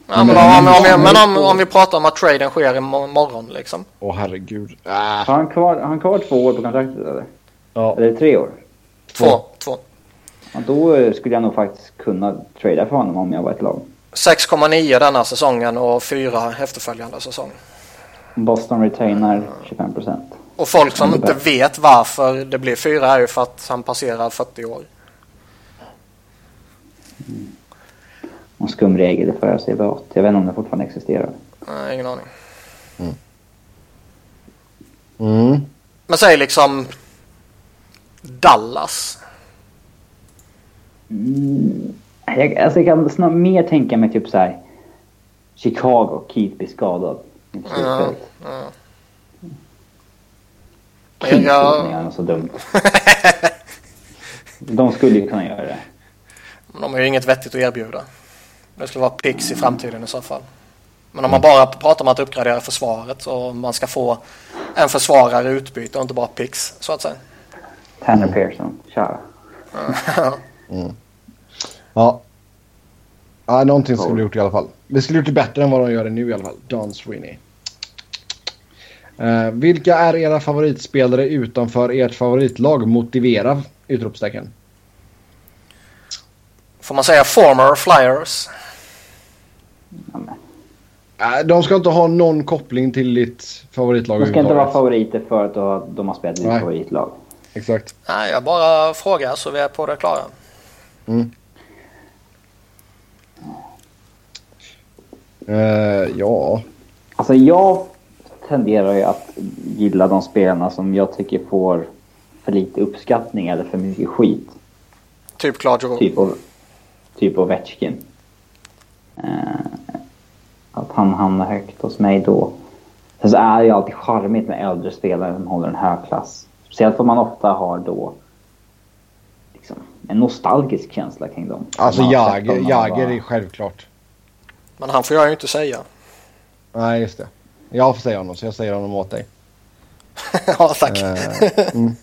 Ja, men, om, om, vi- men om, om vi pratar om att traden sker imorgon liksom. Åh herregud. Äh. Har han kvar, han kvar två år på kontraktet eller? Ja. Eller tre år? Två. Två. Ja, då eh, skulle jag nog faktiskt kunna trada för honom om jag var ett lag. 6,9 denna säsongen och 4 efterföljande säsong. Boston retainar 25 procent. Och folk som inte vet varför det blir 4 är ju för att han passerar 40 år. En skum regel för att vad. Jag vet inte om det fortfarande existerar. Nej, ingen aning. Mm. Men säg liksom Dallas. Mm, jag, alltså jag kan snart mer tänka mig typ så här. Chicago, Keith blir skadad. Ja, ja. Keith skulle Ja. kunna göra något så dumt. De skulle ju kunna göra det. Men de har ju inget vettigt att erbjuda. Det skulle vara pix i framtiden i så fall. Men om man bara pratar om att uppgradera försvaret och man ska få en försvarare i utbyte och inte bara pix så att säga. Tanner Pearson, tja. Ja. Ja, någonting skulle vi gjort i alla fall. Vi skulle gjort det bättre än vad de gör det nu i alla fall. Don Sweeney. Eh, vilka är era favoritspelare utanför ert favoritlag? Motivera! Utropstecken. Får man säga former flyers? Äh, De ska inte ha någon koppling till ditt favoritlag De ska inte vara favoriter för att de- har spelat i ditt Nej. favoritlag. Exakt. Nej, jag bara frågar så vi är på det klara. Eh, ja. Alltså jag tenderar ju att gilla de spelarna som jag tycker får för lite uppskattning eller för mycket skit. Typ Claude Giroux. Typ typ Ovechkin. Eh, att han hamnar högt hos mig då. Sen så är det ju alltid charmigt med äldre spelare som håller en hög klass. Speciellt för man ofta har då liksom, en nostalgisk känsla kring dem. Alltså Jager, Jager var- är självklart. Men han får jag ju inte säga. Nej, just det. Jag får säga honom så jag säger honom åt dig. ja, tack. Eh, mm.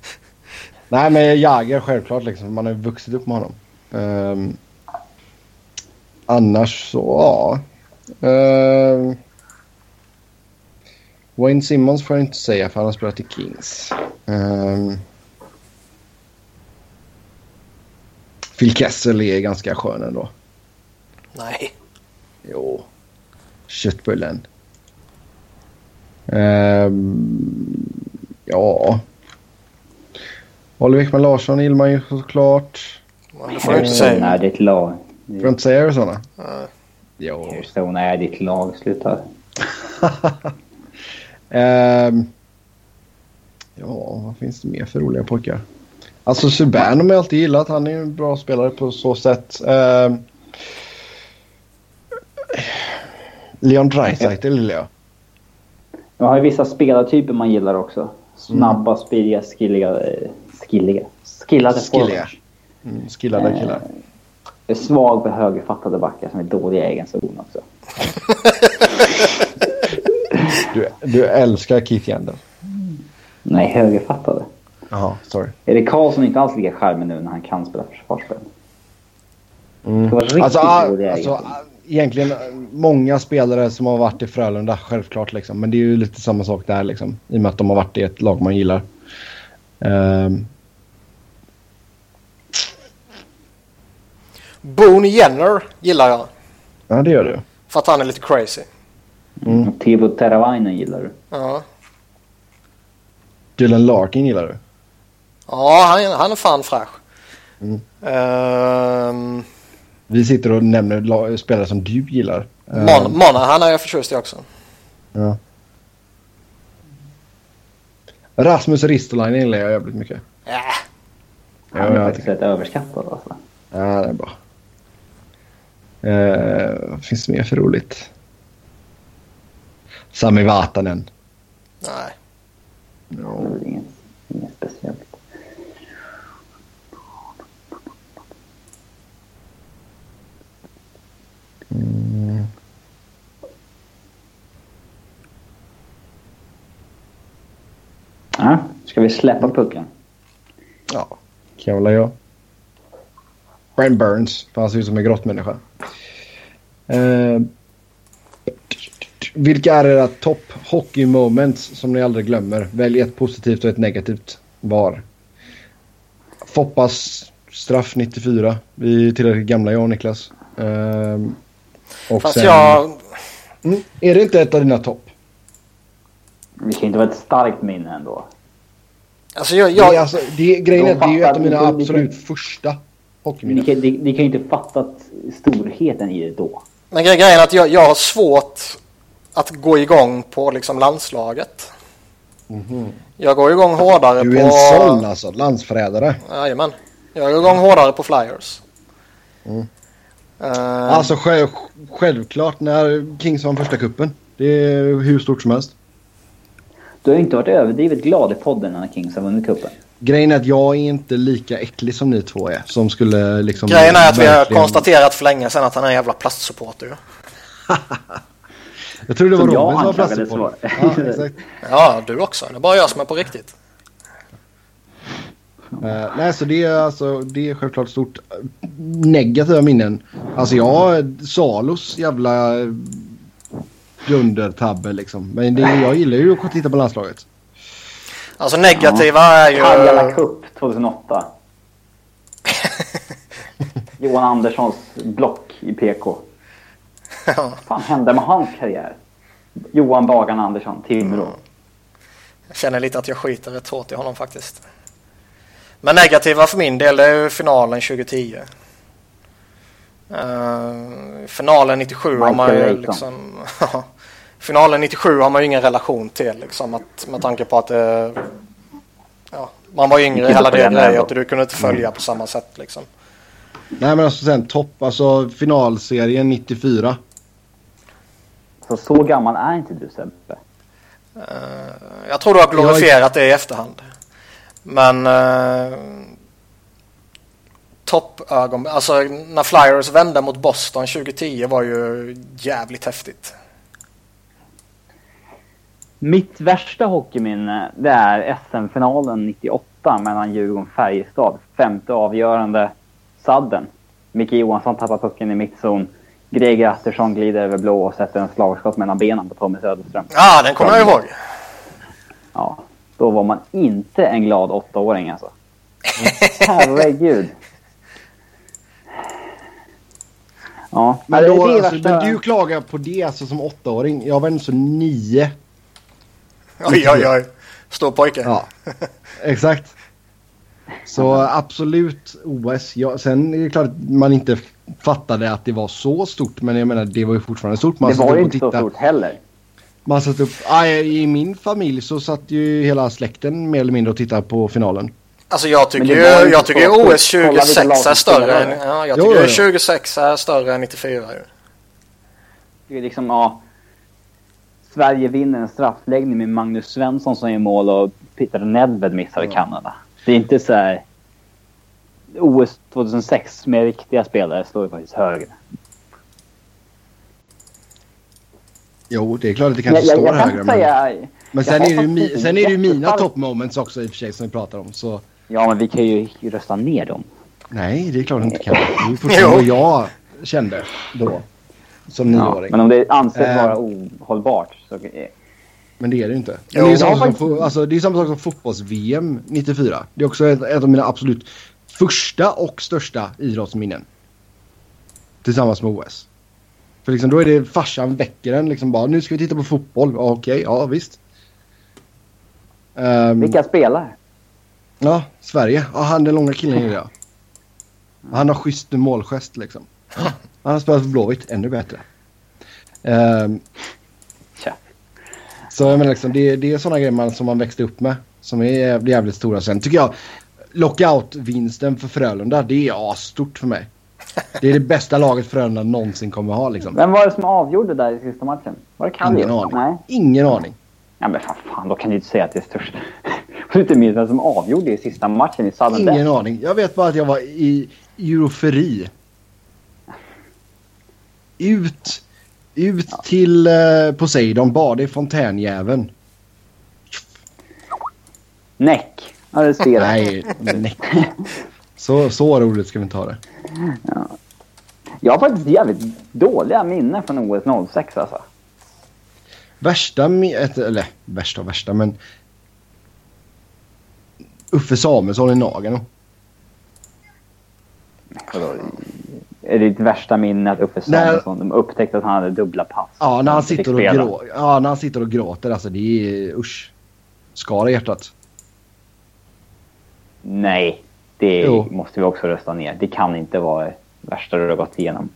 Nej, men Jager självklart liksom. Man har ju vuxit upp med honom. Ehm, annars så, ja. Ehm, Wayne Simmons får jag inte säga för han har spelat i Kings. Um, Phil Kessel är ganska skön ändå. Nej. Jo. Köttbullen. Ehm, ja. Oliver Ekman Larsson gillar man ju såklart. Men det får du inte Arizona säga. är ditt lag. Får jag inte säga Arizona? Nej. Jo. Arizona är ditt lag. Sluta. Ehm, ja, vad finns det mer för roliga pojkar? Alltså Subban har man alltid gillat. Han är en bra spelare på så sätt. Ehm, Leon Draisaitl gillar jag. Man har ju vissa spelartyper man gillar också. Snabba, speediga, skilliga... eh, Skilliga? Skillade Skilliga. Mm, skillade killar. Är svag för högerfattade backar som är dåliga i egen zon också. Du, du älskar Keith Yandel. Nej, högerfattade. Jaha, sorry. Erik Karlsson är inte alls lika charmig nu när han kan spela försvarsspel. Mm. Det var riktigt Alltså, ah, alltså, ah, egentligen ah, många spelare som har varit i Frölunda, självklart. Liksom. Men det är ju lite samma sak där liksom. I och med att de har varit i ett lag man gillar. Ehm, Boone Jenner gillar jag. ja, det gör du. För att han är lite crazy. Mm. Teuvo Teravainen gillar du. Ja, Dylan Larkin gillar du. ja han, han är fan fräsch. Mm. Ehm, Vi sitter och nämner la- spelare som du gillar. Ehm, Mon- Monahan är jag förtjust i också. ja. Rasmus Ristolainen gillar jag jävligt mycket. Äh, Han Ja, är jag faktiskt rätt överskattad alltså. Ja, det är bra. Uh, vad finns det mer för roligt? Sami Vatanen. nej. Det är inget, inget speciellt. Ja, ska vi släppa pucken? Ja, kan väl jag. Brian Burns, för han ser ut som en grottmänniska. Uh, vilka är era topp hockey moments som ni aldrig glömmer? Välj ett positivt och ett negativt var. Foppas straff 94. Vi är tillräckligt gamla jag och Niklas. Ehm, och Fast sen- jag... Mm, är det inte ett av dina topp? Vi kan inte vara ett starkt minne ändå. Alltså jag... Det jag är alltså, det, är- grejen är De att det är ju ett av mina absolut första Ni kan, ni, ni kan ju inte fattat storheten i det då. men gre- grejen är att jag, jag har svårt att gå igång på liksom landslaget. Jag går igång hårdare Du på... är en sån alltså, landsförrädare. Jajamän. Jag går igång hårdare på flyers. Mm. Eh, Alltså själv, självklart när Kings vann första kuppen. Det är hur stort som helst. Du har ju inte varit överdrivet glad i podden när Kings har vunnit cupen. Grejen är att jag är inte lika äcklig som ni två är. Som skulle liksom... Grejen är att vi har verkligen- konstaterat för länge sedan att han är en jävla plastsupporter. Jag tror det var Som Robin som var anklagades plastsupport. för. Ja, exakt. Ja, du också. Det är bara jag som är på riktigt. Eh, nej, så det är alltså det är självklart stort eh, negativa minnen. Alltså jag, Salos jävla dundertabbe liksom. Men det, jag gillar ju att titta på landslaget. Alltså negativa är ju... Pajala Cup 2008. Johan Anderssons block i PK. Vad fan hände med hans karriär? Johan Bagan Andersson, Timrå. Mm. Jag känner lite att jag skiter rätt hårt i honom faktiskt. Men negativa för min del är finalen 2010. Uh, eh, finalen 97 Michael har man ju liksom... finalen 97 har man ju ingen relation till liksom att, med tanke på att det... Ja, man var yngre hela det grejen du kunde inte följa mm. på samma sätt liksom. Nej men alltså sen topp, alltså finalserien 94. Så så gammal är inte du Sebbe? Uh, jag tror du har glorifierat det i efterhand. Men uh, toppögon, alltså när Flyers vände mot Boston 2010 var ju jävligt häftigt. Mitt värsta hockeyminne det är SM-finalen 98 mellan Djurgården och Färjestad. Femte avgörande sadden. Micke Johansson tappar pucken i mittzon. Greger Attersson glider över blå och sätter en slagskott mellan benen på Tommy Söderström. Ja, ah, den kommer jag ihåg. Ja, då var man inte en glad åttaåring alltså. Herregud. Ja, men, då, det alltså, men du klagar på det alltså som åttaåring. Jag var ändå så nio. Oj, oj, oj. Stor pojke. Ja, exakt. Så absolut OS. Ja, sen är det klart att man inte fattade att det var så stort. Men jag menar det var ju fortfarande stort. Man det var ju inte så stort heller. Man satt upp, aj, I min familj så satt ju hela släkten mer eller mindre och tittade på finalen. Alltså jag tycker ju jag tycker OS 26 är större än, ja, jag tycker jo, jo. 26 är större än 94 Det är liksom, ja. Sverige vinner en straffläggning med Magnus Svensson som är i mål och Peter Nedved missar i mm. Kanada. Det är inte så här... OS 2006 med riktiga spelare står ju faktiskt högre. Jo, det är klart att det kanske jag, står jag, jag högre. Men, men sen, är det ju, sen är det ju mina top moments också i och för sig som vi pratar om. Så. Ja, men vi kan ju rösta ner dem. Nej, det är klart att vi inte kan. Det är fortfarande vad jag kände då. Som nioåring. Ja, men om det anses äh, vara ohållbart så... Men det är det inte. Jo, det, är samma sak som, alltså, det är samma sak som fotbolls-VM 94. Det är också ett, ett av mina absolut första och största idrottsminnen. Tillsammans med OS. För liksom, då är det farsan väcker en liksom bara nu ska vi titta på fotboll. Okej, okay, ja visst. Um, Vilka spelar? Ja, Sverige. Ja, han den långa killen är det ja. Han har schysst målgest liksom. Han har spelat för Blåvitt, ännu bättre. Um, så jag menar liksom, det, det är sådana grejer man, som man växte upp med. Som är jävligt stora. Sen tycker jag lockout-vinsten för Frölunda, det är asstort för mig. Det är det bästa laget Frölunda någonsin kommer ha liksom. Vem var det som avgjorde där i sista matchen? Var det Kallius? Ingen aning. Nej. Ingen aning. Ja men fan, fan då kan du inte säga att det är störst. Var inte minst vem som avgjorde i sista matchen i Ingen aning. Jag vet bara att jag var i euroferi. Ut, ut ja. till uh, Poseidon, bad i fontänjäveln. Näck. Ser Nej, näck. Så, så roligt ska vi inte ha det. Ja. Jag har faktiskt jävligt dåliga minnen från OS 06 alltså. Värsta, eller värsta och värsta men Uffe Samuelsson i Nagano. Är ditt värsta minne att Uffe Samuelsson de upptäckte att han hade dubbla pass? Ja, när han, sitter och, grå, ja, när han sitter och gråter. Alltså det är usch. Skar i hjärtat. Nej, det jo. måste vi också rösta ner. Det kan inte vara det värsta du har gått igenom.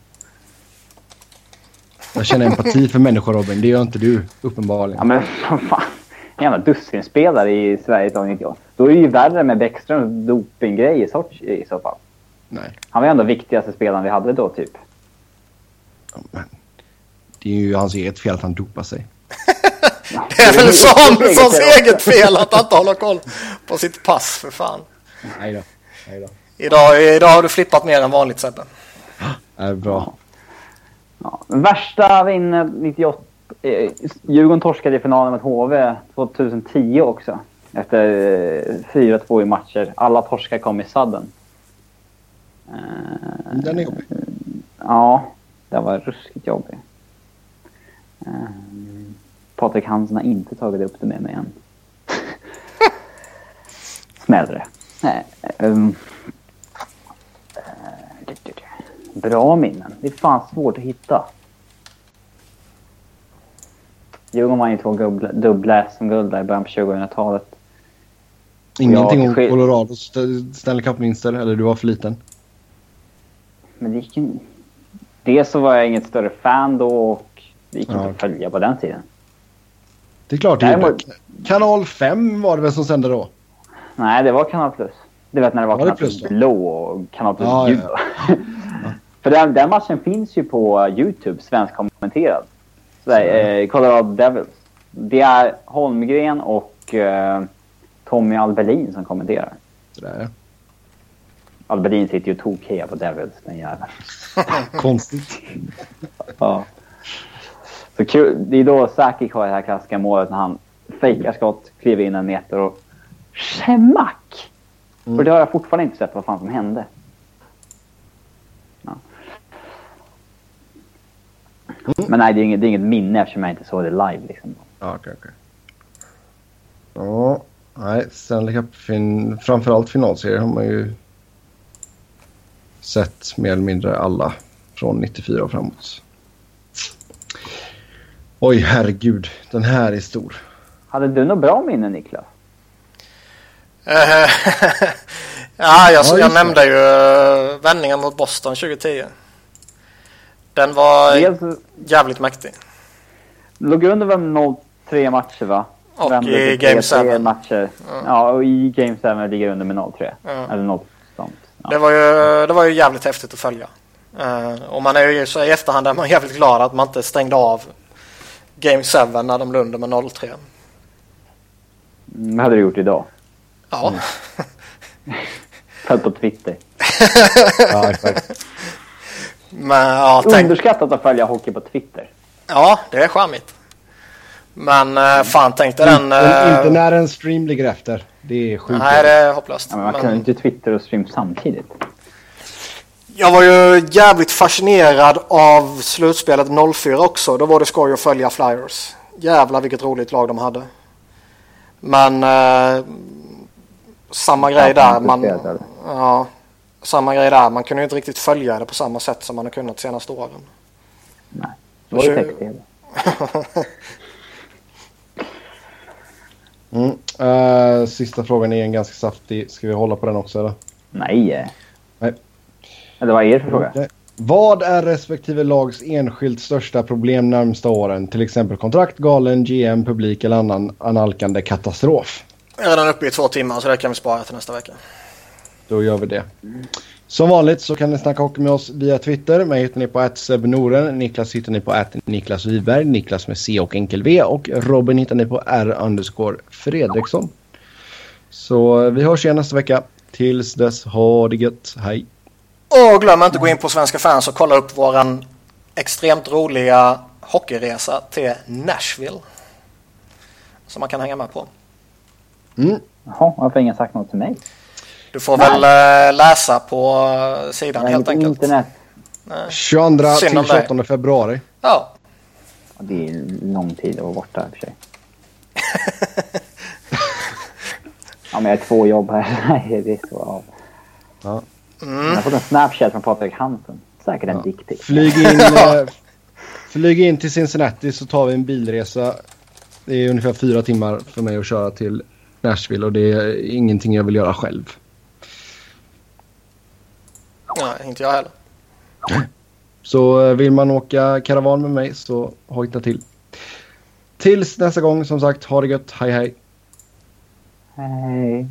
Jag känner empati för människor Robin. Det gör inte du uppenbarligen. Ja men fan. En jävla dussinspelare i Sverige lag 98. Då är det ju värre med Bäckströms dopinggrej i, sorts, i så fall. Nej. Han var ändå viktigaste spelaren vi hade då typ. men det är ju hans eget fel att han dopar sig. det är väl Samuelssons eget fel att han inte håller koll på sitt pass för fan. Nej då. Nej då. Idag, idag har du flippat mer än vanligt Sebbe. Det är bra. Ja. Värsta vinner 98. Eh, Djurgården torskade i finalen mot HV 2010 också. Efter 4-2 eh, i matcher. Alla torskar kom i sadden. Den är jobbig. Ja, det var ruskigt jobbig. Patrik Hansen har inte tagit upp det med mig än. Smällre. Um, bra minnen. Det är fan svårt att hitta. Djurgården vann ju två dubbla, SM-guld i början på 2000-talet. Ingenting om Colorados St- Stanley Cup-vinster, eller du var för liten? Men det gick ju... Dels så var jag inget större fan då och det gick Ja, inte att följa på den tiden. Det är klart det Däremot-. Kanal 5 var det väl som sände då? Nej, det var Kanal Plus. Du vet när det var, Var det Kanal Plus Plus då? blå och Kanal Plus Ja, gul. ja, För den, den matchen finns ju på Youtube, svensk kommenterad. Där, eh, Colorado Devils. Det är Holmgren och eh, Tommy Albelin som kommenterar. Sådär ja. Albelin sitter ju och tokhejar på Devils, den jäveln. Konstigt. Ja. Så kul. Det är då Sakic har det här klassiska målet när han fejkar skott, kliver in en meter och schemack! Mm. För det har jag fortfarande inte sett vad fan som hände. Ja. Mm. Men nej, det är, inget, det är inget minne eftersom jag inte såg det live. Liksom. Ja, okej, okej. Ja, nej, Stanley Cup, fin- framförallt finalserier har man ju sett mer eller mindre alla från 94 och framåt. Oj, herregud. Den här är stor. Hade du något bra minne, Niklas? Eh, ja, jag, just jag nämnde ju eh, vändningen mot Boston 2010. Den var Dels jävligt mäktig. låg under väl 0-3 matcher, va? Och i till Game 3-3 7. matcher. Ja, och i Game 7 ligger under med 0-3. Ja. Eller något sånt. Ja. Det var ju, det var ju jävligt häftigt att följa. Eh, och man är ju så i efterhand är man jävligt glad att man inte stängde av Game 7 när de låg under med 0-3. Mm, Vad hade du gjort idag? Ja, Följt på Twitter. Ja, exakt. men ja, tänk, Underskattat att följa hockey på Twitter. ja det är charmigt. Men eh, fan tänk dig den... Eh, inte när en stream ligger efter. Det är sjukt. Nej, det är hopplöst. Ja, men man kan ju Men inte Twitter och stream samtidigt. jag var ju jävligt fascinerad av slutspelet 04 också. Då var det skoj att följa Flyers. Jävlar vilket roligt lag de hade. Men eh, samma grej där. Man, ja, samma grej där. Man kunde ju inte riktigt följa det på samma sätt som man har kunnat de senaste åren. Nej. Det var ju Kör- text-tv. Mm. Eh, sista frågan är en ganska saftig. Ska vi hålla på den också eller? Nej. Nej. Eller vad är det för fråga? Okej. Vad är respektive lags enskilt största problem närmsta åren? Till exempel kontrakt, galen, GM, publik eller annan analkande katastrof. Jag är redan uppe i två timmar så det kan vi spara till nästa vecka. Då gör vi det. Som vanligt så kan ni snacka hockey med oss via Twitter. Mig hittar ni på @sebnoren. Niklas hittar ni på Niklas Wiberg. Niklas med C och enkel V. Och Robin hittar ni på R underscore Fredriksson. Så vi hörs igen nästa vecka. Tills dess, ha det gött. Hej! Och glöm inte att gå in på Svenska fans och kolla upp våran extremt roliga hockeyresa till Nashville. Som man kan hänga med på. Mm. Jaha, varför har ingen sagt något till mig? Du får Nej. väl eh, läsa på eh, sidan har helt enkelt. internet. 22 Synd till om dig. 28 februari. Ja, Ja, Det är lång tid att vara borta i och för sig. ja, men jag har två jobb här. Nej, det är så. Ja. Ja. Mm. Jag har fått en Snapchat från Patrik Hansen. Säkert en Ja. dickpic. Flyg in, eh, flyg in till Cincinnati så tar vi en bilresa. Det är ungefär fyra timmar för mig att köra till Nashville och det är ingenting jag vill göra själv. Nej, inte jag heller. Så eh, vill man åka karavan med mig så hojta till. Tills nästa gång som sagt, ha det gött. Hej hej. Hej.